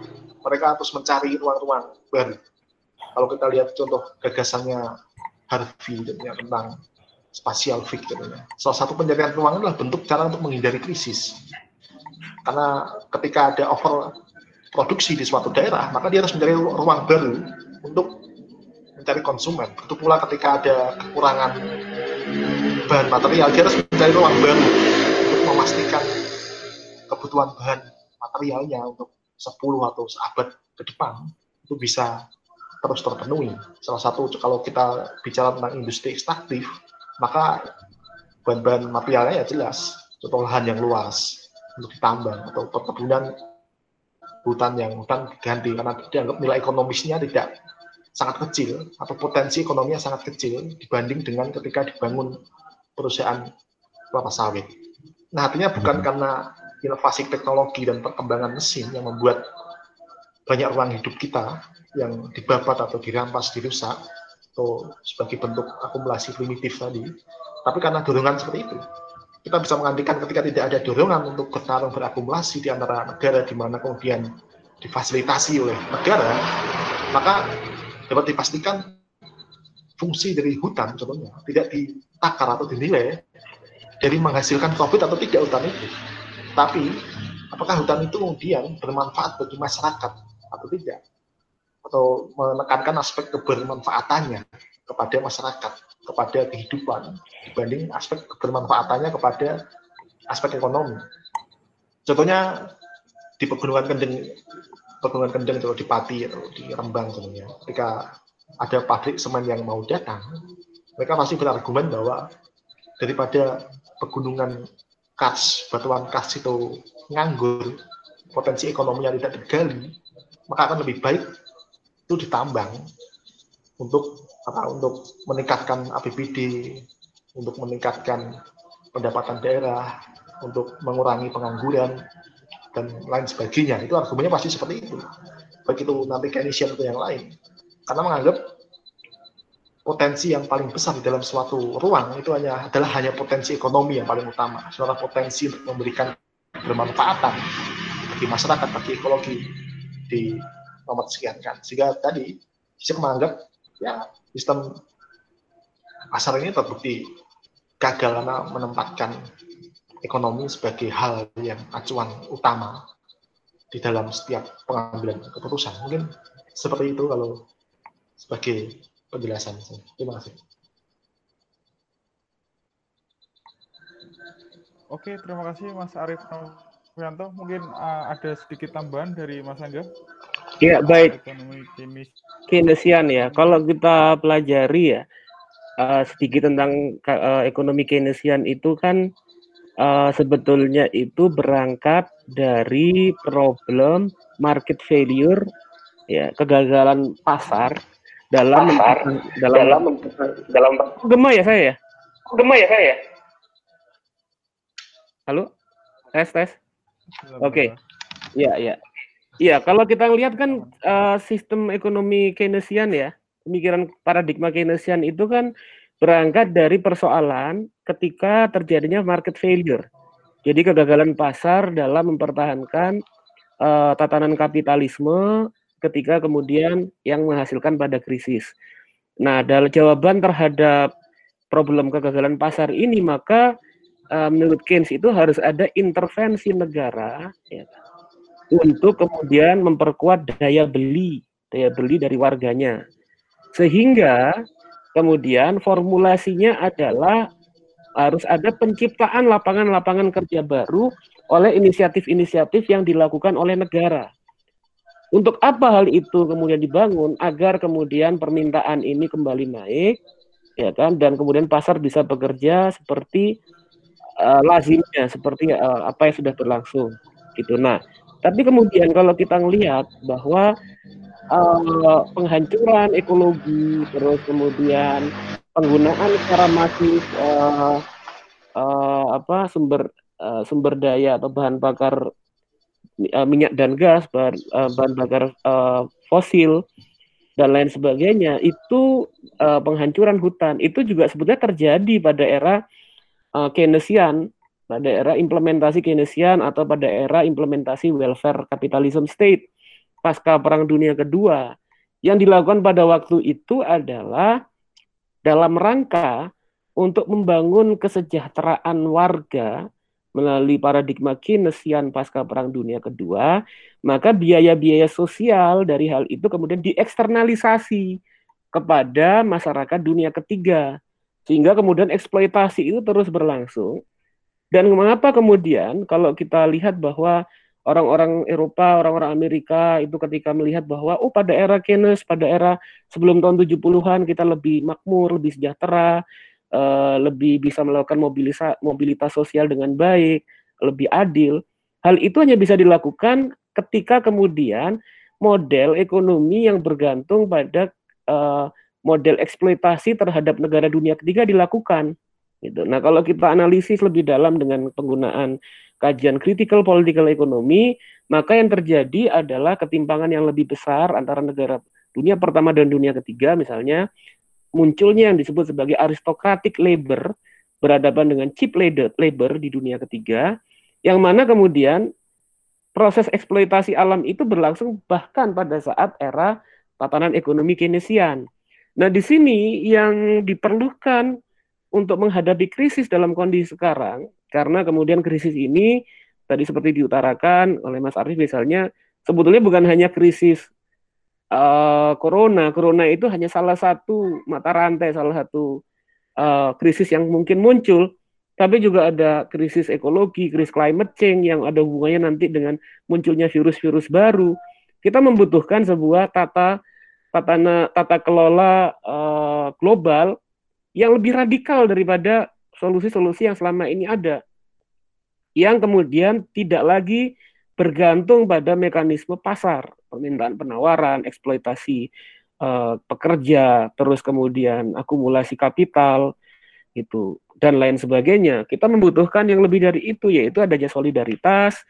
Mereka harus mencari ruang-ruang baru. Kalau kita lihat contoh gagasannya Harvey tentang spatial fix ya. Salah satu pencarian ruang adalah bentuk cara untuk menghindari krisis. Karena ketika ada over produksi di suatu daerah, maka dia harus mencari ruang baru untuk mencari konsumen. Begitu pula ketika ada kekurangan bahan material, dia harus mencari ruang baru untuk memastikan kebutuhan bahan materialnya untuk 10 atau seabad ke depan itu bisa terus terpenuhi. Salah satu kalau kita bicara tentang industri ekstraktif, maka bahan-bahan materialnya ya jelas, contoh lahan yang luas untuk ditambang atau perkebunan hutan yang hutan diganti karena dianggap nilai ekonomisnya tidak sangat kecil atau potensi ekonominya sangat kecil dibanding dengan ketika dibangun perusahaan kelapa sawit. Nah, artinya bukan hmm. karena inovasi teknologi dan perkembangan mesin yang membuat banyak ruang hidup kita yang dibabat atau dirampas, dirusak, atau sebagai bentuk akumulasi primitif tadi. Tapi karena dorongan seperti itu, kita bisa mengantikan ketika tidak ada dorongan untuk bertarung berakumulasi di antara negara di mana kemudian difasilitasi oleh negara, maka dapat dipastikan fungsi dari hutan contohnya tidak ditakar atau dinilai dari menghasilkan profit atau tidak hutan itu. Tapi apakah hutan itu kemudian bermanfaat bagi masyarakat atau tidak? Atau menekankan aspek kebermanfaatannya kepada masyarakat, kepada kehidupan, dibanding aspek kebermanfaatannya kepada aspek ekonomi. Contohnya di pegunungan kendeng, pegunungan kendeng atau di Pati atau di Rembang contohnya, ketika ada pabrik semen yang mau datang, mereka pasti berargumen bahwa daripada pegunungan kas, batuan kas itu nganggur, potensi ekonominya tidak tergali, maka akan lebih baik itu ditambang untuk apa untuk meningkatkan APBD, untuk meningkatkan pendapatan daerah, untuk mengurangi pengangguran dan lain sebagainya. Itu argumennya pasti seperti itu. Baik itu nanti Keynesian atau yang lain. Karena menganggap potensi yang paling besar di dalam suatu ruang itu hanya adalah hanya potensi ekonomi yang paling utama, secara potensi untuk memberikan bermanfaatan bagi masyarakat, bagi ekologi di nomor sekian kan. Sehingga tadi saya menganggap ya sistem pasar ini terbukti gagal karena menempatkan ekonomi sebagai hal yang acuan utama di dalam setiap pengambilan keputusan. Mungkin seperti itu kalau sebagai penjelasan. Terima kasih. Oke, terima kasih Mas Arief Novianto. Mungkin uh, ada sedikit tambahan dari Mas Angga. Ya, baik. Keynesian ya. Kalau kita pelajari ya, uh, sedikit tentang uh, ekonomi Keynesian itu kan uh, sebetulnya itu berangkat dari problem market failure ya kegagalan pasar dalam pasar, dalam dalam dalam gema ya saya ya? Gema ya saya ya? Halo? Tes tes? Oke. okay. ya ya ya kalau kita lihat kan uh, sistem ekonomi Keynesian ya pemikiran paradigma Keynesian itu kan berangkat dari persoalan ketika terjadinya market failure jadi kegagalan pasar dalam mempertahankan uh, tatanan kapitalisme ketika kemudian yang menghasilkan pada krisis. Nah, dalam jawaban terhadap problem kegagalan pasar ini, maka uh, menurut Keynes itu harus ada intervensi negara ya, untuk kemudian memperkuat daya beli, daya beli dari warganya. Sehingga kemudian formulasinya adalah harus ada penciptaan lapangan-lapangan kerja baru oleh inisiatif-inisiatif yang dilakukan oleh negara. Untuk apa hal itu kemudian dibangun agar kemudian permintaan ini kembali naik, ya kan, dan kemudian pasar bisa bekerja seperti uh, lazimnya, seperti uh, apa yang sudah berlangsung, gitu. Nah, tapi kemudian kalau kita melihat bahwa uh, penghancuran ekologi, terus kemudian penggunaan secara masif uh, uh, apa sumber uh, sumber daya atau bahan bakar uh, minyak dan gas, bahan, uh, bahan bakar uh, fosil dan lain sebagainya itu uh, penghancuran hutan. Itu juga sebetulnya terjadi pada era uh, Keynesian pada era implementasi Keynesian atau pada era implementasi welfare capitalism state pasca Perang Dunia Kedua. Yang dilakukan pada waktu itu adalah dalam rangka untuk membangun kesejahteraan warga melalui paradigma Keynesian pasca Perang Dunia Kedua, maka biaya-biaya sosial dari hal itu kemudian dieksternalisasi kepada masyarakat dunia ketiga. Sehingga kemudian eksploitasi itu terus berlangsung. Dan mengapa kemudian kalau kita lihat bahwa orang-orang Eropa, orang-orang Amerika itu ketika melihat bahwa oh pada era Keynes, pada era sebelum tahun 70-an kita lebih makmur, lebih sejahtera, uh, lebih bisa melakukan mobilisa, mobilitas sosial dengan baik, lebih adil. Hal itu hanya bisa dilakukan ketika kemudian model ekonomi yang bergantung pada uh, model eksploitasi terhadap negara dunia ketiga dilakukan. Gitu. Nah, kalau kita analisis lebih dalam dengan penggunaan kajian critical political economy, maka yang terjadi adalah ketimpangan yang lebih besar antara negara dunia pertama dan dunia ketiga, misalnya munculnya yang disebut sebagai aristocratic labor berhadapan dengan cheap labor di dunia ketiga, yang mana kemudian proses eksploitasi alam itu berlangsung bahkan pada saat era tatanan ekonomi Keynesian. Nah, di sini yang diperlukan untuk menghadapi krisis dalam kondisi sekarang, karena kemudian krisis ini tadi seperti diutarakan oleh Mas Arief misalnya, sebetulnya bukan hanya krisis uh, corona, corona itu hanya salah satu mata rantai, salah satu uh, krisis yang mungkin muncul, tapi juga ada krisis ekologi, krisis climate change yang ada hubungannya nanti dengan munculnya virus-virus baru. Kita membutuhkan sebuah tata tata tata kelola uh, global yang lebih radikal daripada solusi-solusi yang selama ini ada yang kemudian tidak lagi bergantung pada mekanisme pasar permintaan penawaran eksploitasi uh, pekerja terus kemudian akumulasi kapital itu dan lain sebagainya. Kita membutuhkan yang lebih dari itu yaitu adanya solidaritas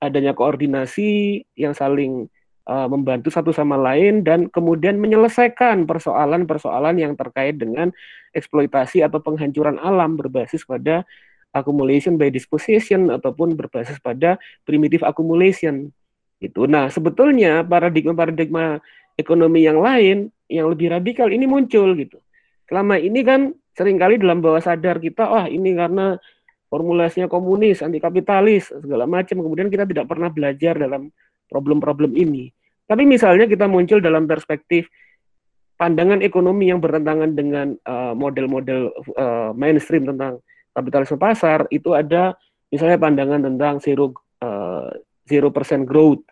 adanya koordinasi yang saling uh, membantu satu sama lain dan kemudian menyelesaikan persoalan-persoalan yang terkait dengan eksploitasi atau penghancuran alam berbasis pada accumulation by disposition ataupun berbasis pada primitive accumulation itu. Nah, sebetulnya paradigma-paradigma ekonomi yang lain yang lebih radikal ini muncul gitu. Selama ini kan sering kali dalam bawah sadar kita, wah oh, ini karena formulasinya komunis, anti kapitalis, segala macam. Kemudian kita tidak pernah belajar dalam problem-problem ini. Tapi misalnya kita muncul dalam perspektif pandangan ekonomi yang bertentangan dengan uh, model-model uh, mainstream tentang kapitalisme pasar, itu ada misalnya pandangan tentang zero uh, zero percent growth.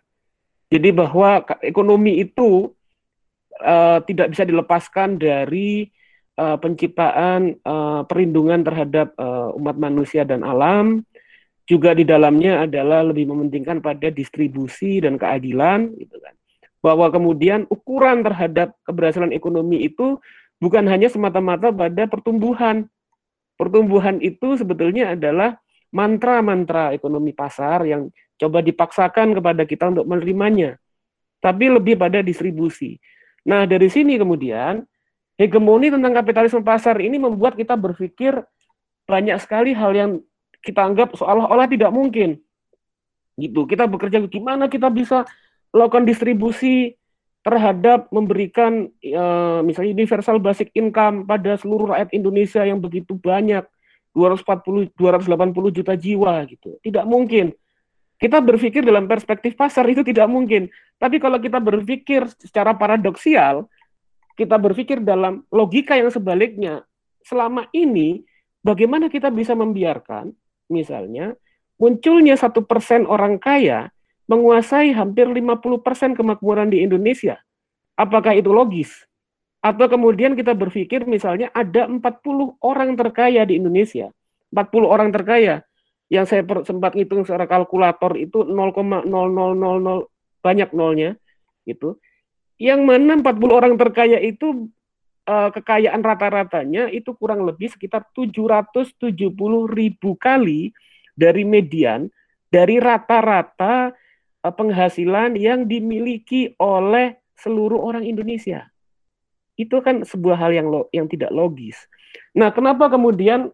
Jadi bahwa ekonomi itu uh, tidak bisa dilepaskan dari uh, penciptaan uh, perlindungan terhadap uh, umat manusia dan alam, juga di dalamnya adalah lebih mementingkan pada distribusi dan keadilan, gitu kan bahwa kemudian ukuran terhadap keberhasilan ekonomi itu bukan hanya semata-mata pada pertumbuhan. Pertumbuhan itu sebetulnya adalah mantra-mantra ekonomi pasar yang coba dipaksakan kepada kita untuk menerimanya. Tapi lebih pada distribusi. Nah, dari sini kemudian hegemoni tentang kapitalisme pasar ini membuat kita berpikir banyak sekali hal yang kita anggap seolah-olah tidak mungkin. Gitu. Kita bekerja gimana kita bisa melakukan distribusi terhadap memberikan uh, misalnya universal basic income pada seluruh rakyat Indonesia yang begitu banyak 240 280 juta jiwa gitu. Tidak mungkin. Kita berpikir dalam perspektif pasar itu tidak mungkin. Tapi kalau kita berpikir secara paradoksial, kita berpikir dalam logika yang sebaliknya. Selama ini bagaimana kita bisa membiarkan misalnya munculnya satu persen orang kaya menguasai hampir 50% kemakmuran di Indonesia. Apakah itu logis? Atau kemudian kita berpikir misalnya ada 40 orang terkaya di Indonesia. 40 orang terkaya yang saya sempat hitung secara kalkulator itu 0,0000 banyak nolnya gitu. Yang mana 40 orang terkaya itu uh, kekayaan rata-ratanya itu kurang lebih sekitar 770 ribu kali dari median dari rata-rata Eh, penghasilan yang dimiliki oleh seluruh orang Indonesia. Itu kan sebuah hal yang lo, yang tidak logis. Nah, kenapa kemudian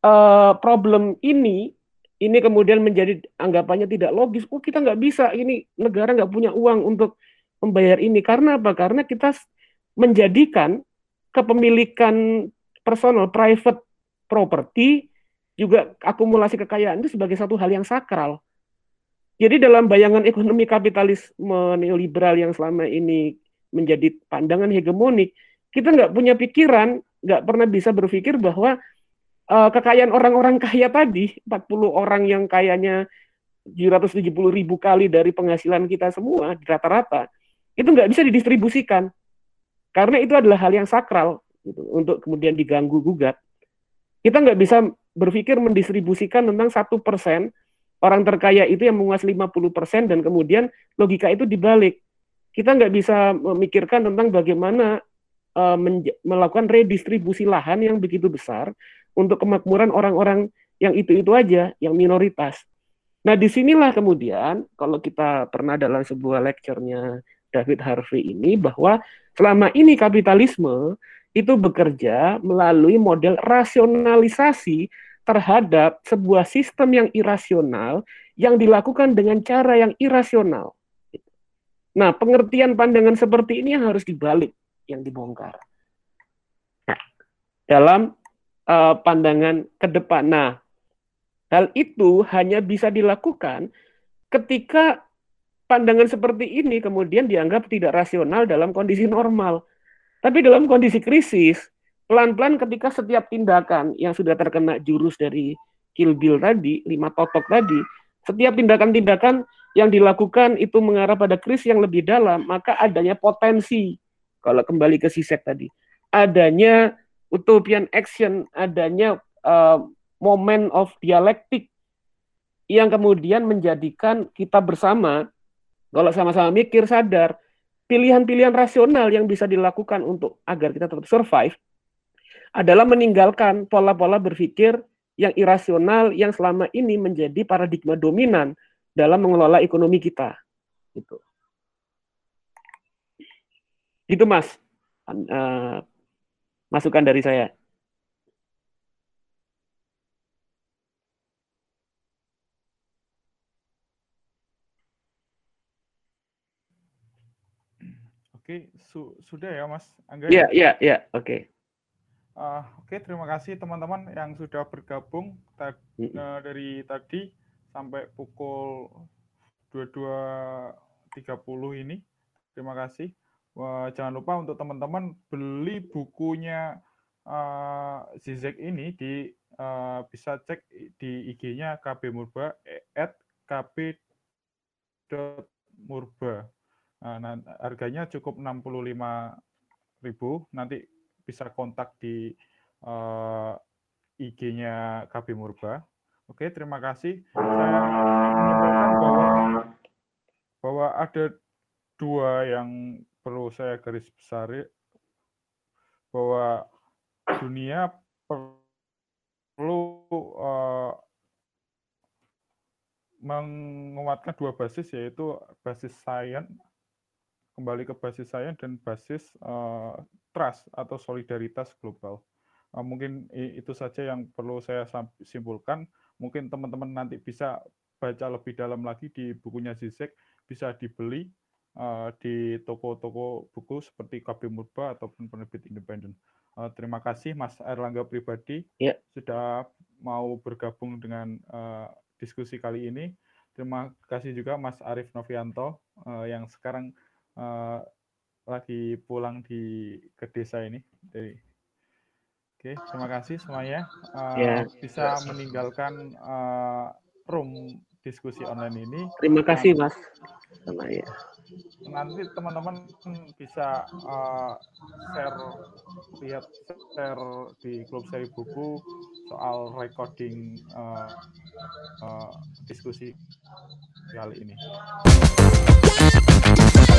uh, problem ini ini kemudian menjadi anggapannya tidak logis. Oh kita nggak bisa, ini negara nggak punya uang untuk membayar ini. Karena apa? Karena kita menjadikan kepemilikan personal, private property, juga akumulasi kekayaan itu sebagai satu hal yang sakral. Jadi dalam bayangan ekonomi kapitalisme neoliberal yang selama ini menjadi pandangan hegemonik, kita nggak punya pikiran, nggak pernah bisa berpikir bahwa uh, kekayaan orang-orang kaya tadi, 40 orang yang kayanya 770 ribu kali dari penghasilan kita semua rata-rata, itu nggak bisa didistribusikan. Karena itu adalah hal yang sakral gitu, untuk kemudian diganggu gugat. Kita nggak bisa berpikir mendistribusikan tentang satu persen orang terkaya itu yang menguasai 50 persen dan kemudian logika itu dibalik. Kita nggak bisa memikirkan tentang bagaimana uh, melakukan redistribusi lahan yang begitu besar untuk kemakmuran orang-orang yang itu-itu aja, yang minoritas. Nah, di sinilah kemudian, kalau kita pernah dalam sebuah lecture-nya David Harvey ini, bahwa selama ini kapitalisme itu bekerja melalui model rasionalisasi terhadap sebuah sistem yang irasional yang dilakukan dengan cara yang irasional. Nah, pengertian pandangan seperti ini yang harus dibalik, yang dibongkar. Dalam uh, pandangan ke depan. Nah, hal itu hanya bisa dilakukan ketika pandangan seperti ini kemudian dianggap tidak rasional dalam kondisi normal. Tapi dalam kondisi krisis, pelan-pelan ketika setiap tindakan yang sudah terkena jurus dari Kill Bill tadi, lima totok tadi, setiap tindakan-tindakan yang dilakukan itu mengarah pada krisis yang lebih dalam, maka adanya potensi, kalau kembali ke sisek tadi, adanya utopian action, adanya uh, moment of dialektik yang kemudian menjadikan kita bersama, kalau sama-sama mikir, sadar, pilihan-pilihan rasional yang bisa dilakukan untuk agar kita tetap survive adalah meninggalkan pola-pola berpikir yang irasional yang selama ini menjadi paradigma dominan dalam mengelola ekonomi kita. Itu. Itu Mas. Uh, masukan dari saya. Oke, su sudah ya Mas Angga? Iya, iya, iya, oke. Uh, oke, terima kasih teman-teman yang sudah bergabung ta uh, dari tadi sampai pukul 22.30 ini. Terima kasih. Wah, jangan lupa untuk teman-teman beli bukunya uh, Zizek ini di uh, bisa cek di IG-nya KB Murba at kb.murba. Nah, harganya cukup 65.000. Nanti bisa kontak di uh, IG-nya KB Murba. Oke, terima kasih. Saya menyimpulkan bahwa bahwa ada dua yang perlu saya garis besar bahwa dunia perlu uh, menguatkan dua basis yaitu basis sains kembali ke basis sains dan basis uh, trust atau solidaritas global. Uh, mungkin itu saja yang perlu saya simpulkan. Mungkin teman-teman nanti bisa baca lebih dalam lagi di bukunya Zizek, bisa dibeli uh, di toko-toko buku seperti KB Murba ataupun penerbit independen. Uh, terima kasih Mas Erlangga pribadi yeah. sudah mau bergabung dengan uh, diskusi kali ini. Terima kasih juga Mas Arief Novianto uh, yang sekarang uh, lagi pulang di ke desa ini. Jadi, oke, okay, terima kasih semuanya. Uh, yeah. Bisa meninggalkan uh, room diskusi online ini. Terima kasih Mas. Sama ya nanti teman-teman bisa uh, share lihat share di klub seri buku soal recording uh, uh, diskusi kali ini.